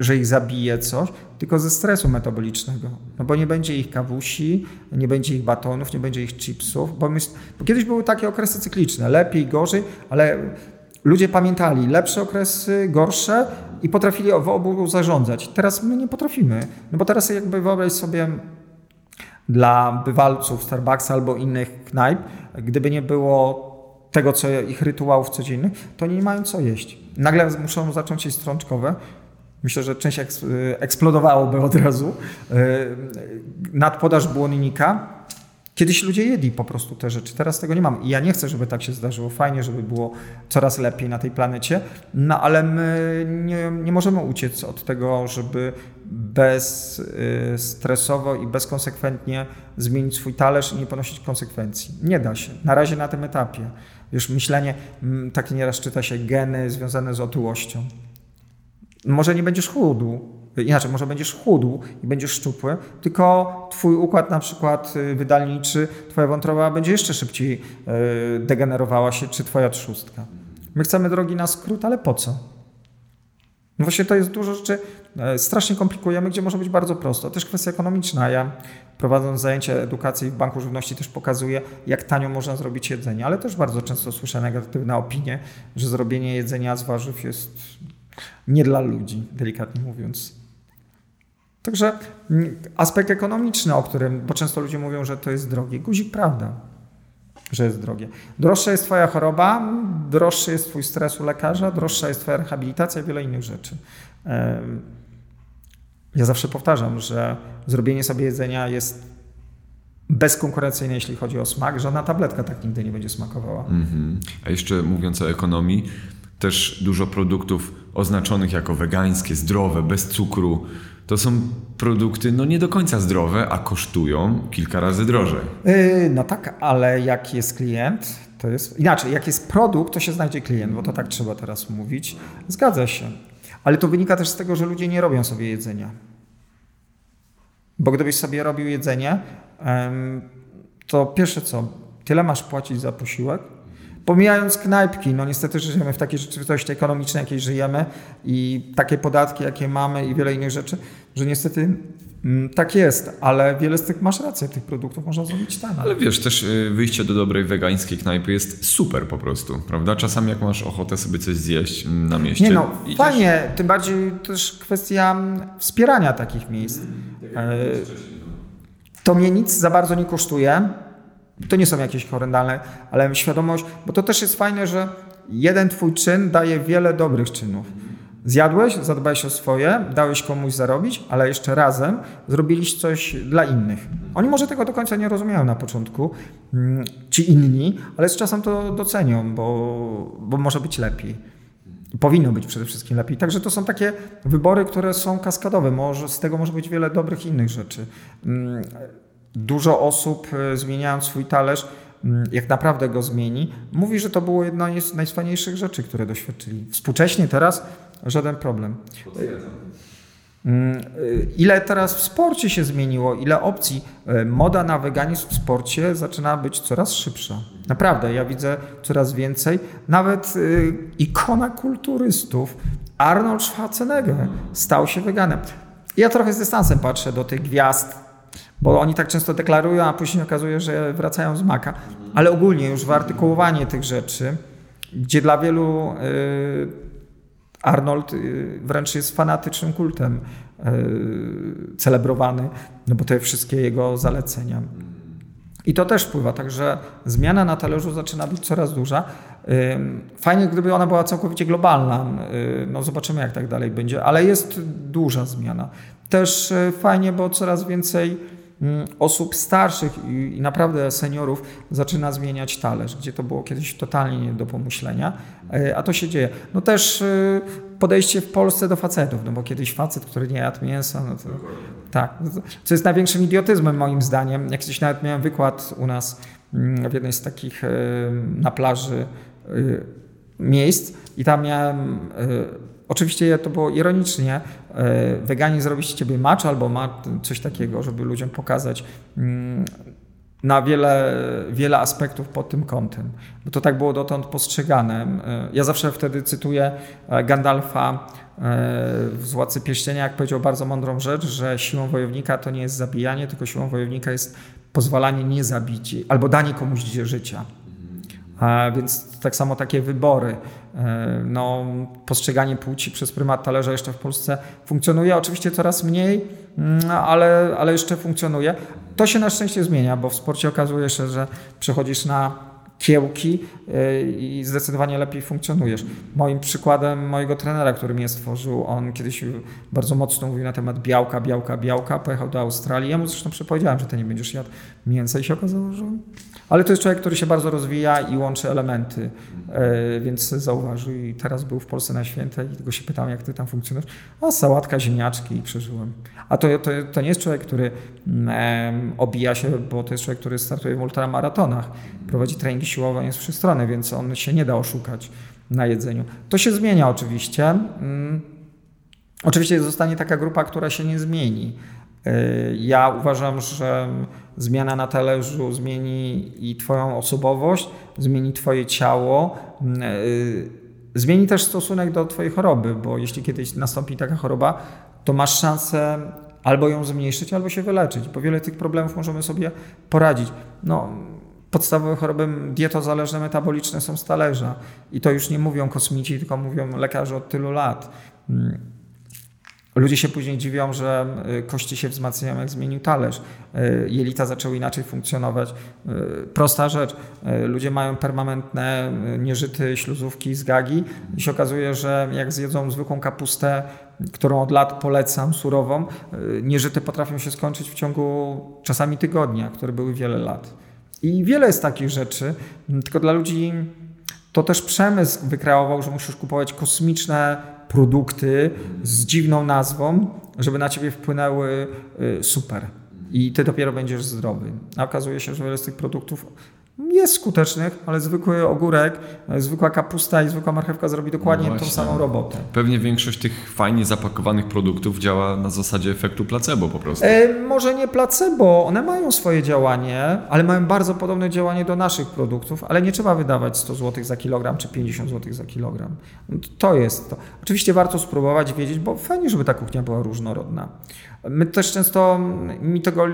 B: że ich zabije coś, tylko ze stresu metabolicznego. No bo nie będzie ich kawusi, nie będzie ich batonów, nie będzie ich chipsów, bo, bo kiedyś były takie okresy cykliczne, lepiej, gorzej, ale ludzie pamiętali lepsze okresy, gorsze i potrafili w obu zarządzać. Teraz my nie potrafimy, no bo teraz jakby wyobraź sobie dla bywalców Starbucksa albo innych knajp, gdyby nie było tego, co ich rytuałów codziennych, to nie mają co jeść. Nagle muszą zacząć jeść strączkowe, Myślę, że część eksplodowałoby od razu. E, nadpodaż błonnika. Kiedyś ludzie jedli po prostu te rzeczy, teraz tego nie mam. I ja nie chcę, żeby tak się zdarzyło. Fajnie, żeby było coraz lepiej na tej planecie, no ale my nie, nie możemy uciec od tego, żeby bezstresowo i bezkonsekwentnie zmienić swój talerz i nie ponosić konsekwencji. Nie da się. Na razie na tym etapie. Już myślenie, takie nieraz czyta się geny związane z otyłością. Może nie będziesz chudł, inaczej, może będziesz chudł i będziesz szczupły, tylko twój układ na przykład y, wydalniczy, twoja wątroba będzie jeszcze szybciej y, degenerowała się, czy twoja trzustka. My chcemy drogi na skrót, ale po co? No właśnie to jest dużo rzeczy, e, strasznie komplikujemy, gdzie może być bardzo prosto. Też kwestia ekonomiczna. Ja prowadząc zajęcia edukacji w Banku Żywności też pokazuję, jak tanio można zrobić jedzenie, ale też bardzo często słyszę negatywne opinie, że zrobienie jedzenia z warzyw jest nie dla ludzi, delikatnie mówiąc. Także aspekt ekonomiczny, o którym, bo często ludzie mówią, że to jest drogie. Guzik, prawda, że jest drogie. Droższa jest Twoja choroba, droższy jest Twój stres u lekarza, droższa jest Twoja rehabilitacja i wiele innych rzeczy. Ja zawsze powtarzam, że zrobienie sobie jedzenia jest bezkonkurencyjne, jeśli chodzi o smak. Żadna tabletka tak nigdy nie będzie smakowała. Mm -hmm.
A: A jeszcze mówiąc o ekonomii, też dużo produktów oznaczonych jako wegańskie, zdrowe, bez cukru. To są produkty no nie do końca zdrowe, a kosztują kilka razy drożej.
B: Yy, no tak, ale jak jest klient, to jest inaczej. Jak jest produkt, to się znajdzie klient, bo to tak trzeba teraz mówić. Zgadza się. Ale to wynika też z tego, że ludzie nie robią sobie jedzenia. Bo gdybyś sobie robił jedzenie, to pierwsze co, tyle masz płacić za posiłek, Pomijając knajpki, no niestety żyjemy w takiej rzeczywistości ekonomicznej, jakiej żyjemy i takie podatki, jakie mamy i wiele innych rzeczy, że niestety mm, tak jest, ale wiele z tych, masz rację, tych produktów można zrobić tam.
A: Ale wiesz, też y, wyjście do dobrej wegańskiej knajpy jest super po prostu, prawda? Czasami jak masz ochotę sobie coś zjeść mm, na mieście.
B: Nie no, idziesz... fajnie, tym bardziej też kwestia mm, wspierania takich miejsc. E, to mnie nic za bardzo nie kosztuje to nie są jakieś horrendalne, ale świadomość, bo to też jest fajne, że jeden twój czyn daje wiele dobrych czynów. Zjadłeś, zadbałeś o swoje, dałeś komuś zarobić, ale jeszcze razem zrobiliście coś dla innych. Oni może tego do końca nie rozumieją na początku, mm, ci inni, ale z czasem to docenią, bo, bo może być lepiej. Powinno być przede wszystkim lepiej. Także to są takie wybory, które są kaskadowe. Może, z tego może być wiele dobrych innych rzeczy. Dużo osób e, zmieniając swój talerz, mm, jak naprawdę go zmieni, mówi, że to było jedna z najfajniejszych rzeczy, które doświadczyli. Współcześnie teraz żaden problem. Mm, y, ile teraz w sporcie się zmieniło, ile opcji. Y, moda na weganizm w sporcie zaczyna być coraz szybsza. Naprawdę, ja widzę coraz więcej. Nawet y, ikona kulturystów, Arnold Schwarzenegger, stał się weganem. Ja trochę z dystansem patrzę do tych gwiazd, bo oni tak często deklarują, a później okazuje, że wracają z maka. Ale ogólnie już wyartykułowanie tych rzeczy, gdzie dla wielu Arnold y, wręcz jest fanatycznym kultem y, celebrowany, no bo te wszystkie jego zalecenia. I to też wpływa, także zmiana na talerzu zaczyna być coraz duża. Fajnie, gdyby ona była całkowicie globalna. Y, no zobaczymy, jak tak dalej będzie, ale jest duża zmiana. Też fajnie, bo coraz więcej osób starszych i, naprawdę seniorów zaczyna zmieniać talerz, gdzie to było kiedyś totalnie nie do pomyślenia, e, a to się dzieje. No też e, podejście w Polsce do facetów, no bo kiedyś facet, który nie jadł mięsa, no to tak, no co jest największym idiotyzmem moim zdaniem. Jak kiedyś nawet miałem wykład u nas mm, w jednej z takich e, na plaży miejsc i tam miałem Oczywiście to było ironicznie. E, weganie zrobić z ciebie macz albo ma coś takiego, żeby ludziom pokazać mm, na wiele, wiele aspektów pod tym kątem. Bo to tak było dotąd postrzegane. E, ja zawsze wtedy cytuję e, Gandalfa w Złacy Pierścienia, jak powiedział bardzo mądrą rzecz, że siłą wojownika to nie jest zabijanie, tylko siłą wojownika jest pozwalanie nie zabić albo danie komuś życia. Więc tak samo takie wybory. E, no, postrzeganie płci przez prymat talerza jeszcze w Polsce funkcjonuje. Oczywiście coraz mniej, mm, ale, ale jeszcze funkcjonuje. To się na szczęście zmienia, bo w sporcie okazuje się, że przechodzisz na kiełki y, i zdecydowanie lepiej funkcjonujesz. Moim przykładem mojego trenera, który mnie stworzył, on kiedyś bardzo mocno mówił na temat białka, białka, białka, pojechał do Australii. Ja mu zresztą przepowiedziałem, że ty nie będziesz jadł mięsa i się okazało, że... Ale to jest człowiek, który się bardzo rozwija i łączy elementy, więc zauważył i teraz był w Polsce na święte i tego się pytam, jak ty tam funkcjonujesz. A sałatka, ziemniaczki i przeżyłem. A to, to, to nie jest człowiek, który mm, obija się, bo to jest człowiek, który startuje w ultramaratonach, prowadzi treningi siłowe jest wszechstronny, więc on się nie da oszukać na jedzeniu. To się zmienia oczywiście. Mm. Oczywiście zostanie taka grupa, która się nie zmieni. Y, ja uważam, że zmiana na talerzu zmieni i Twoją osobowość, zmieni Twoje ciało, y, zmieni też stosunek do Twojej choroby, bo jeśli kiedyś nastąpi taka choroba, to masz szansę albo ją zmniejszyć, albo się wyleczyć, bo wiele tych problemów możemy sobie poradzić. No, podstawowe choroby dietozależne, metaboliczne są z talerza. I to już nie mówią kosmici, tylko mówią lekarze od tylu lat. Ludzie się później dziwią, że y, kości się wzmacniają, jak zmienił talerz. Y, jelita zaczęły inaczej funkcjonować. Y, prosta rzecz. Ludzie mają permanentne nieżyty, śluzówki, zgagi i się okazuje, że jak zjedzą zwykłą kapustę, którą od lat polecam, surową, nieżyty potrafią się skończyć w ciągu czasami tygodnia, które były wiele lat. I wiele jest takich rzeczy, tylko dla ludzi to też przemysł wykreował, że musisz kupować kosmiczne produkty z dziwną nazwą, żeby na ciebie wpłynęły y, super. I ty dopiero będziesz zdrowy. A okazuje się, że wiele z tych produktów jest skutecznych, ale zwykły ogórek, zwykła kapusta i zwykła marchewka zrobi dokładnie no tą samą robotę.
A: Pewnie większość tych fajnie zapakowanych produktów działa na zasadzie efektu placebo po prostu.
B: E, może nie placebo, one mają swoje działanie, ale mają bardzo podobne działanie do naszych produktów, ale nie trzeba wydawać 100 zł za kilogram czy 50 zł za kilogram. To jest to. Oczywiście warto spróbować, wiedzieć, bo fajnie, żeby ta kuchnia była różnorodna. My też często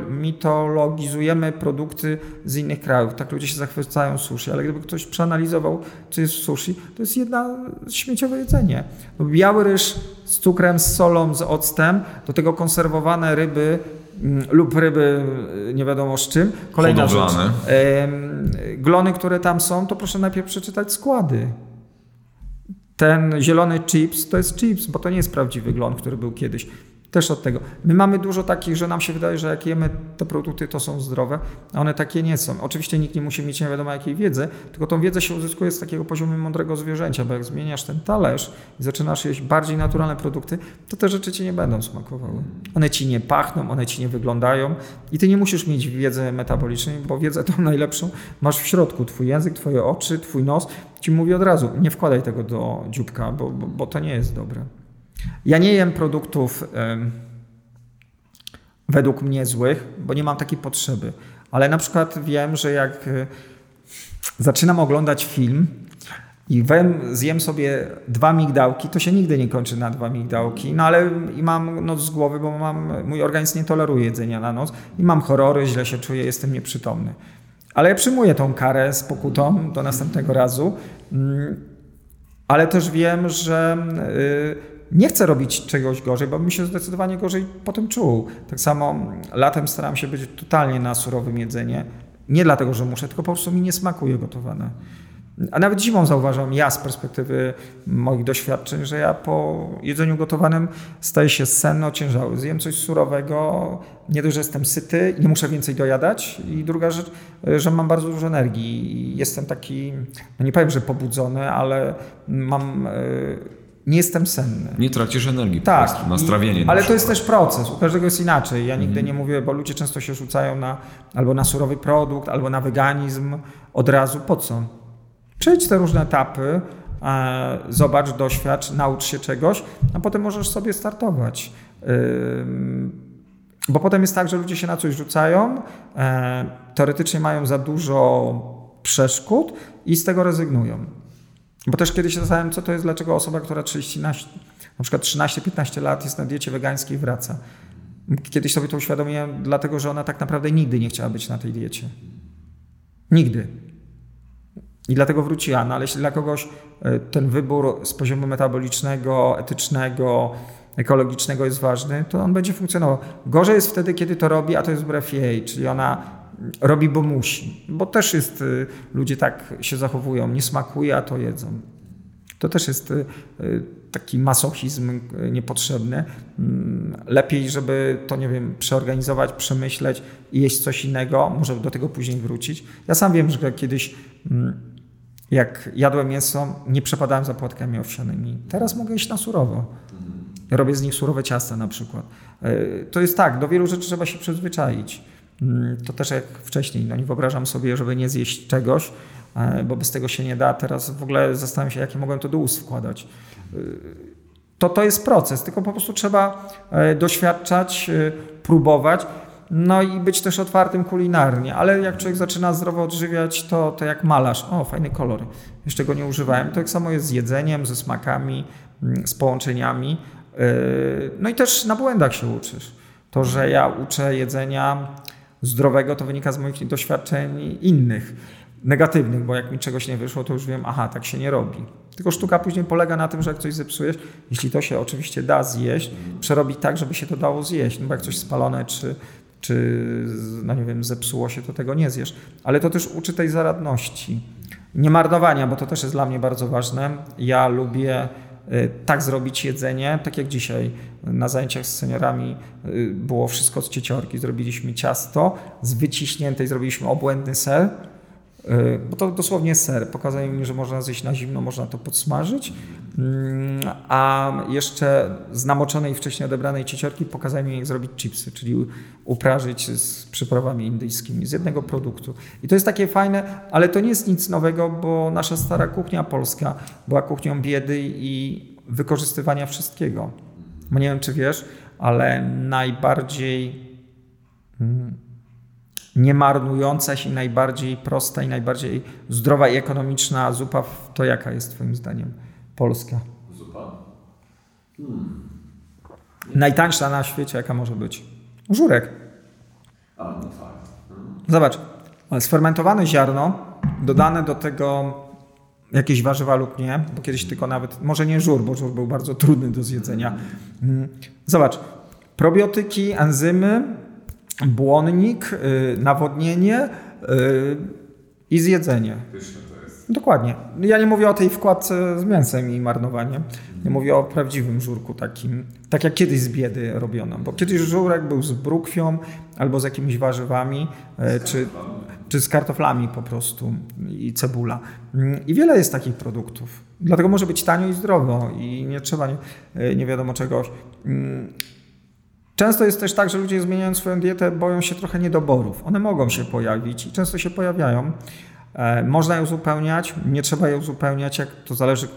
B: mitologizujemy produkty z innych krajów. Tak ludzie się zachwycają sushi, ale gdyby ktoś przeanalizował, co jest w sushi, to jest jedna śmieciowe jedzenie. Biały ryż z cukrem, z solą, z octem, do tego konserwowane ryby mm, lub ryby y, nie wiadomo z czym. Kolejna Hodowlane. rzecz. Glony, które tam są, to proszę najpierw przeczytać składy. Ten zielony chips to jest chips, bo to nie jest prawdziwy glon, który był kiedyś też od tego. My mamy dużo takich, że nam się wydaje, że jak jemy te produkty, to są zdrowe, a one takie nie są. Oczywiście nikt nie musi mieć nie wiadomo jakiej wiedzy, tylko tą wiedzę się uzyskuje z takiego poziomu mądrego zwierzęcia, bo jak zmieniasz ten talerz i zaczynasz jeść bardziej naturalne produkty, to te rzeczy ci nie będą smakowały. One ci nie pachną, one ci nie wyglądają i ty nie musisz mieć wiedzy metabolicznej, bo wiedzę tą najlepszą masz w środku. Twój język, twoje oczy, twój nos ci mówi od razu, nie wkładaj tego do dzióbka, bo, bo, bo to nie jest dobre. Ja nie jem produktów według mnie złych, bo nie mam takiej potrzeby. Ale na przykład wiem, że jak y, zaczynam oglądać film i wem, zjem sobie dwa migdałki, to się nigdy nie kończy na dwa migdałki, no ale i mam noc z głowy, bo mam, mój organizm nie toleruje jedzenia na noc i mam horrory, źle się czuję, jestem nieprzytomny. Ale ja przyjmuję tą karę z pokutą do następnego razu, mm, ale też wiem, że y, nie chcę robić czegoś gorzej, bo bym się zdecydowanie gorzej potem czuł. Tak samo latem staram się być totalnie na surowym jedzenie. Nie dlatego, że muszę, tylko po prostu mi nie smakuje gotowane. A nawet zimą zauważam ja z perspektywy moich doświadczeń, że ja po jedzeniu gotowanym staję się senno ociężały. Zjem coś surowego, nie dość, że jestem syty nie muszę więcej dojadać. I druga rzecz, że mam bardzo dużo energii jestem taki, no nie powiem, że pobudzony, ale mam e, nie jestem senny.
A: Nie tracisz energii tak, prostu na strawienie.
B: ale to jest też proces, u każdego jest inaczej. Ja nigdy mm. nie mówię, bo ludzie często się rzucają na albo na surowy produkt, albo na weganizm od razu. Po co? Przejdź te różne etapy, e, zobacz, doświadcz, naucz się czegoś, a potem możesz sobie startować. bo potem jest tak, że ludzie się na coś rzucają, e, teoretycznie mają za dużo przeszkód i z tego rezygnują. Bo też kiedyś zastanawiałem, co to jest, dlaczego osoba, która 30, na przykład 13-15 lat jest na diecie wegańskiej i wraca. Kiedyś sobie to uświadomiłem, dlatego że ona tak naprawdę nigdy nie chciała być na tej diecie. Nigdy. I dlatego wróciła. No ale jeśli dla kogoś e, ten wybór z poziomu metabolicznego, etycznego, ekologicznego jest ważny, to on będzie funkcjonował. Gorzej jest wtedy, kiedy to robi, a to jest wbrew jej, czyli ona robi, bo musi. Bo też jest, y, ludzie tak się zachowują, nie smakuje, a to jedzą. To też jest y, y, taki masochizm niepotrzebny. Mm, lepiej, żeby to, nie wiem, przeorganizować, przemyśleć i jeść coś innego, może do tego później wrócić. Ja sam wiem, że kiedyś mm, jak jadłem mięso, nie przepadałem za płatkami owsianymi. Teraz mogę iść na surowo. Robię z nich surowe ciasta na przykład. To jest tak, do wielu rzeczy trzeba się przyzwyczaić. Mm, to też jak wcześniej. No nie wyobrażam sobie, żeby nie zjeść czegoś, e, bo bez tego się nie da. Teraz w ogóle zastanawiam się, jakie mogłem to do ust wkładać. E, to to jest proces, tylko po prostu trzeba e, doświadczać, próbować. No i być też otwartym kulinarnie, ale jak człowiek zaczyna zdrowo odżywiać, to, to jak malarz. O, fajny kolor. Jeszcze go nie używałem. To tak samo jest z jedzeniem, ze smakami, mm, z połączeniami. No i też na błędach się uczysz. To, że ja uczę jedzenia zdrowego, to wynika z moich doświadczeń innych, negatywnych, bo jak mi czegoś nie wyszło, to już wiem, aha, tak się nie robi. Tylko sztuka później polega na tym, że jak coś zepsujesz, jeśli to się oczywiście da zjeść, przerobić tak, żeby się to dało zjeść. No bo jak coś spalone czy, czy no nie wiem, zepsuło się, to tego nie zjesz. Ale to też uczy tej zaradności. Nie marnowania, bo to też jest dla mnie bardzo ważne. Ja lubię tak zrobić jedzenie, tak jak dzisiaj na zajęciach z seniorami y, było wszystko z cieciorki. Zrobiliśmy ciasto z wyciśniętej, zrobiliśmy obłędny ser, y, bo to dosłownie ser. Pokazali mi, że można zjeść na zimno, można to podsmażyć. Mm, a jeszcze z namoczonej wcześniej odebranej cieciorki pokazali mi, jak zrobić chipsy, czyli uprażyć z przyprawami indyjskimi z jednego produktu. I to jest takie fajne, ale to nie jest nic nowego, bo nasza stara kuchnia polska była kuchnią biedy i wykorzystywania wszystkiego. Nie wiem, czy wiesz, ale najbardziej mm, nie marnująca się, najbardziej prosta i najbardziej zdrowa i ekonomiczna zupa to jaka jest Twoim zdaniem? Polska. Zupa? Hmm. Najtańsza na świecie, jaka może być? Żurek. A, no fakt. Hmm. Zobacz, sfermentowane ziarno, dodane do tego jakieś warzywa lub nie, bo kiedyś tylko nawet, może nie żur, bo żur był bardzo trudny do zjedzenia. Hmm. Zobacz, probiotyki, enzymy, błonnik, y, nawodnienie y, i zjedzenie. Dokładnie. Ja nie mówię o tej wkładce z mięsem i marnowaniem. Nie mówię o prawdziwym żurku takim, tak jak kiedyś z biedy robiono. Bo kiedyś żurek był z brukwią albo z jakimiś warzywami, e, czy, czy z kartoflami po prostu i cebula. Mm, I wiele jest takich produktów. Dlatego może być tanio i zdrowo i nie trzeba nie, e, nie wiadomo czegoś. Często jest też tak, że ludzie zmieniając swoją dietę boją się trochę niedoborów. One mogą się pojawić i często się pojawiają E, można je uzupełniać, nie trzeba je uzupełniać, jak to zależy,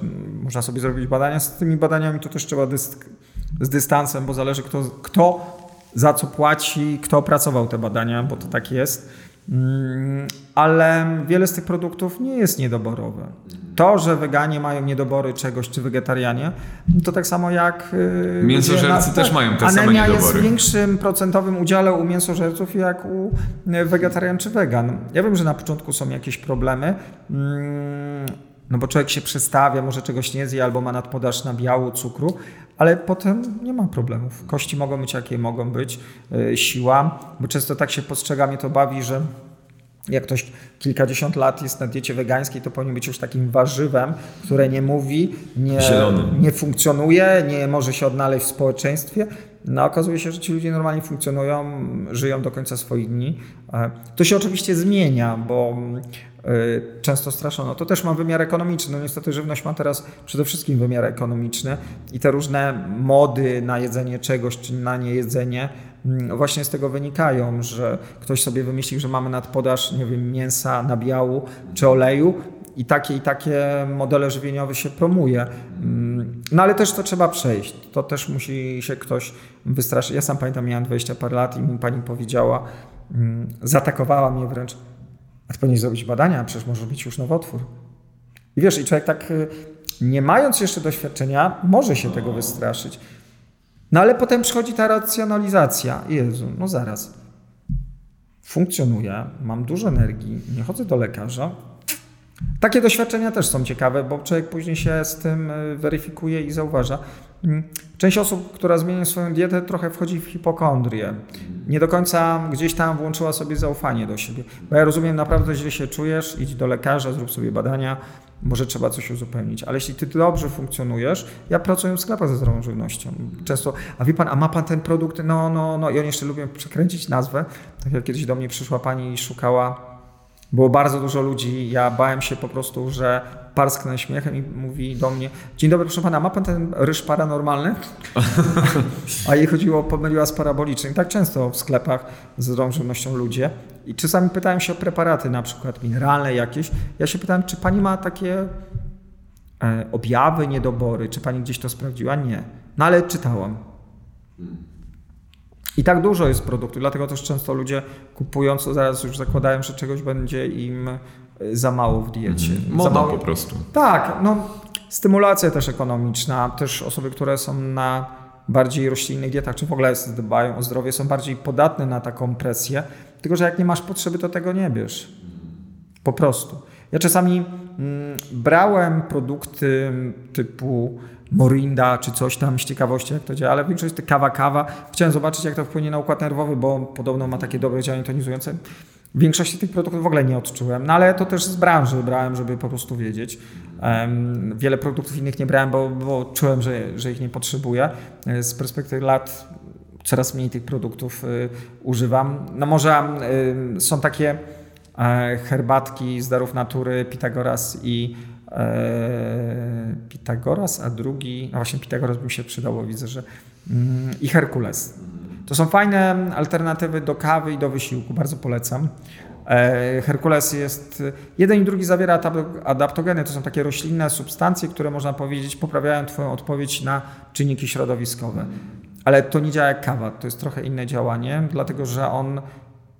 B: można sobie zrobić badania. Z tymi badaniami to też trzeba dysk, z dystansem, bo zależy kto, kto za co płaci, kto opracował te badania, bo to tak jest. Mm, ale wiele z tych produktów nie jest niedoborowe. To, że weganie mają niedobory czegoś, czy wegetarianie, to tak samo jak.
A: Y, Mięsożercy na, też tak, mają te same niedobory.
B: Anemia jest w większym procentowym udziale u mięsożerców jak u y, wegetarian czy wegan. Ja wiem, że na początku są jakieś problemy. Mm, no bo człowiek się przestawia, może czegoś nie zje albo ma nadpodaż na biału, cukru, ale potem nie ma problemów. Kości mogą być jakie mogą być, y, siła, bo często tak się postrzega, mnie to bawi, że jak ktoś kilkadziesiąt lat jest na diecie wegańskiej, to powinien być już takim warzywem, które nie mówi, nie, nie funkcjonuje, nie może się odnaleźć w społeczeństwie. No okazuje się, że ci ludzie normalnie funkcjonują, żyją do końca swoich dni. E, to się oczywiście zmienia, bo często straszono. To też ma wymiar ekonomiczny. No niestety żywność ma teraz przede wszystkim wymiar ekonomiczny i te różne mody na jedzenie czegoś czy na niejedzenie mm, właśnie z tego wynikają, że ktoś sobie wymyślił, że mamy nadpodaż, nie wiem, mięsa, nabiału czy oleju i takie i takie modele żywieniowe się promuje. Mm, no ale też to trzeba przejść. To też musi się ktoś wystraszyć. Ja sam pamiętam, miałem 20 parę lat i mi pani powiedziała, mm, zaatakowała mnie wręcz a ty powinieneś zrobić badania, przecież może być już nowotwór. I wiesz, i człowiek tak, y, nie mając jeszcze doświadczenia, może się tego wystraszyć. No ale potem przychodzi ta racjonalizacja. Jezu, no zaraz. Funkcjonuję, mam dużo energii, nie chodzę do lekarza. Takie doświadczenia też są ciekawe, bo człowiek później się z tym y, weryfikuje i zauważa. Mm, część osób, która zmienia swoją dietę, trochę wchodzi w hipokondrię. Nie do końca gdzieś tam włączyła sobie zaufanie do siebie. Bo ja rozumiem, naprawdę źle się czujesz, idź do lekarza, zrób sobie badania, może trzeba coś uzupełnić. Ale jeśli ty dobrze funkcjonujesz, ja pracuję w sklepach ze zdrową żywnością. Często, a wie pan, a ma pan ten produkt? No, no, no. I oni jeszcze lubią przekręcić nazwę. Tak jak kiedyś do mnie przyszła pani i szukała było bardzo dużo ludzi. Ja bałem się po prostu, że parsknę śmiechem i mówi do mnie: Dzień dobry, proszę pana, ma pan ten ryż paranormalny? A jej chodziło, pomyliła z parabolicznym. Tak często w sklepach z zdrową żywnością ludzie. I czasami pytałem się o preparaty, na przykład mineralne jakieś. Ja się pytałem, czy pani ma takie e, objawy, niedobory? Czy pani gdzieś to sprawdziła? Nie. No ale czytałam. I tak dużo jest produktów, dlatego też często ludzie kupując, zaraz już zakładają, że czegoś będzie im e, za mało w diecie.
A: Mm, moda mało... po prostu.
B: Tak, no stymulacja też ekonomiczna, też osoby, które są na bardziej roślinnych dietach, czy w ogóle dbają o zdrowie, są bardziej podatne na taką presję, tylko że jak nie masz potrzeby, to tego nie bierz. Po prostu. Ja czasami mm, brałem produkty typu Morinda czy coś tam z ciekawości, jak to działa, ale większość to kawa, kawa. Chciałem zobaczyć, jak to wpłynie na układ nerwowy, bo podobno ma takie dobre działanie tonizujące. Większości tych produktów w ogóle nie odczułem, no ale to też z branży brałem, żeby po prostu wiedzieć. Um, wiele produktów innych nie brałem, bo, bo czułem, że, że ich nie potrzebuję. E, z perspektywy lat coraz mniej tych produktów y, używam. No może y, są takie y, herbatki z darów natury, Pitagoras i E, Pitagoras, a drugi, no właśnie Pitagoras by mi się przydało, widzę, że mm, i Herkules. To są fajne alternatywy do kawy i do wysiłku, bardzo polecam. E, Herkules jest, jeden i drugi zawiera adaptogeny, to są takie roślinne substancje, które można powiedzieć poprawiają Twoją odpowiedź na czynniki środowiskowe. Ale to nie działa jak kawa, to jest trochę inne działanie, dlatego że on,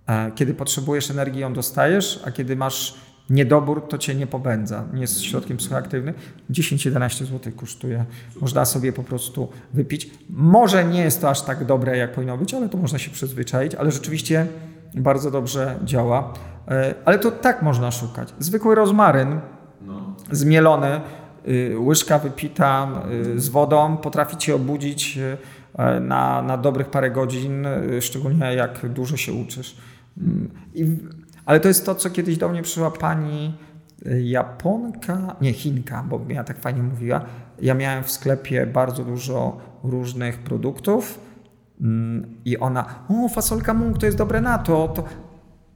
B: e, kiedy potrzebujesz energii, ją dostajesz, a kiedy masz niedobór to cię nie pobędza, nie jest środkiem psychoaktywnym. 10-11 zł kosztuje. Można sobie po prostu wypić. Może nie jest to aż tak dobre, jak powinno być, ale to można się przyzwyczaić, ale rzeczywiście bardzo dobrze działa. E, ale to tak można szukać. Zwykły rozmaryn no. zmielony, y, łyżka wypita y, z wodą potrafi cię obudzić y, na, na dobrych parę godzin, szczególnie jak dużo się uczysz. Mm, I ale to jest to, co kiedyś do mnie przyszła pani y, Japonka, nie Chinka, bo ja tak fajnie mówiła. Ja miałem w sklepie bardzo dużo różnych produktów mm, i ona, o fasolka mung to jest dobre na to, to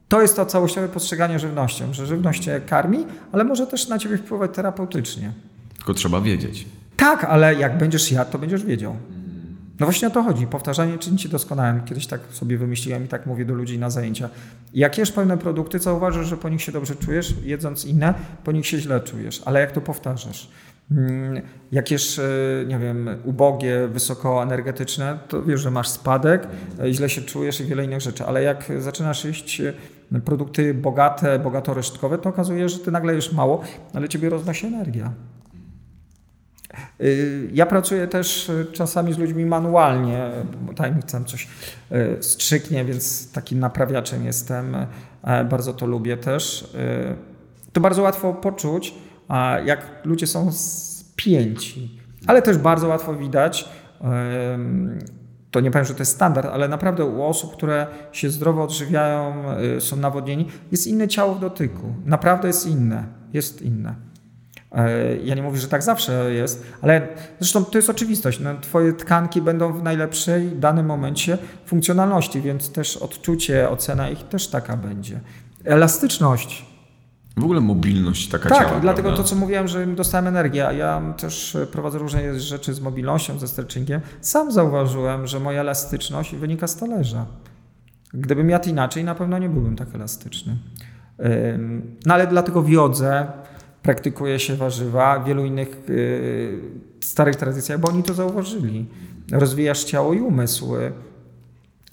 B: to jest to całościowe postrzeganie żywnością, że żywność cię karmi, ale może też na ciebie wpływać terapeutycznie.
A: Tylko trzeba wiedzieć.
B: Tak, ale jak będziesz jadł, to będziesz wiedział. No właśnie o to chodzi. Powtarzanie czyni doskonałym. Kiedyś tak sobie wymyśliłem i tak mówię do ludzi na zajęcia. Jak jesz pewne produkty, co uważasz, że po nich się dobrze czujesz, jedząc inne, po nich się źle czujesz. Ale jak to powtarzasz? Mm, jak jesz, e, nie wiem, ubogie, wysokoenergetyczne, to wiesz, że masz spadek, e, źle się czujesz i wiele innych rzeczy. Ale jak zaczynasz jeść e, produkty bogate, bogato-resztkowe, to okazuje, że ty nagle jesz mało, ale ciebie roznosi energia. Y, ja pracuję też y, czasami z ludźmi manualnie, tajemnic tam coś y, strzyknie, więc takim naprawiaczem jestem. Bardzo to lubię też. To bardzo łatwo poczuć, jak ludzie są spięci, ale też bardzo łatwo widać, to nie powiem, że to jest standard, ale naprawdę u osób, które się zdrowo odżywiają, są nawodnieni, jest inne ciało w dotyku. Naprawdę jest inne. Jest inne. E, ja nie mówię, że tak zawsze jest, ale zresztą to jest oczywistość. No, twoje tkanki będą w najlepszej w danym momencie funkcjonalności, więc też odczucie, ocena ich też taka będzie. Elastyczność.
A: W ogóle mobilność taka
B: tak,
A: ciała.
B: Tak, dlatego prawda? to, co mówiłem, że dostałem energię, a ja też prowadzę różne rzeczy z mobilnością, ze stretchingiem. Sam zauważyłem, że moja elastyczność wynika z talerza. Gdybym jadł inaczej, na pewno nie byłbym tak elastyczny. No ale dlatego wiodzę, praktykuje się warzywa, w wielu innych y, starych tradycjach, bo oni to zauważyli. Rozwijasz ciało i umysł.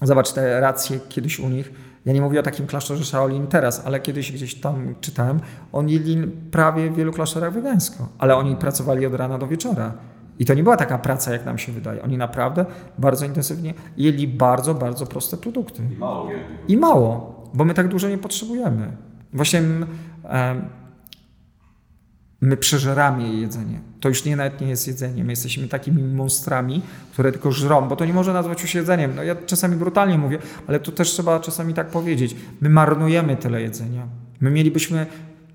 B: Zobacz te racje kiedyś u nich. Ja nie mówię o takim klasztorze Shaolin teraz, ale kiedyś gdzieś tam czytałem, oni jedli prawie w wielu klasztorach wegańsko, ale oni pracowali od rana do wieczora. I to nie była taka praca, jak nam się wydaje. Oni naprawdę bardzo intensywnie jedli bardzo, bardzo proste produkty.
A: I mało.
B: I mało, bo my tak dużo nie potrzebujemy. Właśnie my przeżeramy jej jedzenie. To już nie nawet nie jest jedzenie. My jesteśmy takimi monstrami, które tylko żrą, bo to nie może nazwać już jedzeniem. No ja czasami brutalnie mówię, ale to też trzeba czasami tak powiedzieć. My marnujemy tyle jedzenia. My mielibyśmy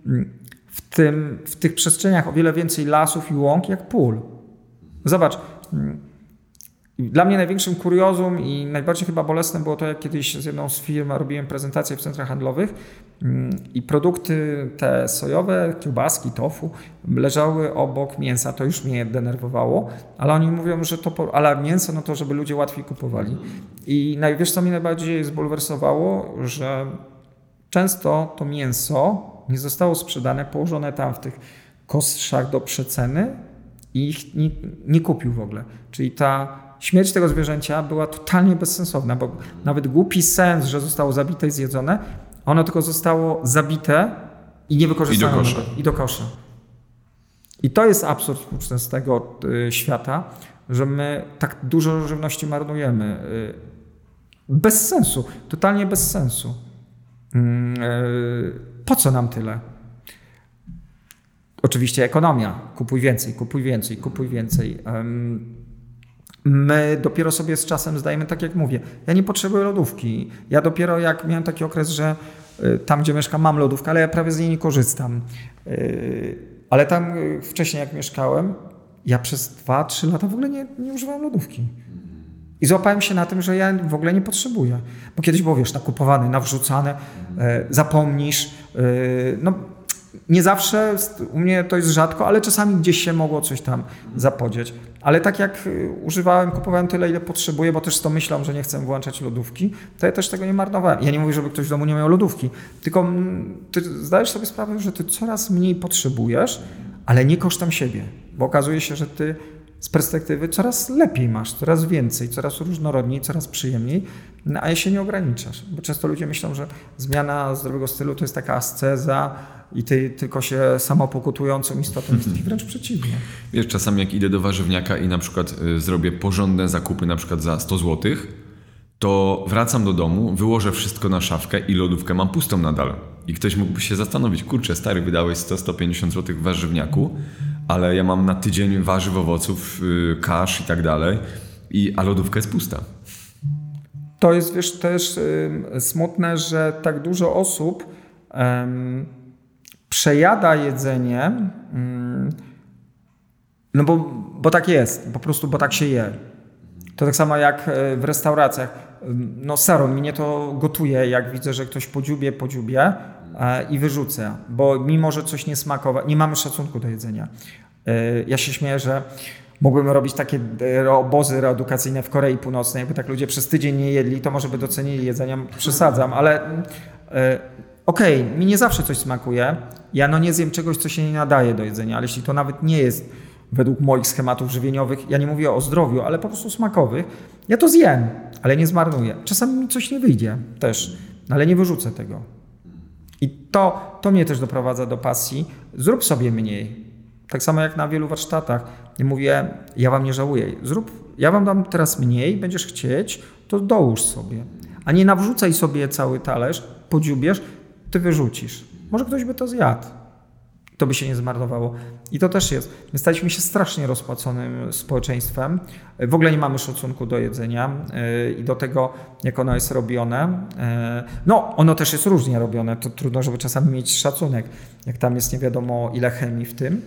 B: mm, w, tym, w tych przestrzeniach o wiele więcej lasów i łąk jak pól. Zobacz, mm, dla mnie największym kuriozum i najbardziej chyba bolesne było to, jak kiedyś z jedną z firm robiłem prezentację w centrach handlowych mm, i produkty te sojowe, kiełbaski, tofu leżały obok mięsa. To już mnie denerwowało, ale oni mówią, że to, ale mięso, no to żeby ludzie łatwiej kupowali. I wiesz, co mnie najbardziej zbulwersowało, że często to mięso nie zostało sprzedane, położone tam w tych koszach do przeceny i ich nie, nie kupił w ogóle. Czyli ta śmierć tego zwierzęcia była totalnie bezsensowna, bo nawet głupi sens, że zostało zabite i zjedzone, ono tylko zostało zabite i nie wykorzystane.
A: I do kosza.
B: I do kosza. I to jest absurd z tego y, świata, że my tak dużo żywności marnujemy. Y, bez sensu, totalnie bez sensu. Mm, y, po co nam tyle? Oczywiście ekonomia. Kupuj więcej, kupuj więcej, kupuj więcej. My dopiero sobie z czasem zdajemy, tak jak mówię, ja nie potrzebuję lodówki. Ja dopiero jak miałem taki okres, że y, tam, gdzie mieszkam, mam lodówkę, ale ja prawie z niej nie korzystam. Y, ale tam y, wcześniej, jak mieszkałem, ja przez 2-3 lata w ogóle nie, nie używałem lodówki. I złapałem się na tym, że ja w ogóle nie potrzebuję. Bo kiedyś było, wiesz, nakupowany, nawrzucane, zapomnisz. No, nie zawsze, u mnie to jest rzadko, ale czasami gdzieś się mogło coś tam zapodzieć. Ale tak jak y, używałem, kupowałem tyle, ile potrzebuję, bo też z to myślą, że nie chcę włączać lodówki, to ja też tego nie marnowałem. Ja nie mówię, żeby ktoś w domu nie miał lodówki, tylko mm, ty zdajesz sobie sprawę, że ty coraz mniej potrzebujesz, ale nie kosztem siebie, bo okazuje się, że ty z perspektywy coraz lepiej masz, coraz więcej, coraz różnorodniej, coraz przyjemniej, no, a się nie ograniczasz. Bo często ludzie myślą, że zmiana zdrowego stylu to jest taka asceza i ty tylko się samopokutującą istotą jest wręcz przeciwnie.
A: Wiesz, czasami jak idę do warzywniaka i na przykład y, zrobię porządne zakupy na przykład za 100 zł, to wracam do domu, wyłożę wszystko na szafkę i lodówkę mam pustą nadal. I ktoś mógłby się zastanowić, kurczę, stary, wydałeś 100-150 zł w warzywniaku, ale ja mam na tydzień warzyw, owoców, yy, kasz i tak dalej, i, a lodówka jest pusta.
B: To jest wiesz, też smutne, że tak dużo osób przejada jedzenie, no bo, bo tak jest, po prostu, bo tak się je. To tak samo jak e, w restauracjach. No serio, mnie to gotuje, jak widzę, że ktoś podziubie, podziubie e, i wyrzucę, bo mimo, że coś nie smakowa, nie mamy szacunku do jedzenia. E, ja się śmieję, że Mógłbym robić takie e, obozy reedukacyjne w Korei Północnej. Jakby tak ludzie przez tydzień nie jedli, to może by docenili jedzenie. Przesadzam, ale e, okej, okay, mi nie zawsze coś smakuje. Ja no nie zjem czegoś, co się nie nadaje do jedzenia, ale jeśli to nawet nie jest według moich schematów żywieniowych, ja nie mówię o zdrowiu, ale po prostu smakowych, ja to zjem, ale nie zmarnuję. Czasami mi coś nie wyjdzie też, ale nie wyrzucę tego. I to, to mnie też doprowadza do pasji. Zrób sobie mniej. Tak samo jak na wielu warsztatach. Nie mówię, ja wam nie żałuję. Zrób, ja wam dam teraz mniej, będziesz chcieć, to dołóż sobie. A nie nawrzucaj sobie cały talerz, podziubiesz, ty wyrzucisz. Może ktoś by to zjadł to by się nie zmarnowało. I to też jest. My staliśmy się strasznie rozpłaconym społeczeństwem. W ogóle nie mamy szacunku do jedzenia e, i do tego, jak ono jest robione. E, no, ono też jest różnie robione. To trudno, żeby czasami mieć szacunek, jak tam jest nie wiadomo ile chemii w tym.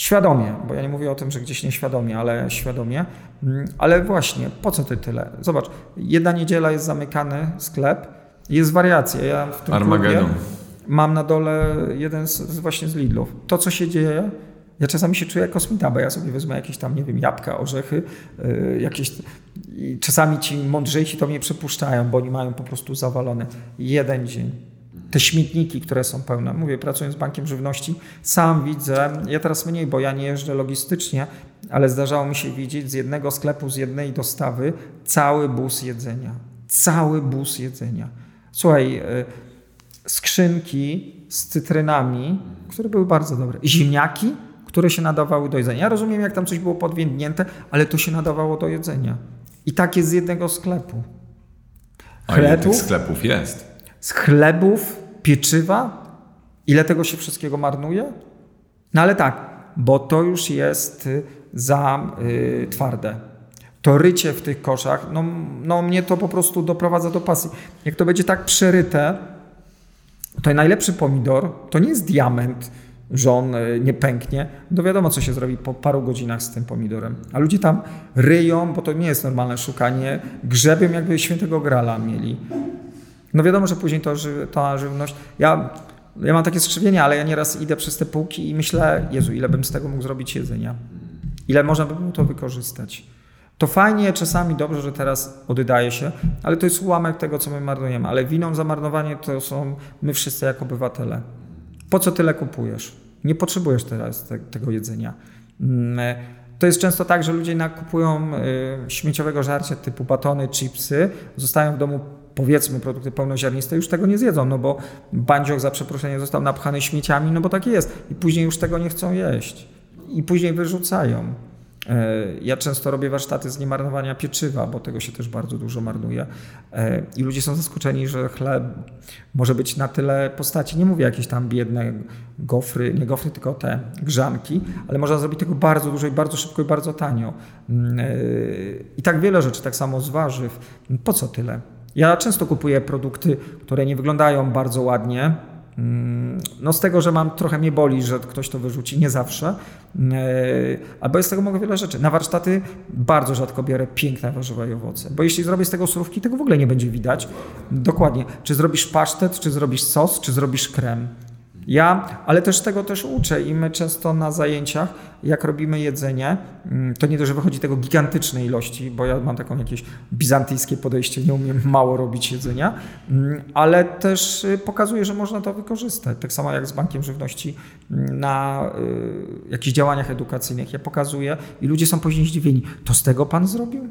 B: Świadomie, bo ja nie mówię o tym, że gdzieś nieświadomie, ale świadomie. Mm, ale właśnie, po co ty tyle? Zobacz, jedna niedziela jest zamykany sklep, jest wariacja. Ja w tym Armagedon. Klubie, mam na dole jeden z, właśnie z Lidlów. To, co się dzieje, ja czasami się czuję jak kosmita, bo ja sobie wezmę jakieś tam, nie wiem, jabłka, orzechy, yy, jakieś... I czasami ci mądrzejsi to mnie przepuszczają, bo oni mają po prostu zawalone. Jeden dzień. Te śmietniki, które są pełne. Mówię, pracując z Bankiem Żywności, sam widzę, ja teraz mniej, bo ja nie jeżdżę logistycznie, ale zdarzało mi się widzieć z jednego sklepu, z jednej dostawy cały bus jedzenia. Cały bus jedzenia. Słuchaj, yy, skrzynki z cytrynami, które były bardzo dobre. Ziemniaki, które się nadawały do jedzenia. Ja rozumiem, jak tam coś było podwiędnięte, ale to się nadawało do jedzenia. I tak jest z jednego sklepu.
A: Chlebów, A ile sklepów jest?
B: Z chlebów, pieczywa. Ile tego się wszystkiego marnuje? No ale tak, bo to już jest y, za y, twarde. To rycie w tych koszach, no, no mnie to po prostu doprowadza do pasji. Jak to będzie tak przeryte, to najlepszy pomidor to nie jest diament, że on e, nie pęknie, to wiadomo, co się zrobi po paru godzinach z tym pomidorem. A ludzie tam ryją, bo to nie jest normalne szukanie, grzebią jakby świętego grala mieli. No wiadomo, że później to, ta żywność... Ja, ja mam takie skrzywienia, ale ja nieraz idę przez te półki i myślę, Jezu, ile bym z tego mógł zrobić jedzenia? Ile można by było to wykorzystać? To fajnie, czasami dobrze, że teraz oddaje się, ale to jest ułamek tego, co my marnujemy. Ale winą za marnowanie to są my wszyscy jako obywatele. Po co tyle kupujesz? Nie potrzebujesz teraz te, tego jedzenia. Mm, to jest często tak, że ludzie nakupują y, śmieciowego żarcia typu batony, chipsy, zostają w domu powiedzmy produkty pełnoziarniste, już tego nie zjedzą, no bo bandziok za przeproszenie został napchany śmieciami, no bo tak jest. I później już tego nie chcą jeść. I później wyrzucają. E, ja często robię warsztaty z niemarnowania pieczywa, bo tego się też bardzo dużo marnuje. E, I ludzie są zaskoczeni, że chleb może być na tyle postaci. Nie mówię jakieś tam biedne gofry, nie gofry, tylko te grzanki, ale można zrobić tego bardzo dużo i bardzo szybko i bardzo tanio. Mm, e, I tak wiele rzeczy, tak samo z warzyw. Po co tyle? Ja często kupuję produkty, które nie wyglądają bardzo ładnie, Mm, no z tego, że mam trochę mnie boli, że ktoś to wyrzuci, nie zawsze, e, albo z tego mogę wiele rzeczy. Na warsztaty bardzo rzadko biorę piękne warzywa i owoce, bo jeśli zrobię z tego surówki, tego w ogóle nie będzie widać. Dokładnie. Czy zrobisz pasztet, czy zrobisz sos, czy zrobisz krem. Ja, ale też tego też uczę i my często na zajęciach, jak robimy jedzenie, mm, to nie to, że wychodzi tego gigantycznej ilości, bo ja mam taką jakieś bizantyjskie podejście, nie umiem mało robić jedzenia, mm, ale też y, pokazuję, że można to wykorzystać. Tak samo jak z Bankiem Żywności mm, na y, jakichś działaniach edukacyjnych. Ja pokazuję i ludzie są później zdziwieni. To z tego pan zrobił?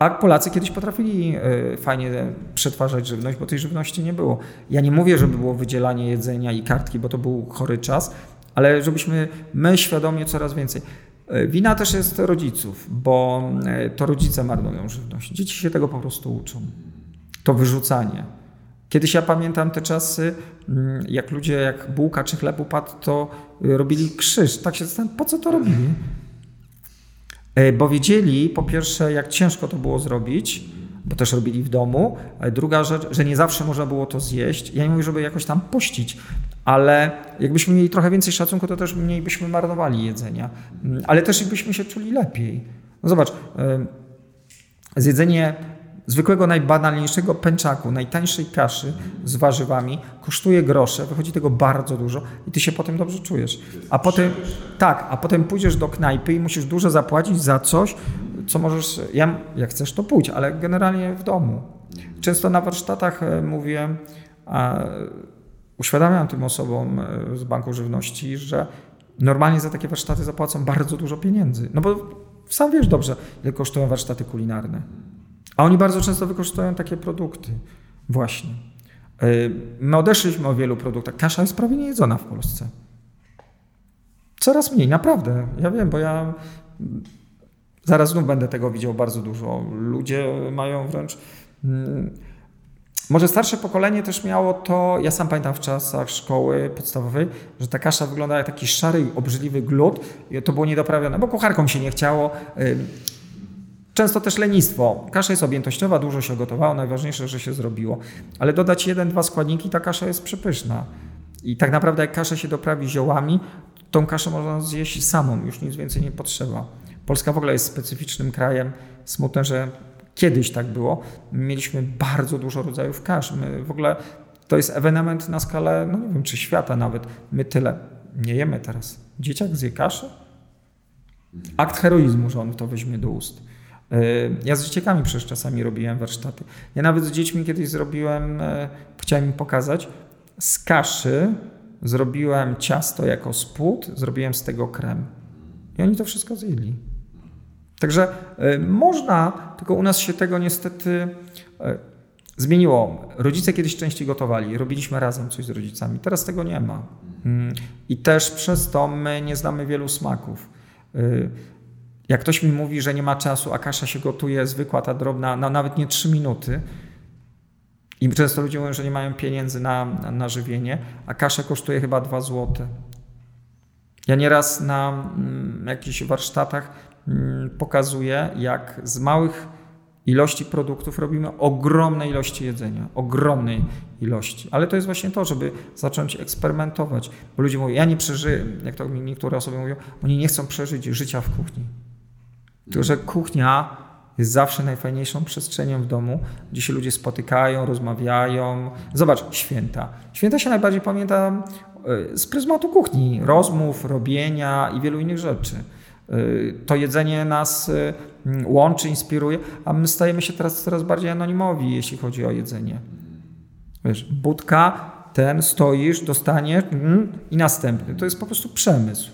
B: A Polacy kiedyś potrafili e, fajnie przetwarzać żywność, bo tej żywności nie było. Ja nie mówię, żeby było wydzielanie jedzenia i kartki, bo to był chory czas, ale żebyśmy my świadomie coraz więcej. E, wina też jest rodziców, bo e, to rodzice marnują żywność. Dzieci się tego po prostu uczą. To wyrzucanie. Kiedyś ja pamiętam te czasy, mm, jak ludzie, jak bułka czy chleb upadł, to robili krzyż. Tak się zastanawiam, po co to robili? E, bo wiedzieli po pierwsze, jak ciężko to było zrobić, bo też robili w domu. Druga rzecz, że nie zawsze można było to zjeść. Ja nie mówię, żeby jakoś tam pościć, ale jakbyśmy mieli trochę więcej szacunku, to też mniej byśmy marnowali jedzenia, mm, ale też byśmy się czuli lepiej. No zobacz, zjedzenie zwykłego, najbanalniejszego pęczaku, najtańszej kaszy z warzywami kosztuje grosze, wychodzi tego bardzo dużo i ty się potem dobrze czujesz. A potem, tak, a potem pójdziesz do knajpy i musisz dużo zapłacić za coś, co możesz, ja, jak chcesz to pójdź, ale generalnie w domu. Często na warsztatach e, mówię, a, uświadamiam tym osobom e, z Banku Żywności, że normalnie za takie warsztaty zapłacą bardzo dużo pieniędzy. No bo sam wiesz dobrze, ile kosztują warsztaty kulinarne. A oni bardzo często wykorzystują takie produkty. Właśnie. E, my odeszliśmy o wielu produktach. Kasza jest prawie niejedzona w Polsce. Coraz mniej, naprawdę. Ja wiem, bo ja zaraz znów będę tego widział bardzo dużo. Ludzie mają wręcz. Hmm, może starsze pokolenie też miało to, ja sam pamiętam w czasach szkoły podstawowej, że ta kasza wyglądała jak taki szary, obrzydliwy glut i to było niedoprawione, bo kucharkom się nie chciało. Często też lenistwo. Kasza jest objętościowa, dużo się gotowało, najważniejsze, że się zrobiło. Ale dodać jeden, dwa składniki, ta kasza jest przepyszna. I tak naprawdę jak kaszę się doprawi ziołami, tą kaszę można zjeść samą, już nic więcej nie potrzeba. Polska w ogóle jest specyficznym krajem. Smutne, że kiedyś tak było. Mieliśmy bardzo dużo rodzajów kasz. My w ogóle to jest ewenement na skalę, no nie wiem, czy świata nawet. My tyle nie jemy teraz. Dzieciak zje kaszę? Akt heroizmu, że on to weźmie do ust. Y, ja z dzieciakami przecież czasami robiłem warsztaty. Ja nawet z dziećmi kiedyś zrobiłem, y, chciałem im pokazać, z kaszy zrobiłem ciasto jako spód, zrobiłem z tego krem. I oni to wszystko zjedli. Także y, można, tylko u nas się tego niestety zmieniło. Rodzice kiedyś częściej gotowali, robiliśmy razem coś z rodzicami. Teraz tego nie ma. Mm, I też przez to my nie znamy wielu smaków. Jak ktoś mi mówi, że nie ma czasu, a kasza się gotuje zwykła, ta drobna, no nawet nie 3 minuty, i często ludzie mówią, że nie mają pieniędzy na, na, na żywienie, a kasza kosztuje chyba 2 zł. Ja nieraz na mm, jakichś warsztatach mm, pokazuję, jak z małych ilości produktów robimy ogromne ilości jedzenia, ogromnej ilości. Ale to jest właśnie to, żeby zacząć eksperymentować. Bo ludzie mówią, ja nie przeżyję, jak to niektóre osoby mówią, oni nie chcą przeżyć życia w kuchni. Tylko, że kuchnia jest zawsze najfajniejszą przestrzenią w domu, gdzie się ludzie spotykają, rozmawiają. Zobacz, święta. Święta się najbardziej pamięta e, z pryzmatu kuchni, rozmów, robienia i wielu innych rzeczy. E, to jedzenie nas e, łączy, inspiruje, a my stajemy się teraz coraz bardziej anonimowi, jeśli chodzi o jedzenie. Wiesz, budka, ten, stoisz, dostaniesz mm, i następny. To jest po prostu przemysł.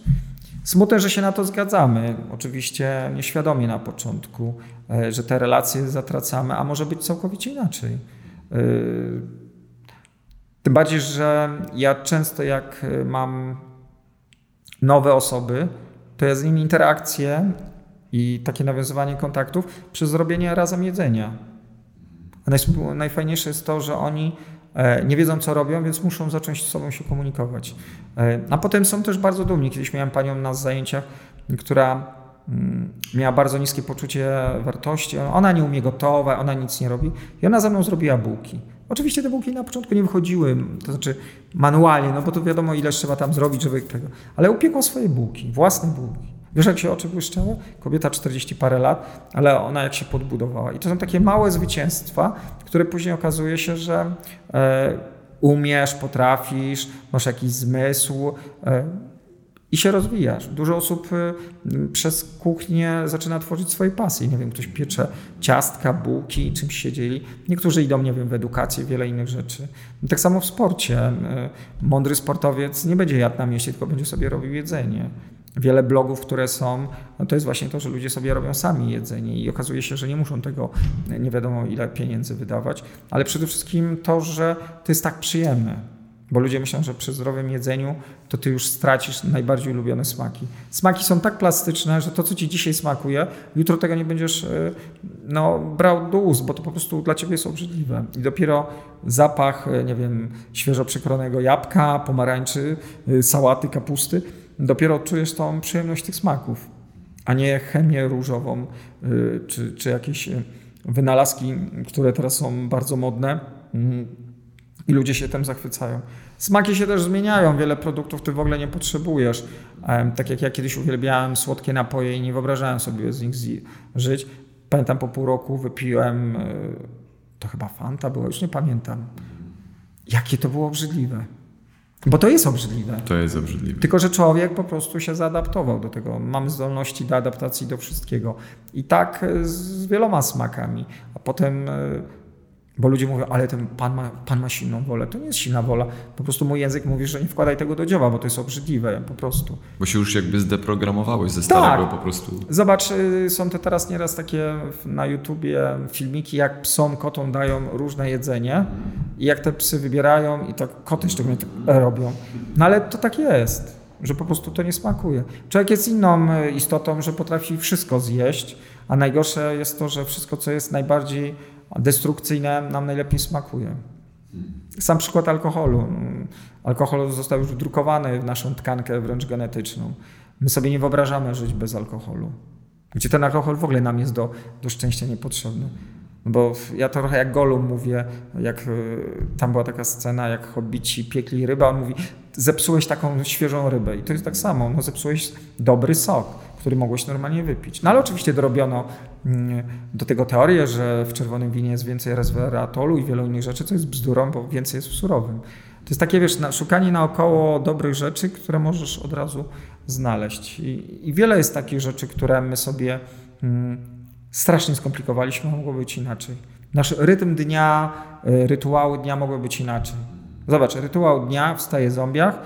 B: Smutne, że się na to zgadzamy. Oczywiście nieświadomie na początku, e, że te relacje zatracamy, a może być całkowicie inaczej. E, tym bardziej, że ja często jak e, mam nowe osoby, to ja z nimi interakcje i takie nawiązywanie kontaktów przez zrobienie razem jedzenia. A najfajniejsze jest to, że oni nie wiedzą, co robią, więc muszą zacząć z sobą się komunikować. E, a potem są też bardzo dumni. Kiedyś miałem panią na zajęciach, która mm, miała bardzo niskie poczucie wartości. Ona nie umie gotować, ona nic nie robi. I ona za mną zrobiła bułki. Oczywiście te bułki na początku nie wychodziły, to znaczy manualnie, no bo to wiadomo, ile trzeba tam zrobić, żeby tego. Ale upiekła swoje bułki, własne bułki. Wiesz, jak się oczy błyszczały? Kobieta 40 parę lat, ale ona jak się podbudowała. I to są takie małe zwycięstwa, które później okazuje się, że e, umiesz, potrafisz, masz jakiś zmysł. E, i się rozwijasz. Dużo osób e, przez kuchnię zaczyna tworzyć swoje pasje. Nie wiem, ktoś piecze ciastka, bułki, czymś się dzieli. Niektórzy idą, nie wiem, w edukację, wiele innych rzeczy. Tak samo w sporcie. E, mądry sportowiec nie będzie jadł na mieście, tylko będzie sobie robił jedzenie wiele blogów, które są, no to jest właśnie to, że ludzie sobie robią sami jedzenie i okazuje się, że nie muszą tego nie wiadomo ile pieniędzy wydawać, ale przede wszystkim to, że to jest tak przyjemne. Bo ludzie myślą, że przy zdrowym jedzeniu to ty już stracisz najbardziej ulubione smaki. Smaki są tak plastyczne, że to, co ci dzisiaj smakuje, jutro tego nie będziesz e, no, brał do ust, bo to po prostu dla ciebie jest obrzydliwe. I dopiero zapach, e, nie wiem, świeżo przykronego jabłka, pomarańczy, e, sałaty, kapusty, dopiero czujesz tą przyjemność tych smaków, a nie chemię różową y, czy, czy jakieś y, wynalazki, które teraz są bardzo modne mm, i ludzie się tym zachwycają. Smaki się też zmieniają, wiele produktów ty w ogóle nie potrzebujesz. Tak jak ja kiedyś uwielbiałem słodkie napoje i nie wyobrażałem sobie z nich żyć. Pamiętam po pół roku wypiłem, e, to chyba Fanta była, już nie pamiętam. Jakie to było obrzydliwe. Bo to jest obrzydliwe.
A: To jest obrzydliwe.
B: Tylko, że człowiek po prostu się zaadaptował do tego. Mamy zdolności do adaptacji do wszystkiego. I tak z wieloma smakami. A potem e, bo ludzie mówią, ale ten pan ma, pan ma silną wolę. To nie jest silna wola. Po prostu mój język mówi, że nie wkładaj tego do dzieła, bo to jest obrzydliwe po prostu.
A: Bo się już jakby zdeprogramowałeś ze starego tak. po prostu.
B: Zobacz, y, są te teraz nieraz takie na YouTubie filmiki, jak psom, kotom dają różne jedzenie i jak te psy wybierają i tak koty szczególnie tak robią. No ale to tak jest, że po prostu to nie smakuje. Człowiek jest inną y, istotą, że potrafi wszystko zjeść, a najgorsze jest to, że wszystko, co jest najbardziej destrukcyjne nam najlepiej smakuje. Sam przykład alkoholu. Alkohol został już wdrukowany w naszą tkankę wręcz genetyczną. My sobie nie wyobrażamy żyć bez alkoholu. Gdzie ten alkohol w ogóle nam jest do, do szczęścia niepotrzebny. Bo ja to trochę jak Golum mówię, jak y, tam była taka scena, jak hobbici piekli rybę, on mówi, zepsułeś taką świeżą rybę. I to jest tak samo, no zepsułeś dobry sok który mogłeś normalnie wypić. No ale oczywiście dorobiono mm, do tego teorię, że w czerwonym winie jest więcej resweratolu i wielu innych rzeczy, co jest bzdurą, bo więcej jest w surowym. To jest takie, wiesz, szukanie naokoło dobrych rzeczy, które możesz od razu znaleźć. I, i wiele jest takich rzeczy, które my sobie mm, strasznie skomplikowaliśmy, mogło być inaczej. Nasz rytm dnia, y, rytuały dnia mogły być inaczej. Zobacz, rytuał dnia wstaje zombiach,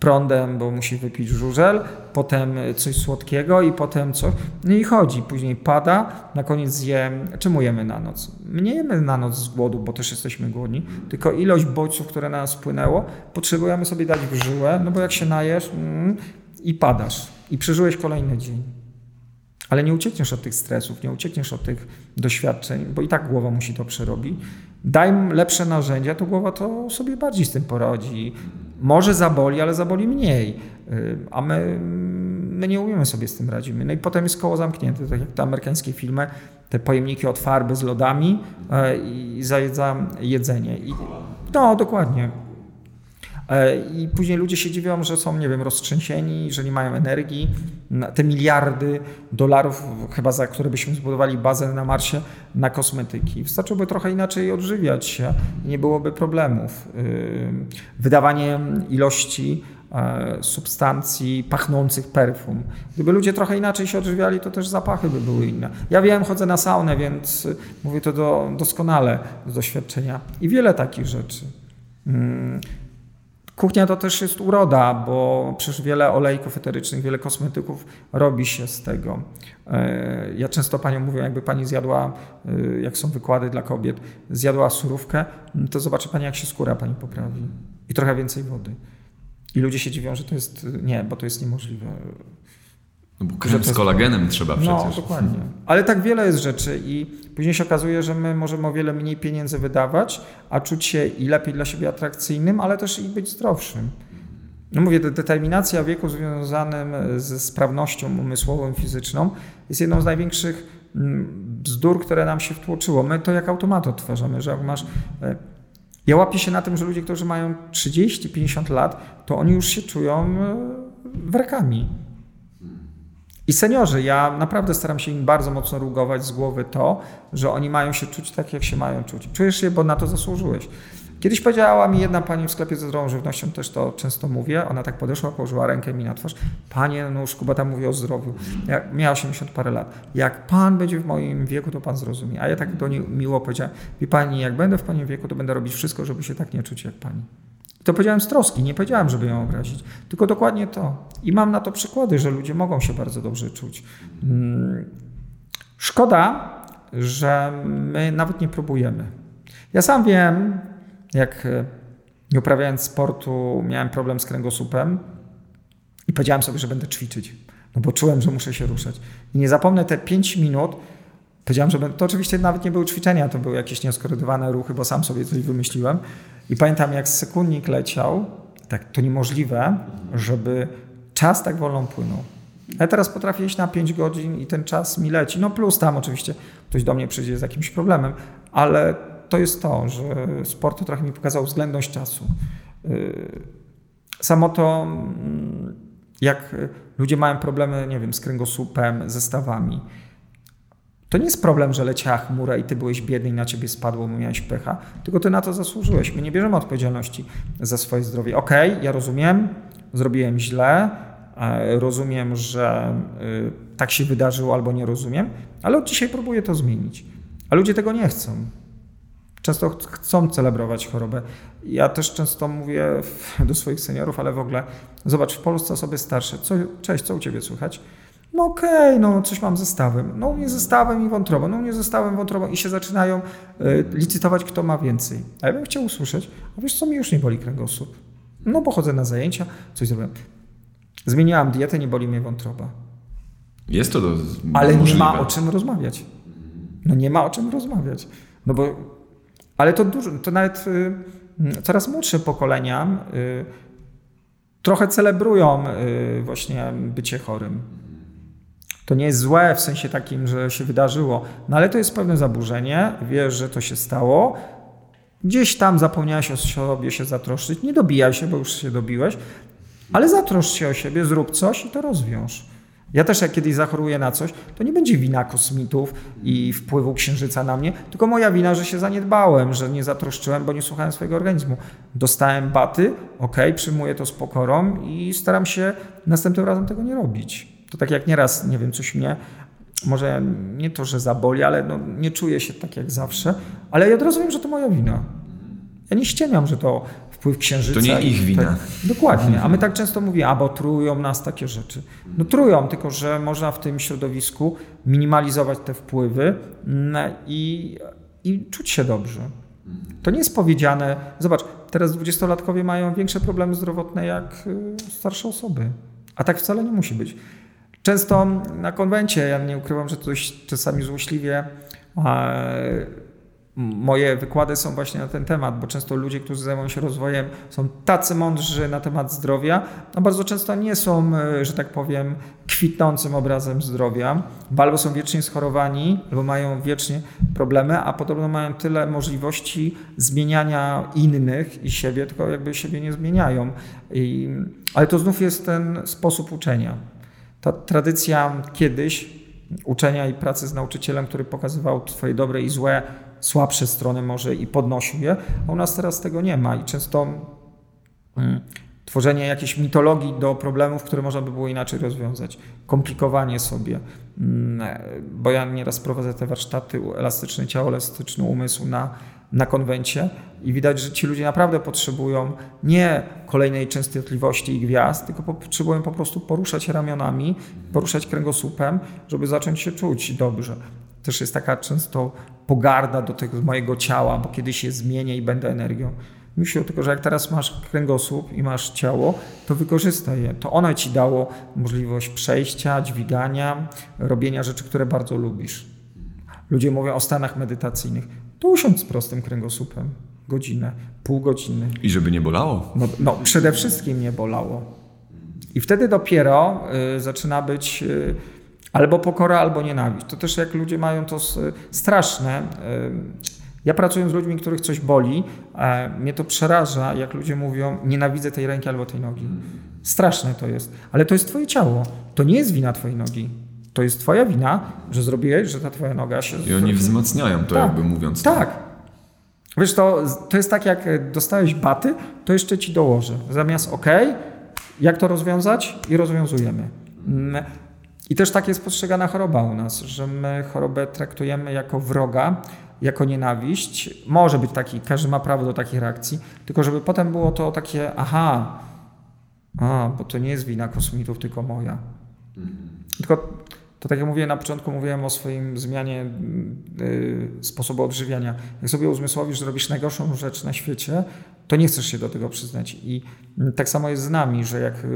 B: prądem, bo musi wypić żużel, potem coś słodkiego i potem coś. No i chodzi, później pada, na koniec zje. Czemu jemy na noc? Nie jemy na noc z głodu, bo też jesteśmy głodni, tylko ilość bodźców, które na nas wpłynęło, potrzebujemy sobie dać w żyłę, no bo jak się najesz mm, i padasz i przeżyłeś kolejny dzień. Ale nie uciekniesz od tych stresów, nie uciekniesz od tych doświadczeń, bo i tak głowa musi to przerobić. Daj lepsze narzędzia, to głowa to sobie bardziej z tym poradzi. Może zaboli, ale zaboli mniej. Y, a my, my nie umiemy sobie z tym radzimy. No i potem jest koło zamknięte, tak jak te amerykańskie filmy, te pojemniki od farby z lodami y, i zajedza jedzenie. I, no, dokładnie. E, I później ludzie się dziwią, że są, nie wiem, roztrzęsieni, że nie mają energii. Te miliardy dolarów, chyba za które byśmy zbudowali bazę na Marsie, na kosmetyki. Wystarczyłoby trochę inaczej odżywiać się nie byłoby problemów. Wydawanie ilości e, substancji pachnących perfum. Gdyby ludzie trochę inaczej się odżywiali, to też zapachy by były inne. Ja wiem, chodzę na saunę, więc mówię to do, doskonale z doświadczenia. I wiele takich rzeczy. Kuchnia to też jest uroda, bo przecież wiele olejków eterycznych, wiele kosmetyków robi się z tego. E, ja często panią mówię, jakby pani zjadła, e, jak są wykłady dla kobiet, zjadła surówkę, to zobaczy pani, jak się skóra pani poprawi. I trochę więcej wody. I ludzie się dziwią, że to jest, nie, bo to jest niemożliwe.
A: No bo krem z kolagenem trzeba no, przecież.
B: No, dokładnie. Ale tak wiele jest rzeczy i później się okazuje, że my możemy o wiele mniej pieniędzy wydawać, a czuć się i lepiej dla siebie atrakcyjnym, ale też i być zdrowszym. No mówię, determinacja wieku związanym ze sprawnością umysłową, fizyczną jest jedną z największych mm, bzdur, które nam się wtłoczyło. My to jak automat odtwarzamy, że jak masz... E, ja łapię się na tym, że ludzie, którzy mają 30-50 lat, to oni już się czują e, wrakami i seniorzy, ja naprawdę staram się im bardzo mocno rugować z głowy to, że oni mają się czuć tak, jak się mają czuć. Czujesz się, bo na to zasłużyłeś. Kiedyś powiedziała mi jedna pani w sklepie ze zdrową żywnością, też to często mówię, ona tak podeszła, położyła rękę mi na twarz. Panie, no już Kuba tam mówi o zdrowiu. Ja, miała 80 parę lat. Jak pan będzie w moim wieku, to pan zrozumie. A ja tak do niej miło powiedziałem, wie pani, jak będę w pani wieku, to będę robić wszystko, żeby się tak nie czuć jak pani. To powiedziałem z troski, nie powiedziałem, żeby ją obrazić, tylko dokładnie to. I mam na to przykłady, że ludzie mogą się bardzo dobrze czuć. Mm, szkoda, że my nawet nie próbujemy. Ja sam wiem, jak e, nie uprawiając sportu, miałem problem z kręgosłupem i powiedziałem sobie, że będę ćwiczyć, no bo czułem, że muszę się ruszać. I nie zapomnę te 5 minut, Powiedziałem, że to oczywiście nawet nie były ćwiczenia, to były jakieś nieskorydowane ruchy, bo sam sobie coś wymyśliłem. I pamiętam, jak sekundnik leciał, tak to niemożliwe, żeby czas tak wolno płynął. Ja teraz potrafię iść na 5 godzin i ten czas mi leci. No plus tam oczywiście ktoś do mnie przyjdzie z jakimś problemem, ale to jest to, że sport trochę mi pokazał względność czasu. Yy, samo to, mm, jak ludzie mają problemy, nie wiem, z kręgosłupem, ze stawami, to nie jest problem, że leciała chmura i ty byłeś biedny i na ciebie spadło, bo miałeś pecha, tylko ty na to zasłużyłeś. My nie bierzemy odpowiedzialności za swoje zdrowie. Okej, okay, ja rozumiem, zrobiłem źle, e, rozumiem, że e, tak się wydarzyło albo nie rozumiem, ale od dzisiaj próbuję to zmienić. A ludzie tego nie chcą. Często chcą celebrować chorobę. Ja też często mówię do swoich seniorów, ale w ogóle, zobacz, w Polsce osoby starsze, co, cześć, co u Ciebie słychać? No okej, okay, no coś mam ze stawem. No u mnie ze stawem i wątrobą, no u mnie ze stawem, wątrobą i się zaczynają y, licytować, kto ma więcej. A ja bym chciał usłyszeć, a wiesz co, mi już nie boli kręgosłup. No bo chodzę na zajęcia, coś zrobiłem. Zmieniłam dietę, nie boli mnie wątroba.
A: Jest to do
B: Ale możliwe. nie ma o czym rozmawiać. No nie ma o czym rozmawiać. No bo, ale to dużo, to nawet y, coraz młodsze pokolenia y, trochę celebrują y, właśnie bycie chorym. To nie jest złe w sensie takim, że się wydarzyło, no ale to jest pewne zaburzenie, wiesz, że to się stało. Gdzieś tam zapomniałeś o sobie się zatroszczyć, nie dobijaj się, bo już się dobiłeś, ale zatroszcz się o siebie, zrób coś i to rozwiąż. Ja też jak kiedyś zachoruję na coś, to nie będzie wina kosmitów i wpływu księżyca na mnie, tylko moja wina, że się zaniedbałem, że nie zatroszczyłem, bo nie słuchałem swojego organizmu. Dostałem baty, ok, przyjmuję to z pokorą i staram się następnym razem tego nie robić. To tak jak nieraz, nie wiem, coś mnie, może nie to, że zaboli, ale no, nie czuję się tak jak zawsze, ale ja od razu wiem, że to moja wina. Ja nie ściemiam, że to wpływ księżyca.
A: To nie ich wina. Tak,
B: dokładnie. A my tak często mówimy, a bo trują nas takie rzeczy. No trują, tylko że można w tym środowisku minimalizować te wpływy mm, i, i czuć się dobrze. To nie jest powiedziane. Zobacz, teraz dwudziestolatkowie mają większe problemy zdrowotne jak y, starsze osoby. A tak wcale nie musi być. Często na konwencie, ja nie ukrywam, że to czasami złośliwie moje wykłady są właśnie na ten temat, bo często ludzie, którzy zajmują się rozwojem, są tacy mądrzy na temat zdrowia, a bardzo często nie są, e, że tak powiem, kwitnącym obrazem zdrowia, bo albo są wiecznie schorowani, albo mają wiecznie problemy, a podobno mają tyle możliwości zmieniania innych i siebie, tylko jakby siebie nie zmieniają. I, ale to znów jest ten sposób uczenia. Ta tradycja kiedyś uczenia i pracy z nauczycielem, który pokazywał Twoje dobre i złe słabsze strony może i podnosił je, a u nas teraz tego nie ma i często mm, tworzenie jakiejś mitologii do problemów, które można by było inaczej rozwiązać, komplikowanie sobie, mm, bo ja nieraz prowadzę te warsztaty elastyczne ciało, elastyczny umysł na, na konwencie i widać, że ci ludzie naprawdę potrzebują nie kolejnej częstotliwości i gwiazd, tylko potrzebują po prostu poruszać ramionami, poruszać kręgosłupem, żeby zacząć się czuć dobrze też jest taka często pogarda do tego mojego ciała, bo kiedyś się zmienię i będę energią. Myślę tylko, że jak teraz masz kręgosłup i masz ciało, to wykorzystaj je. To ono ci dało możliwość przejścia, dźwigania, robienia rzeczy, które bardzo lubisz. Ludzie mówią o stanach medytacyjnych. To usiądź z prostym kręgosłupem. Godzinę, pół godziny.
A: I żeby nie bolało?
B: No, no przede wszystkim nie bolało. I wtedy dopiero y, zaczyna być... Y, Albo pokora, albo nienawiść. To też jak ludzie mają to straszne. Ja pracuję z ludźmi, których coś boli, mnie to przeraża, jak ludzie mówią, nienawidzę tej ręki albo tej nogi. Straszne to jest. Ale to jest twoje ciało. To nie jest wina twojej nogi. To jest twoja wina, że zrobiłeś, że ta twoja noga się...
A: I oni wzmacniają to, tak, jakby mówiąc.
B: Tak. To. Wiesz, to, to jest tak, jak dostałeś baty, to jeszcze ci dołożę. Zamiast OK, jak to rozwiązać? I rozwiązujemy. I też tak jest postrzegana choroba u nas, że my chorobę traktujemy jako wroga, jako nienawiść. Może być taki, każdy ma prawo do takich reakcji, tylko żeby potem było to takie, aha, a, bo to nie jest wina kosmitów, tylko moja. Mhm. Tylko to tak jak mówiłem na początku, mówiłem o swoim zmianie y, sposobu odżywiania. Jak sobie uzmysłowisz, że robisz najgorszą rzecz na świecie, to nie chcesz się do tego przyznać. I tak samo jest z nami, że jak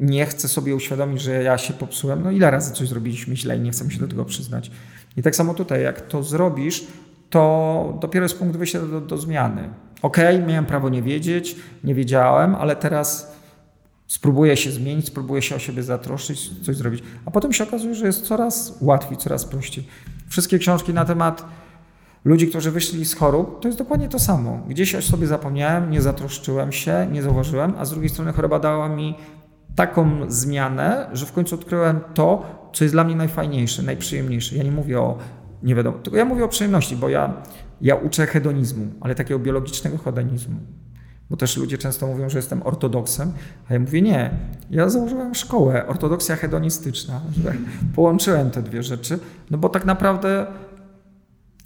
B: nie chcę sobie uświadomić, że ja się popsułem. No ile razy coś zrobiliśmy źle i nie chcę się do tego przyznać. I tak samo tutaj, jak to zrobisz, to dopiero jest punkt wyjścia do, do zmiany. Ok, miałem prawo nie wiedzieć, nie wiedziałem, ale teraz spróbuję się zmienić, spróbuję się o siebie zatroszczyć, coś zrobić. A potem się okazuje, że jest coraz łatwiej, coraz prościej. Wszystkie książki na temat ludzi, którzy wyszli z chorób, to jest dokładnie to samo. Gdzieś o sobie zapomniałem, nie zatroszczyłem się, nie zauważyłem, a z drugiej strony choroba dała mi taką zmianę, że w końcu odkryłem to, co jest dla mnie najfajniejsze, najprzyjemniejsze. Ja nie mówię o, nie wiadomo, tylko ja mówię o przyjemności, bo ja, ja uczę hedonizmu, ale takiego biologicznego hedonizmu. Bo też ludzie często mówią, że jestem ortodoksem, a ja mówię nie. Ja założyłem szkołę, ortodoksja hedonistyczna, połączyłem te dwie rzeczy, no bo tak naprawdę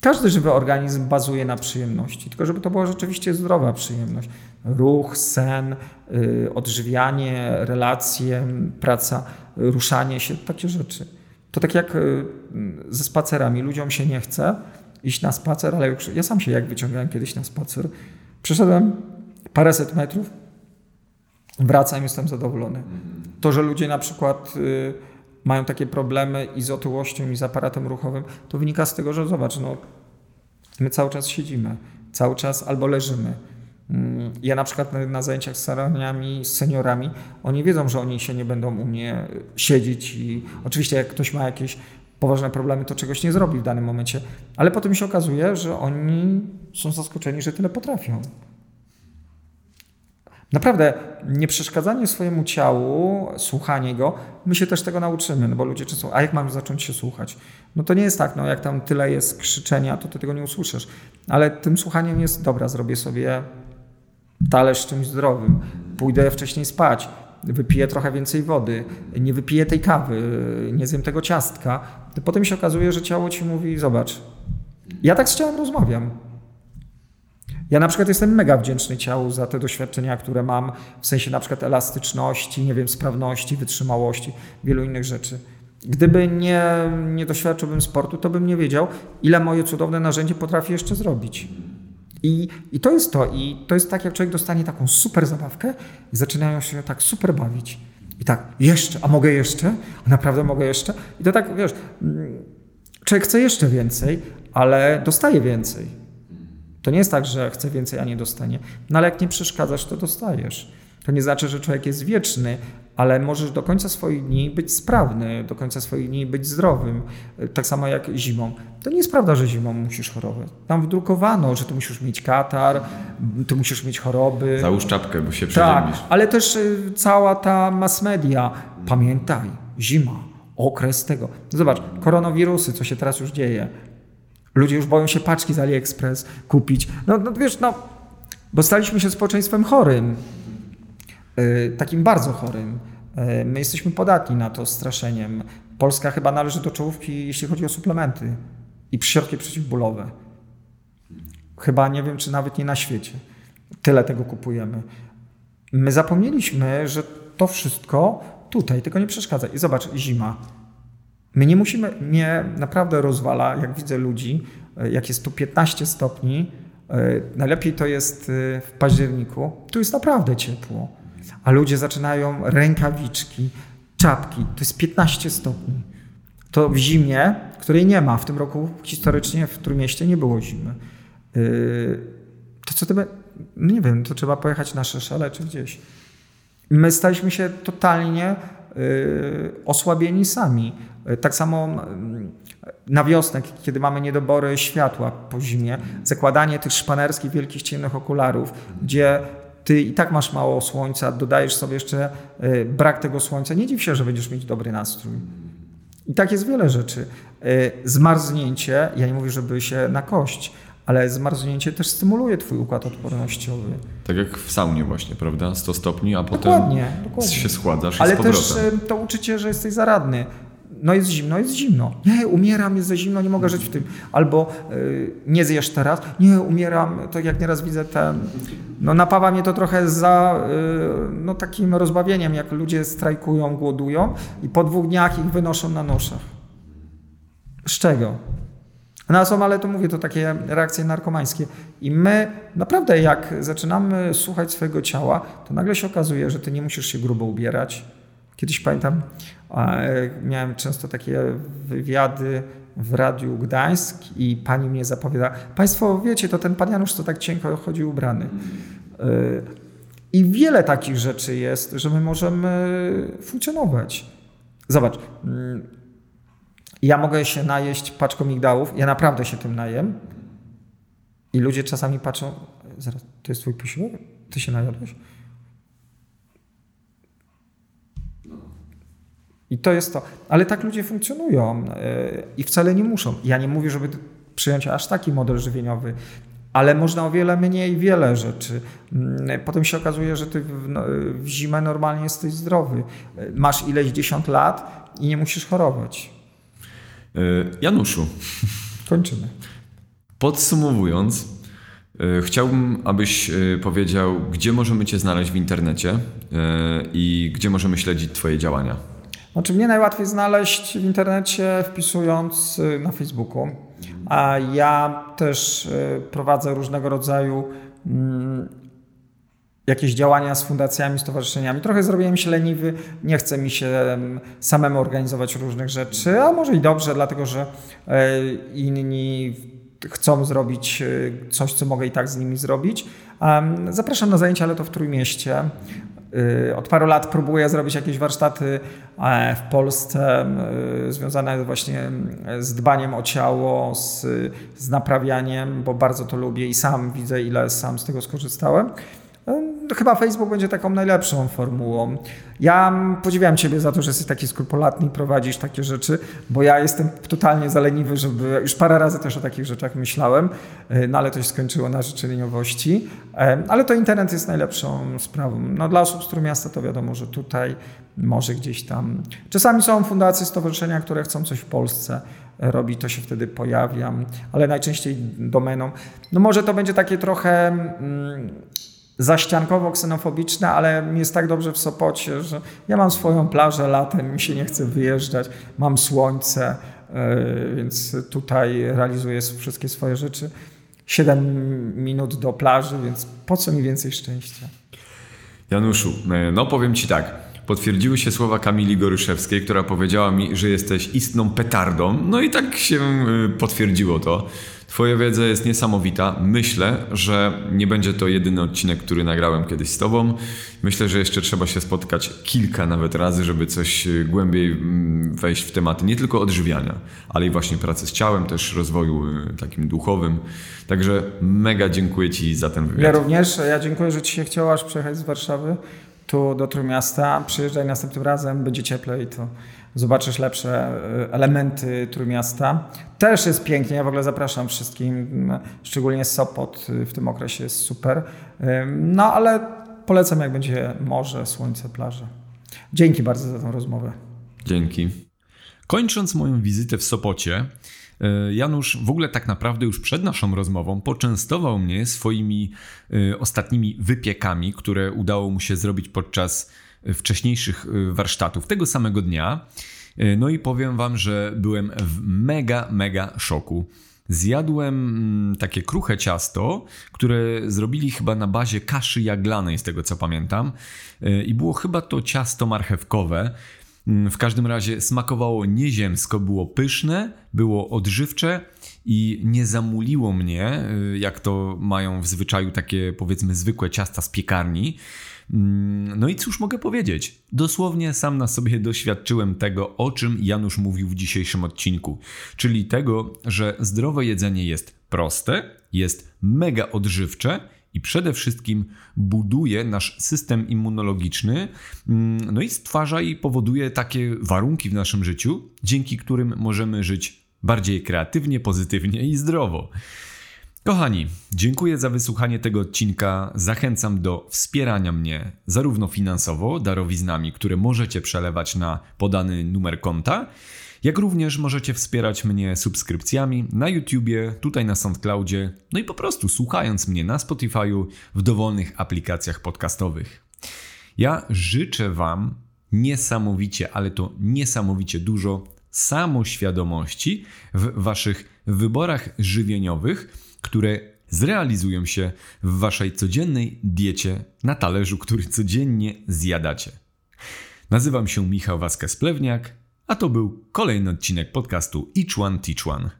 B: każdy żywy organizm bazuje na przyjemności, tylko żeby to była rzeczywiście zdrowa przyjemność. Ruch, sen, yy, odżywianie, relacje, praca, ruszanie się, takie rzeczy. To tak jak yy, ze spacerami. Ludziom się nie chce iść na spacer, ale już, ja sam się jak wyciągałem kiedyś na spacer. Przeszedłem paręset metrów, wracam, jestem zadowolony. To, że ludzie na przykład y, mają takie problemy i z otyłością, i z aparatem ruchowym, to wynika z tego, że zobacz, no, my cały czas siedzimy, cały czas albo leżymy. Mm, ja na przykład na, na zajęciach z saloniami, z seniorami, oni wiedzą, że oni się nie będą u mnie siedzieć i oczywiście jak ktoś ma jakieś poważne problemy, to czegoś nie zrobi w danym momencie, ale potem się okazuje, że oni są zaskoczeni, że tyle potrafią. Naprawdę, nie przeszkadzanie swojemu ciału, słuchanie go, my się też tego nauczymy, no bo ludzie często, a jak mam zacząć się słuchać? No to nie jest tak, no jak tam tyle jest krzyczenia, to ty tego nie usłyszysz. Ale tym słuchaniem jest, dobra, zrobię sobie talerz czymś zdrowym, pójdę wcześniej spać, wypiję trochę więcej wody, nie wypiję tej kawy, nie zjem tego ciastka, potem się okazuje, że ciało ci mówi, zobacz, ja tak z ciałem rozmawiam. Ja na przykład jestem mega wdzięczny ciału za te doświadczenia, które mam w sensie na przykład elastyczności, nie wiem, sprawności, wytrzymałości, wielu innych rzeczy. Gdyby nie, nie doświadczyłbym sportu, to bym nie wiedział, ile moje cudowne narzędzie potrafi jeszcze zrobić. I, I to jest to. I to jest tak, jak człowiek dostanie taką super zabawkę i zaczynają się tak super bawić. I tak, jeszcze, a mogę jeszcze? A naprawdę mogę jeszcze? I to tak, wiesz, mm, człowiek chce jeszcze więcej, ale dostaje więcej. To nie jest tak, że chce więcej, a nie dostanie. No ale jak nie przeszkadzasz, to dostajesz. To nie znaczy, że człowiek jest wieczny, ale możesz do końca swoich dni być sprawny, do końca swoich dni być zdrowym. Tak samo jak zimą. To nie jest prawda, że zimą musisz chorować. Tam wdrukowano, że tu musisz mieć katar, tu musisz mieć choroby.
A: Załóż czapkę, bo się przeziębisz.
B: Tak, ale też y, cała ta mass media. Pamiętaj, zima, okres tego. Zobacz, koronawirusy, co się teraz już dzieje. Ludzie już boją się paczki z AliExpress kupić. No, no wiesz, no, bo staliśmy się społeczeństwem chorym. Yy, takim bardzo chorym. Yy, my jesteśmy podatni na to straszeniem. Polska chyba należy do czołówki, jeśli chodzi o suplementy i środki przeciwbólowe. Chyba nie wiem, czy nawet nie na świecie. Tyle tego kupujemy. My zapomnieliśmy, że to wszystko tutaj, tylko nie przeszkadza. I zobacz, zima My nie musimy, mnie naprawdę rozwala, jak widzę ludzi, e, jak jest tu 15 stopni, e, najlepiej to jest e, w październiku, tu jest naprawdę ciepło, a ludzie zaczynają rękawiczki, czapki, to jest 15 stopni. To w zimie, której nie ma, w tym roku historycznie w Trójmieście nie było zimy. To co no nie wiem, to trzeba pojechać na Szeszele czy gdzieś. My staliśmy się totalnie osłabieni sami. Tak samo mm, na wiosnę, kiedy mamy niedobory światła po zimie, zakładanie tych szpanerskich wielkich ciemnych okularów, gdzie ty i tak masz mało słońca, dodajesz sobie jeszcze y, brak tego słońca, nie dziw się, że będziesz mieć dobry nastrój. I tak jest wiele rzeczy. Y, zmarznięcie, ja nie mówię, żeby się na kość, ale zmarznięcie też stymuluje twój układ odpornościowy.
A: Tak jak w saunie właśnie, prawda? 100 stopni, a potem
B: dokładnie, dokładnie.
A: się składasz
B: Ale
A: i z
B: też y, to uczycie, że jesteś zaradny no jest zimno, jest zimno. Nie, umieram, jest za zimno, nie mogę żyć w tym. Albo y, nie zjesz teraz. Nie, umieram. To jak nieraz widzę ten... No napawa mnie to trochę za y, no, takim rozbawieniem, jak ludzie strajkują, głodują i po dwóch dniach ich wynoszą na noszach. Z czego? No są, ale to mówię, to takie reakcje narkomańskie. I my naprawdę jak zaczynamy słuchać swojego ciała, to nagle się okazuje, że ty nie musisz się grubo ubierać, Kiedyś pamiętam, miałem często takie wywiady w Radiu Gdańsk i pani mnie zapowiada, Państwo wiecie, to ten pan Janusz to tak cienko chodzi ubrany. Y, I wiele takich rzeczy jest, że my możemy funkcjonować. Zobacz, mm, ja mogę się najeść paczką migdałów, ja naprawdę się tym najem i ludzie czasami patrzą, zaraz, to jest twój posiłek? Ty się najadłeś? I to jest to. Ale tak ludzie funkcjonują i wcale nie muszą. Ja nie mówię, żeby przyjąć aż taki model żywieniowy, ale można o wiele mniej wiele rzeczy. Mm, potem się okazuje, że ty w, no, w zimę normalnie jesteś zdrowy. Masz ileś dziesiąt lat i nie musisz chorować.
A: E, Januszu.
B: Kończymy.
A: Podsumowując, e, chciałbym, abyś e, powiedział, gdzie możemy Cię znaleźć w internecie i gdzie możemy śledzić Twoje działania.
B: Znaczy mnie najłatwiej znaleźć w internecie wpisując na Facebooku. A ja też prowadzę różnego rodzaju mm, jakieś działania z fundacjami, stowarzyszeniami. Trochę zrobiłem się leniwy, nie chce mi się samemu organizować różnych rzeczy, a może i dobrze, dlatego że e, inni chcą zrobić e, coś, co mogę i tak z nimi zrobić. Zapraszam na zajęcia, ale to w Trójmieście. E, od paru lat próbuję zrobić jakieś warsztaty w Polsce związane właśnie z dbaniem o ciało, z, z naprawianiem, bo bardzo to lubię i sam widzę, ile sam z tego skorzystałem. No, chyba Facebook będzie taką najlepszą formułą. Ja podziwiam Ciebie za to, że jesteś taki skrupulatny i prowadzisz takie rzeczy, bo ja jestem totalnie zaleniwy, żeby. Już parę razy też o takich rzeczach myślałem, e, no ale to się skończyło na życzeniowości. E, ale to internet jest najlepszą sprawą. No, dla osób z miasta to wiadomo, że tutaj, może gdzieś tam. Czasami są fundacje, stowarzyszenia, które chcą coś w Polsce robi, to się wtedy pojawiam, ale najczęściej domeną. No może to będzie takie trochę. Zaściankowo ksenofobiczne, ale mi jest tak dobrze w Sopocie, że ja mam swoją plażę latem, mi się nie chce wyjeżdżać, mam słońce, e, więc tutaj realizuję wszystkie swoje rzeczy. 7 minut do plaży, więc po co mi więcej szczęścia?
A: Januszu, e, no powiem Ci tak. Potwierdziły się słowa Kamili Goryszewskiej, która powiedziała mi, że jesteś istną petardą. No i tak się e, potwierdziło to. Twoja wiedza jest niesamowita. Myślę, że nie będzie to jedyny odcinek, który nagrałem kiedyś z Tobą. Myślę, że jeszcze trzeba się spotkać kilka nawet razy, żeby coś y, głębiej mm, wejść w tematy nie tylko odżywiania, ale i właśnie pracy z ciałem, też rozwoju y, takim duchowym. Także mega dziękuję Ci za ten wywiad.
B: Ja również. Ja dziękuję, że Ci się chciało aż przyjechać z Warszawy tu do Trójmiasta. Przyjeżdżaj następnym razem, będzie cieplej, to zobaczysz lepsze e, elementy Trójmiasta. Też jest pięknie, ja w ogóle zapraszam wszystkim, szczególnie Sopot w tym okresie jest super. No ale polecam jak będzie morze, słońce, plaże. Dzięki bardzo za tę rozmowę.
A: Dzięki. Kończąc moją wizytę w Sopocie, e, Janusz w ogóle tak naprawdę już przed naszą rozmową poczęstował mnie swoimi e, ostatnimi wypiekami, które udało mu się zrobić podczas wcześniejszych y, warsztatów tego samego dnia. No i powiem wam, że byłem w mega, mega szoku. Zjadłem mm, takie kruche ciasto, które zrobili chyba na bazie kaszy jaglanej, z tego co pamiętam. I było chyba to ciasto marchewkowe. Mm, w każdym razie smakowało nieziemsko, było pyszne, było odżywcze i nie zamuliło mnie, jak to mają w zwyczaju takie powiedzmy zwykłe ciasta z piekarni. Mm, no i cóż mogę powiedzieć? Dosłownie sam na sobie doświadczyłem tego, o czym Janusz mówił w dzisiejszym odcinku, czyli tego, że zdrowe jedzenie jest proste, jest mega odżywcze i przede wszystkim buduje nasz system immunologiczny, mm, no i stwarza i powoduje takie warunki w naszym życiu, dzięki którym możemy żyć bardziej kreatywnie, pozytywnie i zdrowo. Kochani, dziękuję za wysłuchanie tego odcinka. Zachęcam do wspierania mnie zarówno finansowo, darowiznami, które możecie przelewać na podany numer konta, jak również możecie wspierać mnie subskrypcjami na YouTubie, tutaj na SoundCloudzie, no i po prostu słuchając mnie na Spotify'u w dowolnych aplikacjach podcastowych. Ja życzę Wam niesamowicie, ale to niesamowicie dużo samoświadomości w Waszych wyborach żywieniowych które zrealizują się w waszej codziennej diecie na talerzu, który codziennie zjadacie. Nazywam się Michał Waskes-Plewniak, a to był kolejny odcinek podcastu Each One Teach One.